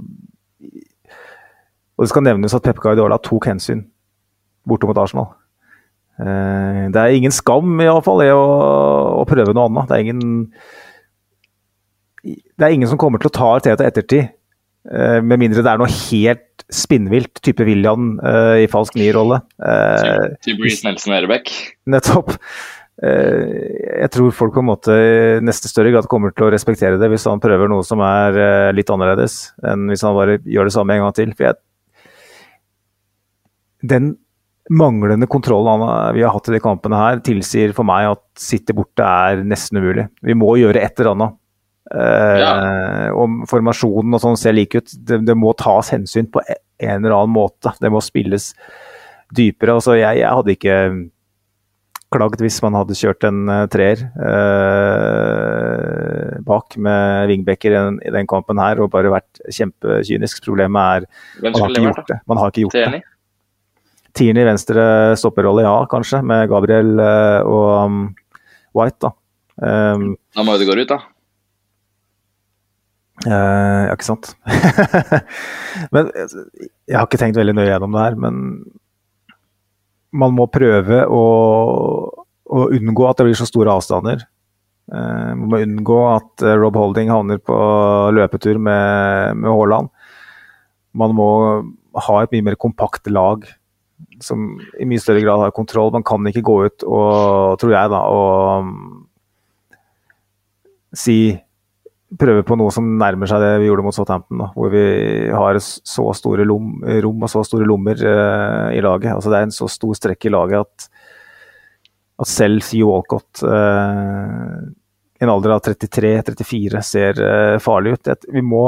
Speaker 2: og det skal nevnes at Pep Guardiola tok hensyn borte mot Arsenal. Eh, det er ingen skam i alle fall, i å, å, prøve noe annet. Det er ingen det er ingen som kommer til å ta Arteta ettertid, eh, med mindre det er noe helt spinnvilt, type William uh, i falsk ny-rolle.
Speaker 4: Uh, type Reece Nelson Erebekk?
Speaker 2: Nettopp. Uh, jeg tror folk på en måte i neste større grad kommer til å respektere det hvis han prøver noe som er uh, litt annerledes, enn hvis han bare gjør det samme en gang til. For jeg, den manglende kontrollen vi har hatt i de kampene her, tilsier for meg at City borte er nesten umulig. Vi må gjøre et eller annet. Eh, ja. Om formasjonen og sånn ser like ut. Det, det, må tas hensyn på en eller annen måte. Det må spilles dypere. Altså, jeg, jeg hadde ikke klagd hvis man hadde kjørt en uh, treer uh, bak med vingbekker i, i, den kampen her og bare vært kjempekynisk. Problemet er man har ikke gjort det. Man har ikke gjort det. Tierney i venstre stopperrolle, ja, kanskje, med Gabriel uh, og um, White, da.
Speaker 4: Um, da må gå ut, da.
Speaker 2: Uh, ja, ikke sant. men Jeg har ikke tenkt veldig nøye gjennom det her, men man må prøve å, å unngå at det blir så store avstander. Uh, man må unngå at Rob Holding havner på løpetur med, med Haaland. Man må ha et mye mer kompakt lag som i mye større grad har kontroll. Man kan ikke gå ut og, tror jeg, da, og um, si Prøve på noe som nærmer seg det vi gjorde mot Southampton, hvor vi har så store lom, rom og så store lommer uh, i laget. Altså, det er en så stor strekk i laget at, at selv Theo Walcott, uh, en alder av 33-34, ser uh, farlig ut. vi må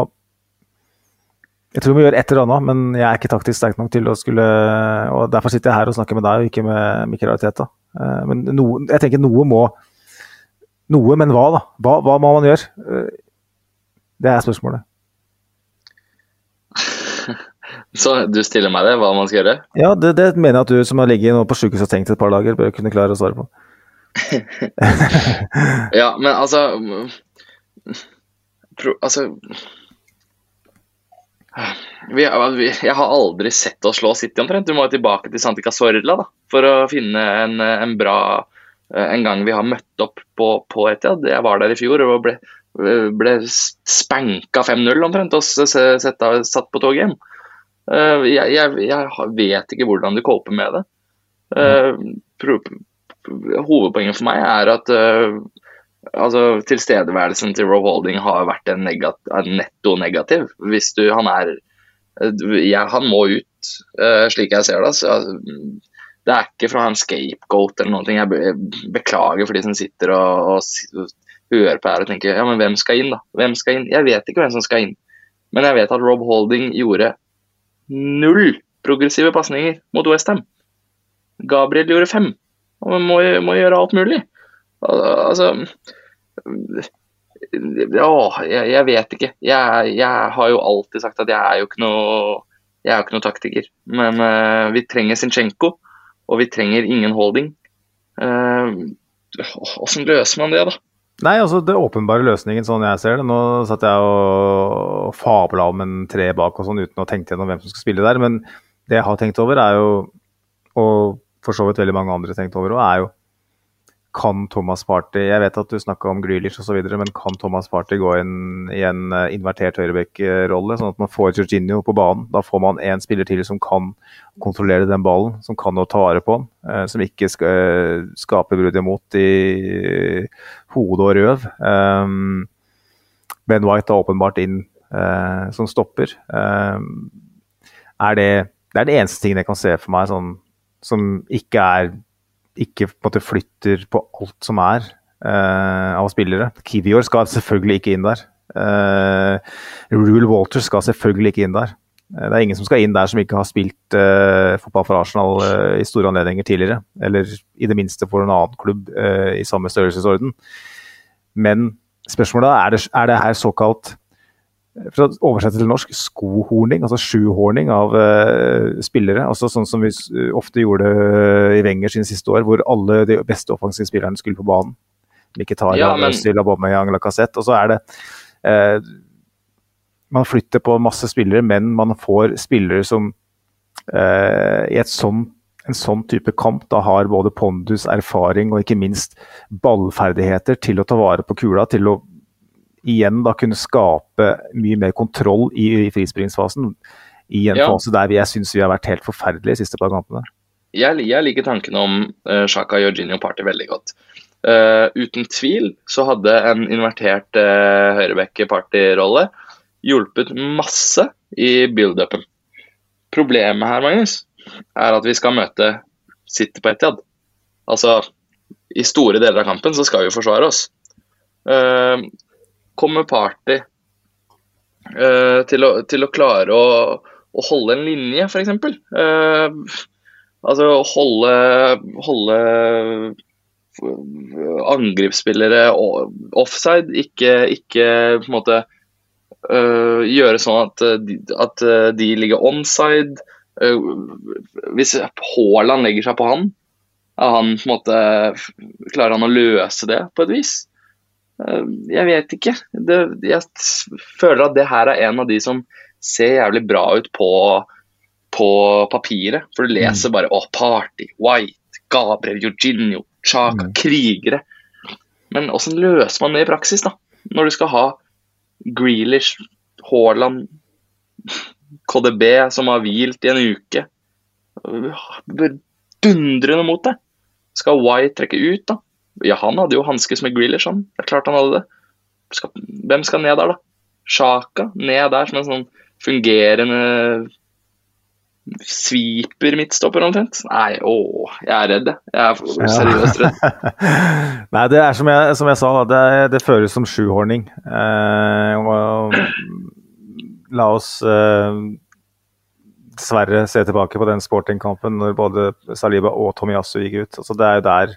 Speaker 2: jeg tror vi gjør et eller annet, men jeg er ikke taktisk sterk nok til å skulle og Derfor sitter jeg her og snakker med deg, og ikke med Mikkel Ariteta. Eh, men noe, jeg tenker noe må Noe, men hva, da? Hva, hva må man gjøre? Eh, det er spørsmålet.
Speaker 4: Så du stiller meg det, hva man skal gjøre?
Speaker 2: Ja, det, det mener jeg at du som har ligget på sykehus og tenkt et par dager, bør kunne klare å svare på.
Speaker 4: ja, men altså Altså vi, jeg har aldri sett oss slå City omtrent. Du må jo tilbake til Santi Cazorla da, for å finne en, en, bra En gang vi har møtt opp på, på Etiad. Jeg var der i fjor og ble, ble spanka 5-0 omtrent og satt, satt på toget hjem. Eh, jeg, jeg, jeg, vet ikke hvordan du coper med det. Eh, hovedpoenget for meg er at eh, altså, tilstedeværelsen til Rob Holding har vært en, en netto negativ. Hvis du, han er ja, Han må ut, uh, slik jeg ser det. Så, det er ikke for å ha en scapegoat eller noe. Jeg beklager for de som sitter og, og, hører på her og tenker ja, men hvem skal inn, da? Hvem skal inn? Jeg vet ikke hvem som skal inn. Men jeg vet at Rob Holding gjorde null progressive pasninger mot Westham. Gabriel gjorde fem. Og man må, må gjøre alt mulig. Altså ja, jeg, jeg, vet ikke. Jeg, jeg, har jo alltid sagt at jeg er jo ikke noe jeg er jo ikke noe taktiker. Men uh, vi trenger Sinchenko, og vi trenger ingen holding. Åssen løser man det, da?
Speaker 2: Nei, altså Det åpenbare løsningen, sånn jeg ser det Nå satt jeg og fabla om en tre bak og sånn uten å tenke gjennom hvem som skal spille der. Men det jeg har tenkt over, er jo, og for så vidt veldig mange andre har tenkt over og er jo kan Thomas Party Jeg vet at du snakka om Grealish osv., men kan Thomas Party gå inn i en eh, invertert høyreback-rolle, sånn at man får Jorginho på banen? Da får man én spiller til som kan kontrollere den ballen, som kan å ta vare på den. Eh, som ikke skaper brudd imot i hode og røv. Ben White er åpenbart inn som stopper. Er det, det er det eneste tingen jeg kan se for meg sånn, som ikke er ikke på en måte flytter på alt som er uh, av spillere. Kivior skal selvfølgelig ikke inn der. Uh, Rule Walters skal selvfølgelig ikke inn der. Uh, det er ingen som skal inn der som ikke har spilt fotball for Arsenal i store anledninger tidligere. Eller i det minste for en annen klubb i samme størrelsesorden. Men spørsmålet er, det, er det her såkalt for å oversette til norsk, skohorning, altså sjuhorning av uh, spillere. altså Sånn som vi ofte gjorde i Wenger sine siste år, hvor alle de beste offensive spillerne skulle på banen. Mkhitaryan, ja, men... Özil, Aubameyang, Lacassette. Og så er det uh, Man flytter på masse spillere, men man får spillere som uh, i et sånt en sånn type kamp da har både pondus, erfaring og ikke minst ballferdigheter til å ta vare på kula, til å igjen da kunne skape mye mer kontroll i, i frispillingsfasen. I en ja. fase der jeg syns vi har vært helt forferdelige de siste par kampene.
Speaker 4: Jeg, jeg liker tanken om uh, Shaka Jorginho Party veldig godt. Uh, uten tvil så hadde en invertert uh, høyreback-party-rolle hjulpet masse i build-upen. Problemet her, Magnus, er at vi skal møte City på Etiad. Altså, i store deler av kampen så skal vi forsvare oss. Uh, kommer Party uh, til, å, til, å, klare å, å holde en linje, f.eks. Uh, eh, altså holde, holde angrepsspillere offside, ikke, ikke på en måte uh, gjøre sånn at, at, de ligger onside. Uh, hvis Haaland legger seg på han, han på måte, klarer han å løse det på et vis? Eh, jeg vet ikke. Det, jeg føler at det her er en av de som ser jævlig bra ut på, på papiret. For du leser mm. bare å, Party, White, Gabriel, Eugenio, Chaka, mm. krigere. Men åssen løser man det i praksis, da? Når du skal ha Grealish, Haaland, KDB som har hvilt i en uke. Dundrende mot det. Skal White trekke ut, da? Ja, han hadde jo hanskes med Grealish, han. Det er klart han hadde det. Skal, hvem skal ned der, da? Sjaka ned der som en sånn fungerende sviper midtstopper omtrent. Nei, å, jeg er redd, jeg. Jeg er seriøst redd.
Speaker 2: Nei, det er som jeg, som jeg sa, det, det føles som sjuhorning. Eh, la oss eh, dessverre se tilbake på den sportingkampen når både Saliba og Tomiyasu gikk ut. Altså, det er jo der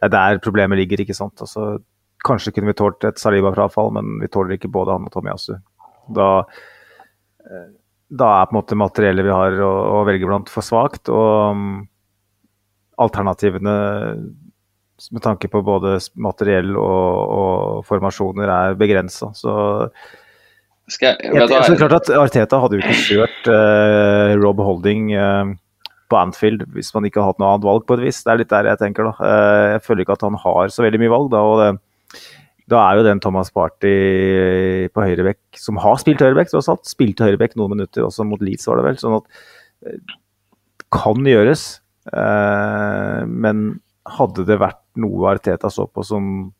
Speaker 2: det er der problemet ligger. ikke sant? Altså, kanskje kunne vi tålt et Saliba-frafall, men vi tåler ikke både han og Tomiyasu. Da, eh, da er på en måte materiellet vi har å, å velge blant, for svakt. Og um, alternativene med tanke på både materiell og, og formasjoner er begrensa. Så
Speaker 4: jeg, jeg, jeg,
Speaker 2: så klart at Arteta hadde jo ikke kjørt uh, Rob Holding uh, på Anfield hvis man ikke har hatt noe annet valg, på et vis. Det er litt der jeg tenker, da. Eh, jeg føler ikke at han har så veldig mye valg, da. og det, da er jo den Thomas Party på høyrebekk, som har spilt høyrebekk, tross alt, spilte høyrebekk noen minutter, også mot Leeds, var det vel. Sånn at eh, kan gjøres. Eh, men hadde det vært noe Arteta så på som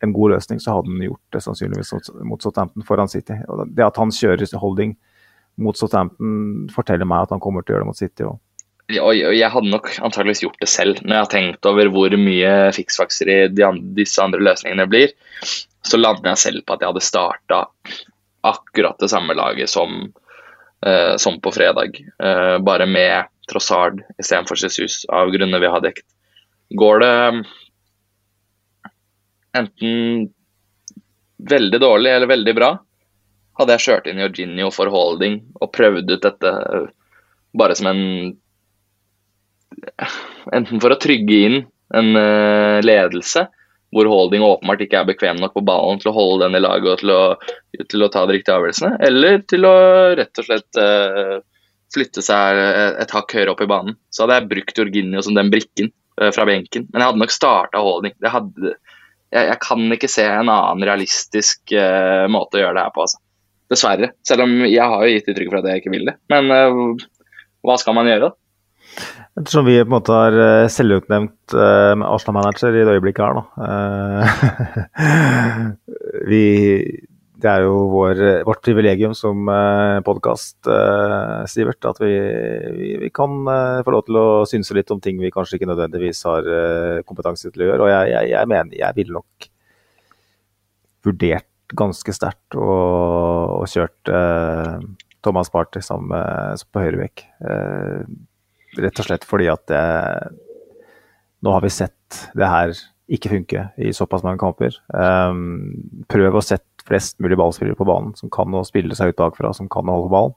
Speaker 2: en god løsning, så hadde han gjort det sannsynligvis mot Southampton foran City. Og det at han kjører holding mot Southampton, forteller meg at han kommer til å gjøre det mot City òg
Speaker 4: jeg hadde nok antageligvis gjort det selv, når jeg har tenkt over hvor mye fiksfakser i disse andre løsningene blir. Så lander jeg selv på at jeg hadde starta akkurat det samme laget som, uh, som på fredag. Uh, bare med Trossard istedenfor Jesus, av grunner vi har dekket. Går det enten veldig dårlig eller veldig bra, hadde jeg kjørt inn Jorginho for holding og prøvd ut dette bare som en enten for å trygge inn en uh, ledelse, hvor Holding åpenbart ikke er bekvem nok på ballen til å holde den i laget og til å, til å ta de riktige avgjørelsene, eller til å rett og slett uh, flytte seg et, et hakk høyere opp i banen. Så hadde jeg brukt Jorginho som den brikken uh, fra benken, men jeg hadde nok starta Holding. Hadde, jeg, jeg kan ikke se en annen realistisk eh, måte å gjøre det her på. Altså. Dessverre. Selv om jeg har jo gitt uttrykk for at jeg ikke vil det. Men eh, hva skal man gjøre, da?
Speaker 2: Ettersom vi på en måte har eh, selvutnevnt uh, Arsenal-manager i det øyeblikket her, da. Uh, vi, det er jo vår, vårt privilegium som uh, podkast, uh, Sivert, at vi, vi, vi kan få lov til å synse litt om ting vi kanskje ikke nødvendigvis har kompetanse til å gjøre. Og jeg, jeg, jeg mener jeg ville nok vurdert ganske sterkt og, og kjørt Thomas Party som, som på høyrebekk. Rett og slett fordi at det, nå har vi sett det her ikke funke i såpass mange kamper. Um, prøv å sette flest mulig ballspillere på banen som kan å spille seg ut bakfra, som kan å holde ballen.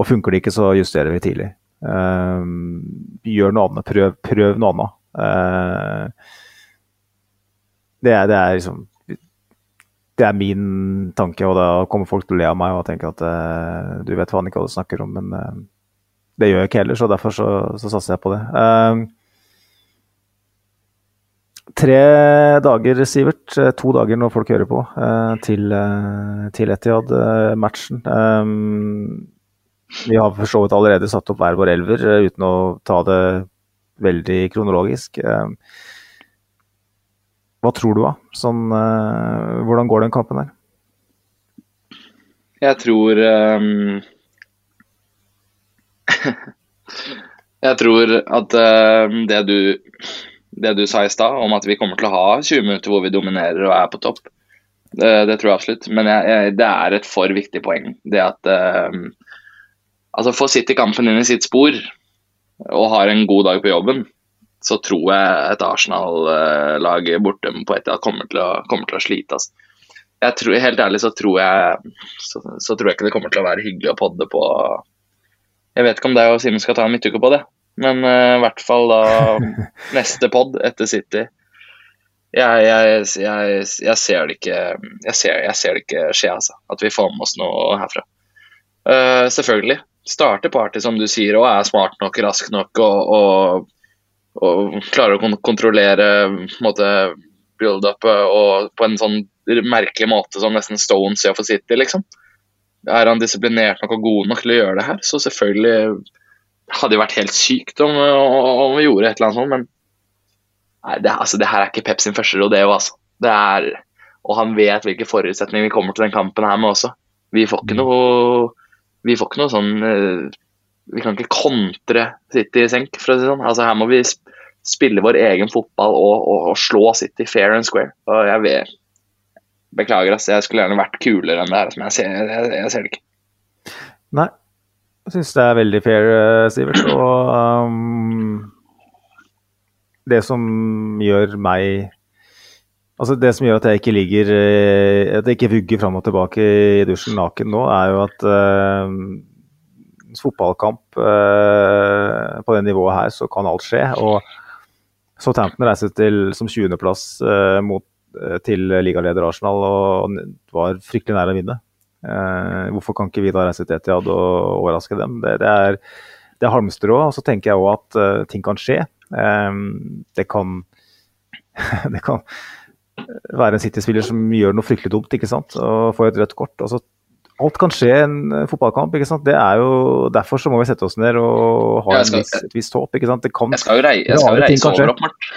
Speaker 2: Og funker det ikke, så justerer vi tidlig. Um, gjør noe annet. Prøv, prøv noe annet. Uh, det, er, det, er, liksom Det er min tanke, og da kommer folk til å le av meg og tenke at uh, du vet faen ikke hva du snakker om, men uh, det gjør jeg ikke heller, så derfor så, så satser jeg på det. Uh, tre dager, Sivert, eh, to dager når folk hører på, uh, til, uh, til Etiad-matchen. Um, vi har for så vidt allerede satt opp hver vår elver, uten å ta det veldig kronologisk. hva tror du, da? Sånn, hvordan går den kampen her?
Speaker 4: Jeg tror um jeg tror at uh, det, du, det du sa i stad, om at vi kommer til å ha 20 minutter hvor vi dominerer og er på topp, det, det tror jeg absolutt. Men jeg, jeg, det er et for viktig poeng. Det at uh, Altså, Får City kampen inn i sitt spor og har en god dag på jobben, så tror jeg et Arsenal-lag borte på et kommer kommer til å slite. Altså. Jeg tror, helt ærlig så tror jeg så, så, tror jeg ikke det kommer til å være hyggelig å podde på jeg vet ikke om deg og Simen skal ta en midtuke på det, men uh, i hvert fall da neste pod etter City. Jeg, jeg, jeg, jeg, ser det ikke jeg ser, ser det ikke skje, altså. At vi får med oss noe herfra. Uh, selvfølgelig. Starte party, som du sier, og er smart nok, rask nok og, og, og klarer å kontrollere build-upet på en sånn merkelig måte som nesten Stones gjør for City, liksom er han disiplinert nok og god nok til å gjøre det her, så selvfølgelig hadde det vært helt sykt om, om, vi gjorde et eller annet sånt, men nei, det, altså, det, her er ikke Pep sin første rodeo, altså. Det er, og han vet hvilke forutsetninger vi kommer til den kampen her med også. Vi får ikke mm. noe vi får ikke noe sånn eh, Vi kan ikke kontre City i senk, for å si det sånn. Altså, her må vi spille vår egen fotball og, og, og slå City fair and square. Og jeg vet Beklager, ass. Jeg skulle gjerne vært kulere enn det her, men jeg ser, jeg, jeg ser det ikke.
Speaker 2: Nei. Jeg syns det er veldig fair, eh, Sivert. Og um, det som gjør meg Altså Det som gjør at jeg ikke ligger eh, At jeg ikke vugger fram og tilbake i dusjen naken nå, er jo at uh, fotballkamp uh, på det nivået her, så kan alt skje. Og Southampton reiser til som 20.-plass uh, mot til ligaleder Arsenal og var fryktelig nær å vinne. Eh, hvorfor kan ikke vi da reise til Etiad og overraske dem? Det, det er, det er halmstrå. Og så tenker jeg òg at uh, ting kan skje. Eh, det kan det kan være en City-spiller som gjør noe fryktelig dumt ikke sant? og får et rødt kort. Altså, alt kan skje i en fotballkamp. ikke sant? Det er jo, Derfor så må vi sette oss ned og ha skal, en viss, et visst håp. ikke sant? Det
Speaker 4: kan, jeg skal jo jeg skal jo reise over opp, Mart.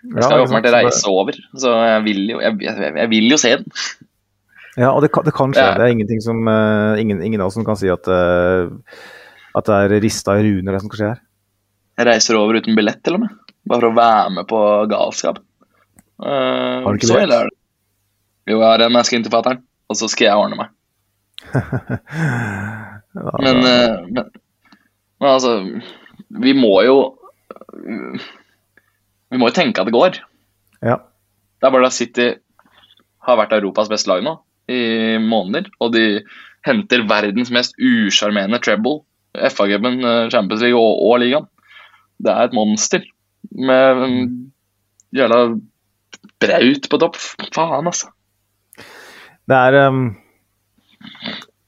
Speaker 4: Jeg skal jo åpenbart reise over, så jeg vil, jo, jeg, jeg vil jo se den.
Speaker 2: Ja, og det kan, det kan skje. Ja. Det er ingenting som, uh, ingen, ingen, av oss som kan si at, uh, at det er rista i runer det som skal skje her.
Speaker 4: Jeg reiser over uten billett, til og med. Bare for å være med på galskap.
Speaker 2: Uh, har du ikke det?
Speaker 4: Jo, jeg har en jeg skal inn til fatter'n, og så skal jeg ordne meg. ja, men, men, men altså Vi må jo vi må jo tenke at det går.
Speaker 2: Ja.
Speaker 4: Det er bare da City har vært Europas beste lag nå i måneder. Og de henter verdens mest usjarmerende treble. FA-cupen, eh, Champions League og, og ligaen. det er et monster. Med jævla Braut på topp. Faen, altså.
Speaker 2: Det er um,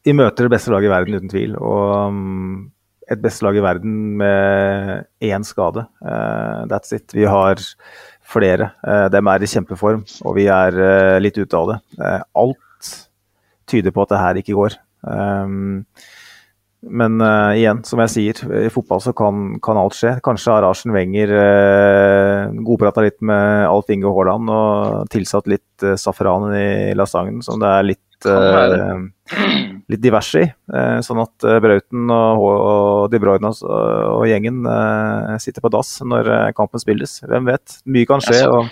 Speaker 2: De møter det beste laget i verden, uten tvil. Og um, et beste lag i verden med én skade. Uh, that's it. Vi har flere. Uh, dem er i kjempeform, og vi er uh, litt ute av det. Alt tyder på at det her ikke går. Um, men igjen, som jeg sier, i fotball så kan, kan alt skje. Kanskje har Arsen Wenger uh, godprata litt med Alf Inge Haaland og tilsatt litt safran i lasangen, som det er litt, uh, litt diverse i. Uh, sånn at uh, Brauten og, og De Bruyne og, og gjengen sitter på dass når kampen spilles. Hvem vet? Mye kan skje. og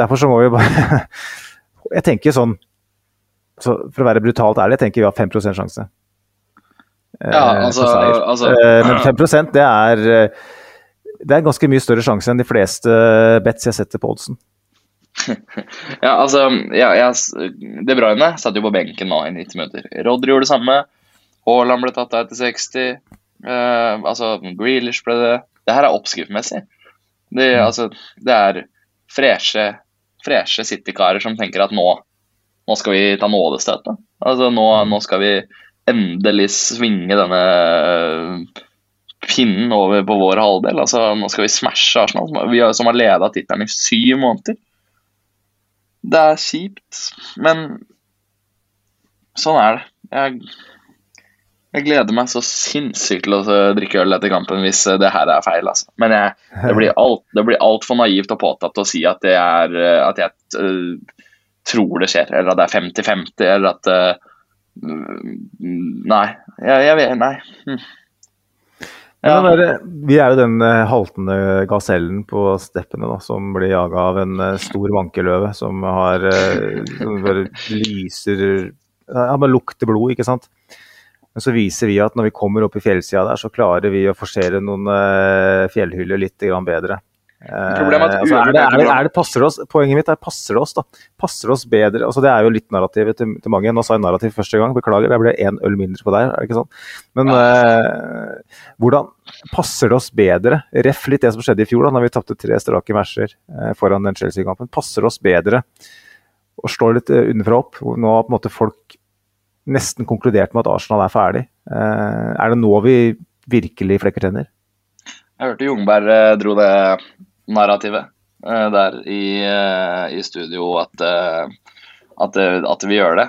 Speaker 2: Derfor så må vi bare Jeg tenker sånn, så for å være brutalt ærlig, jeg tenker vi har 5 sjanse.
Speaker 4: Ja,
Speaker 2: eh,
Speaker 4: altså, altså
Speaker 2: Eh, Men 5% det er eh, det er ganske mye større sjanse enn de fleste bets jeg setter på oddsen.
Speaker 4: Ja, altså ja, jeg, De Bruyne satt jo på benken nå i 90 minutter. Rodry gjorde det samme. Haaland ble tatt av etter 60. Uh, altså, Grealish ble det Det her er oppskriftmessig. Det, altså, det er freshe, freshe City-karer som tenker at nå, nå skal vi ta nådestøtet. Altså, nå, nå skal vi endelig svinge denne pinnen over på vår halvdel. Altså, nå skal vi smashe Arsenal, har- som har leda tittelen i syv måneder. Det er kjipt, men sånn er det. Jeg, jeg gleder meg så sinnssykt til å drikke øl etter kampen hvis eh, det her er feil. Altså. Men jeg, det blir alt, det naivt og påtatt å si at, er, eh, at jeg uh, tror det skjer, eller at det er 50-50, eller at mm, Nei. Jeg, jeg vet Nei. Hm. Ja.
Speaker 2: der, vi er jo den eh, haltende gasellen på steppene da, som blir jaga av en eh, stor vankeløve som har eh, som bare lyser Han bare lukter blod, ikke sant. Men så viser vi at når vi kommer opp i fjellsida der, så klarer vi å forsere noen fjellhyller litt bedre. Eh,
Speaker 4: Problemet
Speaker 2: altså, er det, er det, er det passer oss, Poenget mitt er passer det oss, da. Passer det oss bedre altså Det er jo litt narrativet til, til mange. Nå sa jeg narrativ første gang, beklager. Det ble én øl mindre på deg, er det ikke sånn? Men eh, hvordan passer det oss bedre? Ref litt det som skjedde i fjor, da når vi tapte tre strake matcher eh, foran den Chelsea-kampen. Passer det oss bedre å slå litt eh, underfra opp? Nå har på en måte folk nesten konkludert med at Arsenal er ferdig. Eh, er det nå vi virkelig flekker tenner?
Speaker 4: Jeg hørte Jungberg eh, dro det narrativet eh, der i, eh, i studio at, eh, at, at vi gjør det.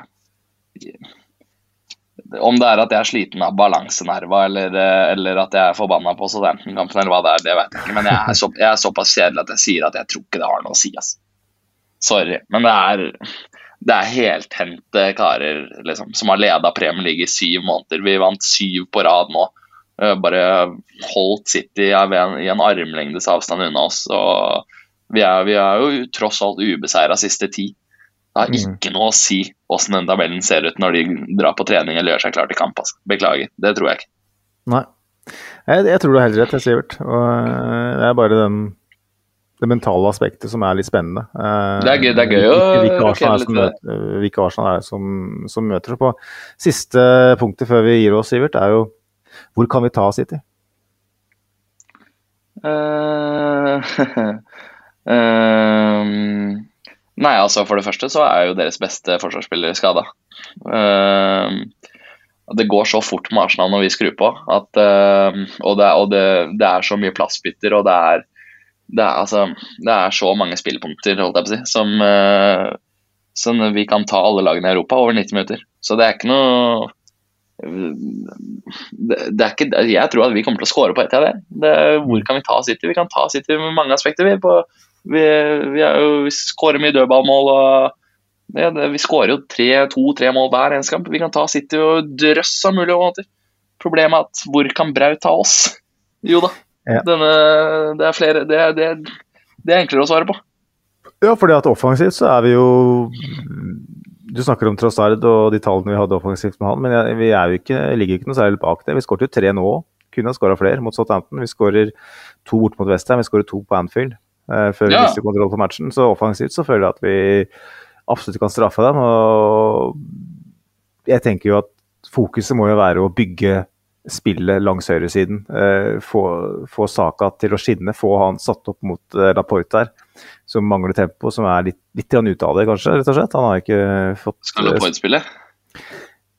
Speaker 4: Om det er at jeg er sliten av balansenerva eller, eller at jeg er forbanna på Southampton-kampen, eller hva det er, det vet jeg ikke. Men jeg er, så, jeg er såpass kjedelig at jeg sier at jeg tror ikke det har noe å si. Altså. Sorry. Men det er, det er heltente karer liksom, som har leda Premier League i syv måneder. Vi vant syv på rad nå. Eh, bare holdt City en, i en armlengdes avstand unna oss. Og vi er, vi er jo tross alt ubeseira siste ti. Det har
Speaker 2: Mm.
Speaker 4: ikke noe å si hvordan den tabellen ser ut når de drar på trening eller gjør seg klar til kamp. Altså. Beklager, det tror jeg ikke.
Speaker 2: Nei. Jeg, jeg tror du har helt rett, Sivert. Og eh, det er bare den, det mentale aspektet som er litt spennende. Eh,
Speaker 4: Det er gøy- det er gøy å
Speaker 2: hvilke Arsenal er som, møter, som, som møter oss på. Siste punktet før vi gir oss, Sivert, er jo hvor kan vi ta City?
Speaker 4: Uh, ehm, nei, altså for det første så er jo deres beste forsvarsspiller skada. det går så fort med Arsenal når vi skrur på, at, ehm, og, det, og det, det er så mye plassbytter, og det er, det er, altså, det er så mange spillpunkter holdt jeg på å si, som, eh, som vi kan ta alle lagene i Europa over 90 minutter. Så det er ikke noe det, det ikke, jeg tror at vi kommer til å score på ett av det. det. Hvor kan vi ta City? Vi kan ta City med mange aspekter. Vi, på, vi, vi, jo, vi skårer mye dødballmål. og ja, det, Vi skårer jo tre- to-tre mål hver eneste kamp. Vi kan ta City og drøss av mulige måter. Problemet er at hvor kan Braut ta oss? Jo da,
Speaker 2: Ja.
Speaker 4: denne, det er flere det, det, det er enklere å svare på.
Speaker 2: Ja, fordi at offensivt så er vi jo Du snakker om Trossard og de tallene vi hadde offensivt med han, men jeg, vi er jo ikke, ligger jo ikke noe særlig bak det. Vi skåret jo tre nå òg. Kunne ha skåra flere mot Southampton. Vi skårer to bort mot Westham, vi skårer to på Anfield eh, før vi
Speaker 4: Ja.
Speaker 2: mister kontroll på matchen. Så offensivt så føler jeg at vi absolutt kan straffe dem. Og jeg tenker jo at fokuset må jo være å bygge spillet langs høyresiden. Eh, få, få Saka til å skinne, få han satt opp mot eh, Laporte der, som mangler tempo, som er litt, litt ute av det, kanskje, rett og slett. Han har ikke fått
Speaker 4: Skal Laporte spille?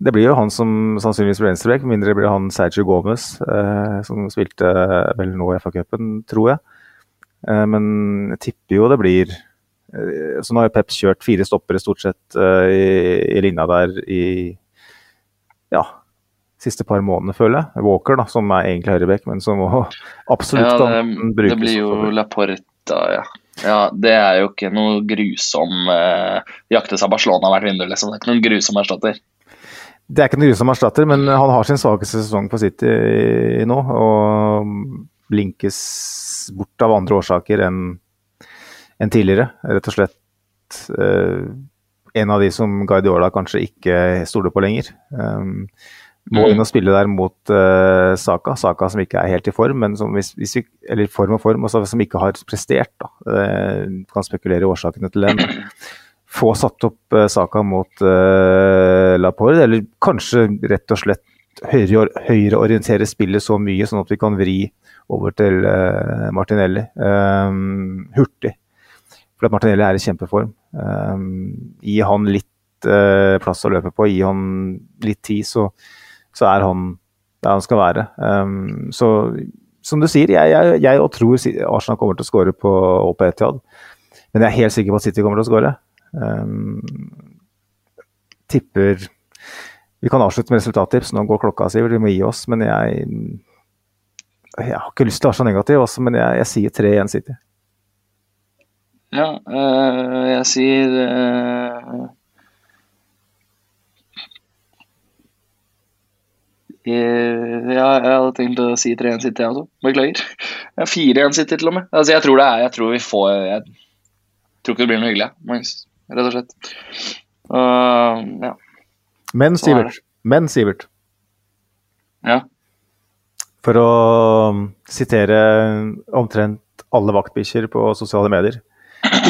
Speaker 2: Det blir jo han som sannsynligvis blir venstreback, mindre blir han Sergio Gomez, eh, som spilte vel nå i FA-cupen, tror jeg. Eh, men jeg tipper jo det blir eh, Så nå har jo Pep kjørt fire stoppere stort sett eh, i, i linja der i ja, siste par månedene, føler jeg. Walker, da, som er egentlig høyreback, men som må absolutt kan
Speaker 4: ja,
Speaker 2: brukes.
Speaker 4: det blir jo. Laporta, ja. Ja, Det er jo ikke noe grusom uh, jaktes av Barcelona hvert vindu, liksom. Det er ikke noen grusom erstatter.
Speaker 2: Det er ikke noen grusom erstatter, men han har sin svakeste sesong på City nå. Og blinkes bort av andre årsaker enn en tidligere. Rett og slett eh, en av de som Guardiola kanskje ikke stoler på lenger. Um, må inn og spille der mot uh, Saka. Saka som ikke er helt i form, men som hvis, hvis vi, eller form og form, altså, som ikke har prestert. Da. Uh, kan spekulere i årsakene til den få satt opp uh, saka mot uh, Laporte, eller kanskje rett og slett høyre, høyreorientere spillet så mye, sånn at vi kan vri over til uh, Martinelli hurtig. For at Martinelli er i kjempeform. Gi han litt plass å løpe på, gi han litt tid, så, så er han der han skal være. Um, så som du sier, jeg, jeg, jeg og tror Arsenal kommer til å skåre på, på Etihad. Men jeg er helt sikker på at City kommer til å skåre. Um, tipper Vi kan avslutte med resultattips. Nå går klokka, Sivert. Vi må gi oss. Men jeg Jeg har ikke lyst til å være så negativ, også, men jeg, jeg sier 3-1 City.
Speaker 4: Ja, øh, jeg sier eh, Ja, jeg hadde tenkt å si 3-1 City, jeg også. Beklager. Ja, 4-1 City, til og med. Altså, jeg tror det er Jeg tror vi får Jeg tror ikke det blir noe hyggelig, Magnus. Rett og slett. Uh, ja.
Speaker 2: Men
Speaker 4: Sånn er
Speaker 2: Sivert, men Sivert,
Speaker 4: ja.
Speaker 2: for å sitere omtrent alle vaktbikkjer på sosiale medier.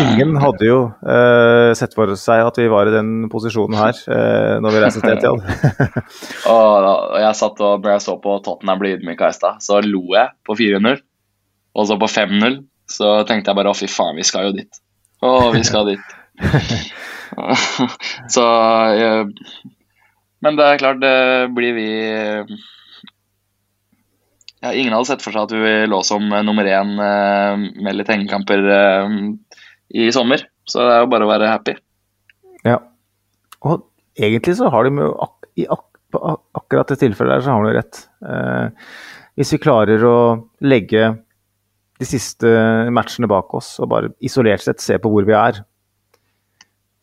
Speaker 2: Ingen hadde jo uh, sett for seg at vi var i den posisjonen her uh, når vi reiste til Etiad.
Speaker 4: Og, jeg satt og når jeg så på Tottenham bli ydmyka i stad, så lo jeg på 4-0. Og så på 5-0 så tenkte jeg bare å, fy faen, vi skal jo dit. Å, vi skal dit. så eh, Men det er klart, det blir vi ja, Ingen hadde sett for seg at vi lå som nummer én med litt hengekamper i sommer. Så det er jo bare å være happy.
Speaker 2: Ja. Og egentlig så har de jo ak i ak akkurat det tilfellet der så har de rett. Eh, hvis vi klarer å legge de siste matchene bak oss og bare isolert sett se på hvor vi er,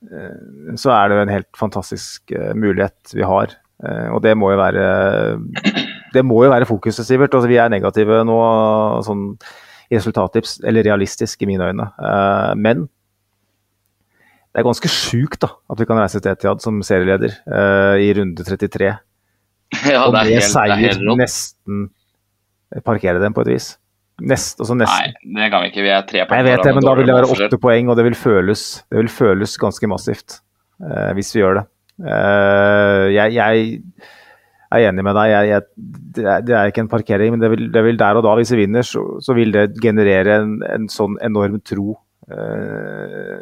Speaker 2: eh, så er det jo en helt fantastisk eh, mulighet vi har. Eh, og det må jo være det må jo være fokuset, Sivert. Altså, vi er negative nå sånn resultattips, eller realistisk i mine øyne. Uh, men det er ganske sjukt da, at vi kan reise til Etiad som serieleder uh, i runde 33.
Speaker 4: Ja,
Speaker 2: og med
Speaker 4: helt, er
Speaker 2: seier nesten parkere dem på et vis. Nest, altså nesten.
Speaker 4: Nei, det kan vi ikke. Vi er tre
Speaker 2: Jeg vet det, men da vil det være åtte poeng, og det vil føles, det vil føles ganske massivt uh, hvis vi gjør det. Jeg, jeg er enig med deg. Jeg, jeg, det, er, ikke en parkering, men det vil, det vil der og da, hvis vi vinner, så, så vil det generere en, en sånn enorm tro eh,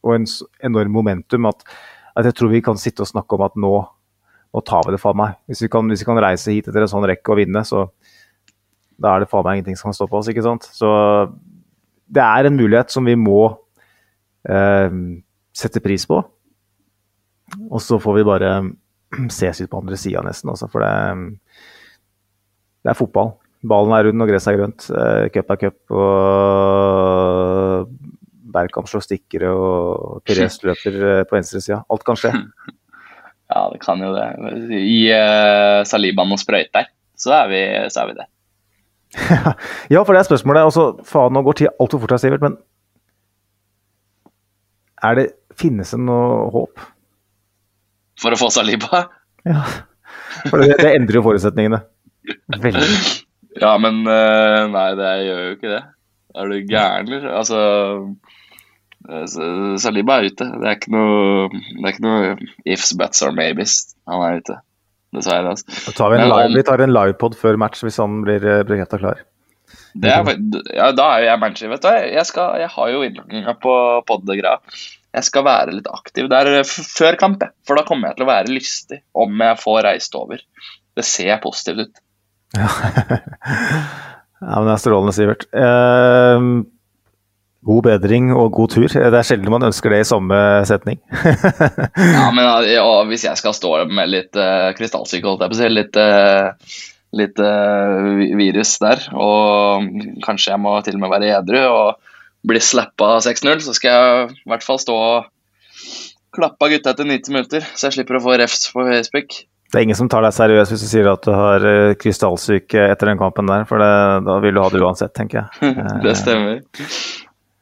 Speaker 2: og en enorm momentum at, at jeg tror vi kan sitte og snakke om at nå, nå tar vi det faen meg. Hvis vi, kan, hvis vi kan reise hit etter en sånn rekke og vinne, så da er det faen meg ingenting som kan stoppe oss. ikke sant? Så det er en mulighet som vi må eh, sette pris på. Og så får vi bare ses ut på andre sida nesten, altså, for det, det er fotball. Ballen er rund og gresset er grønt. Eh, Cup er cup. Og Berkamp slår stikkere, og Pires løper eh, på venstresida. Alt kan skje.
Speaker 4: Ja, det kan jo det. I uh, Saliban og sprøyter, så er vi, så er vi det.
Speaker 2: Ja, for det er spørsmålet. Altså, faen, nå går tida altfor fort her, Sivert, men er det, finnes det noe håp?
Speaker 4: For å få Saliba?
Speaker 2: Ja. For det, det endrer jo forutsetningene. Veldig.
Speaker 4: Ja, men eh, nei, det gjør jo ikke det. Er du gæren, eller? Altså eh, Saliba er ute. Det er ikke noe, det er ikke noe ifs, buts or maybes. Han er ute. Dessverre. Altså.
Speaker 2: Da tar vi, en live, vi tar en livepod før match hvis han blir uh, bekrefta klar.
Speaker 4: Det er, ja, da er jo jeg manager. Vet du, jeg, skal, jeg har jo innlogginga på pod-greia. Jeg skal være litt aktiv der før kamp, for da kommer jeg til å være lystig om jeg får reist over. Det ser positivt ut.
Speaker 2: Ja, men det er strålende, Sivert. Eh, god bedring og god tur. Det er sjelden man ønsker det i samme setning.
Speaker 4: Ja, men ja, hvis jeg skal stå med litt uh, krystallsyke, holdt jeg på å si, litt, eh, litt uh, virus der, og kanskje jeg må til og med være edru og bli slappa 6-0, så skal jeg i hvert fall stå og klappe av gutta etter 90 minutter, så jeg slipper å få refs på Facebook.
Speaker 2: Det er ingen som tar deg seriøst hvis du sier at du har uh, krystallsyke etter den kampen der, for det, da vil du ha det uansett, tenker jeg.
Speaker 4: Det stemmer.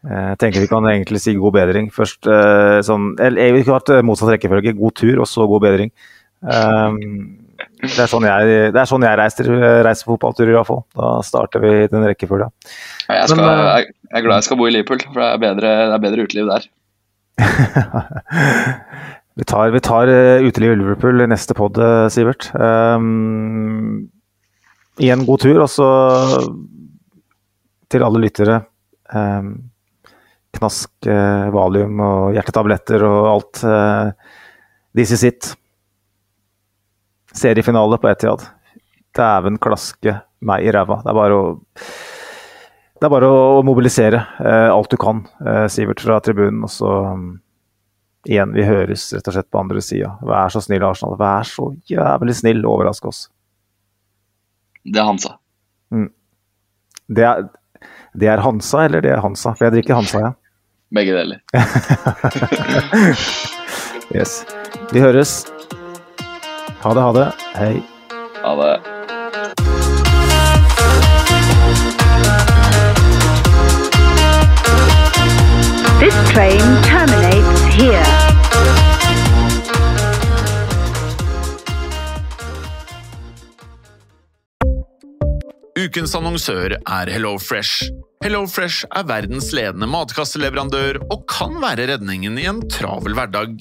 Speaker 2: Eh, Jeg tenker vi kan egentlig si god bedring. Først eh, sånn Eller jeg vil ikke ha motsatt rekkefølge. God tur, og så god bedring. Um, det er sånn jeg, det er sånn jeg reiser, reiser fotballturer, iallfall. Da starter vi den rekkefølga.
Speaker 4: Jeg, skal,
Speaker 2: Men, eh,
Speaker 4: jeg jeg er glad jeg skal bo i Liverpool, for det er bedre, det er bedre uteliv der.
Speaker 2: Vi tar, vi tar uh, uteliv i Liverpool i neste pod, eh, Sivert. Um, igjen god tur, og så til alle lyttere. Um, knask eh, valium og hjertetabletter og alt. Uh, this is it. Seriefinale på Etiad. Dæven klaske meg i ræva. Det er bare å det er bare å mobilisere eh, alt du kan, eh, Sivert, fra tribunen. Og så um, igjen, vi høres rett og slett på andre sida. Vær så snill, Arsenal. Vær så jævlig snill, overrask oss.
Speaker 4: Det er Hansa.
Speaker 2: Det er, det er Hansa, eller det er Hansa? For jeg drikker Hansa, ja.
Speaker 4: Begge deler.
Speaker 2: Yes. Vi høres. Ha det, ha det. Hei.
Speaker 4: Ha det.
Speaker 5: This train terminates here.
Speaker 6: Ukens annonsør er HelloFresh. HelloFresh er verdens ledende matkasseleverandør og kan være redningen i en travel hverdag.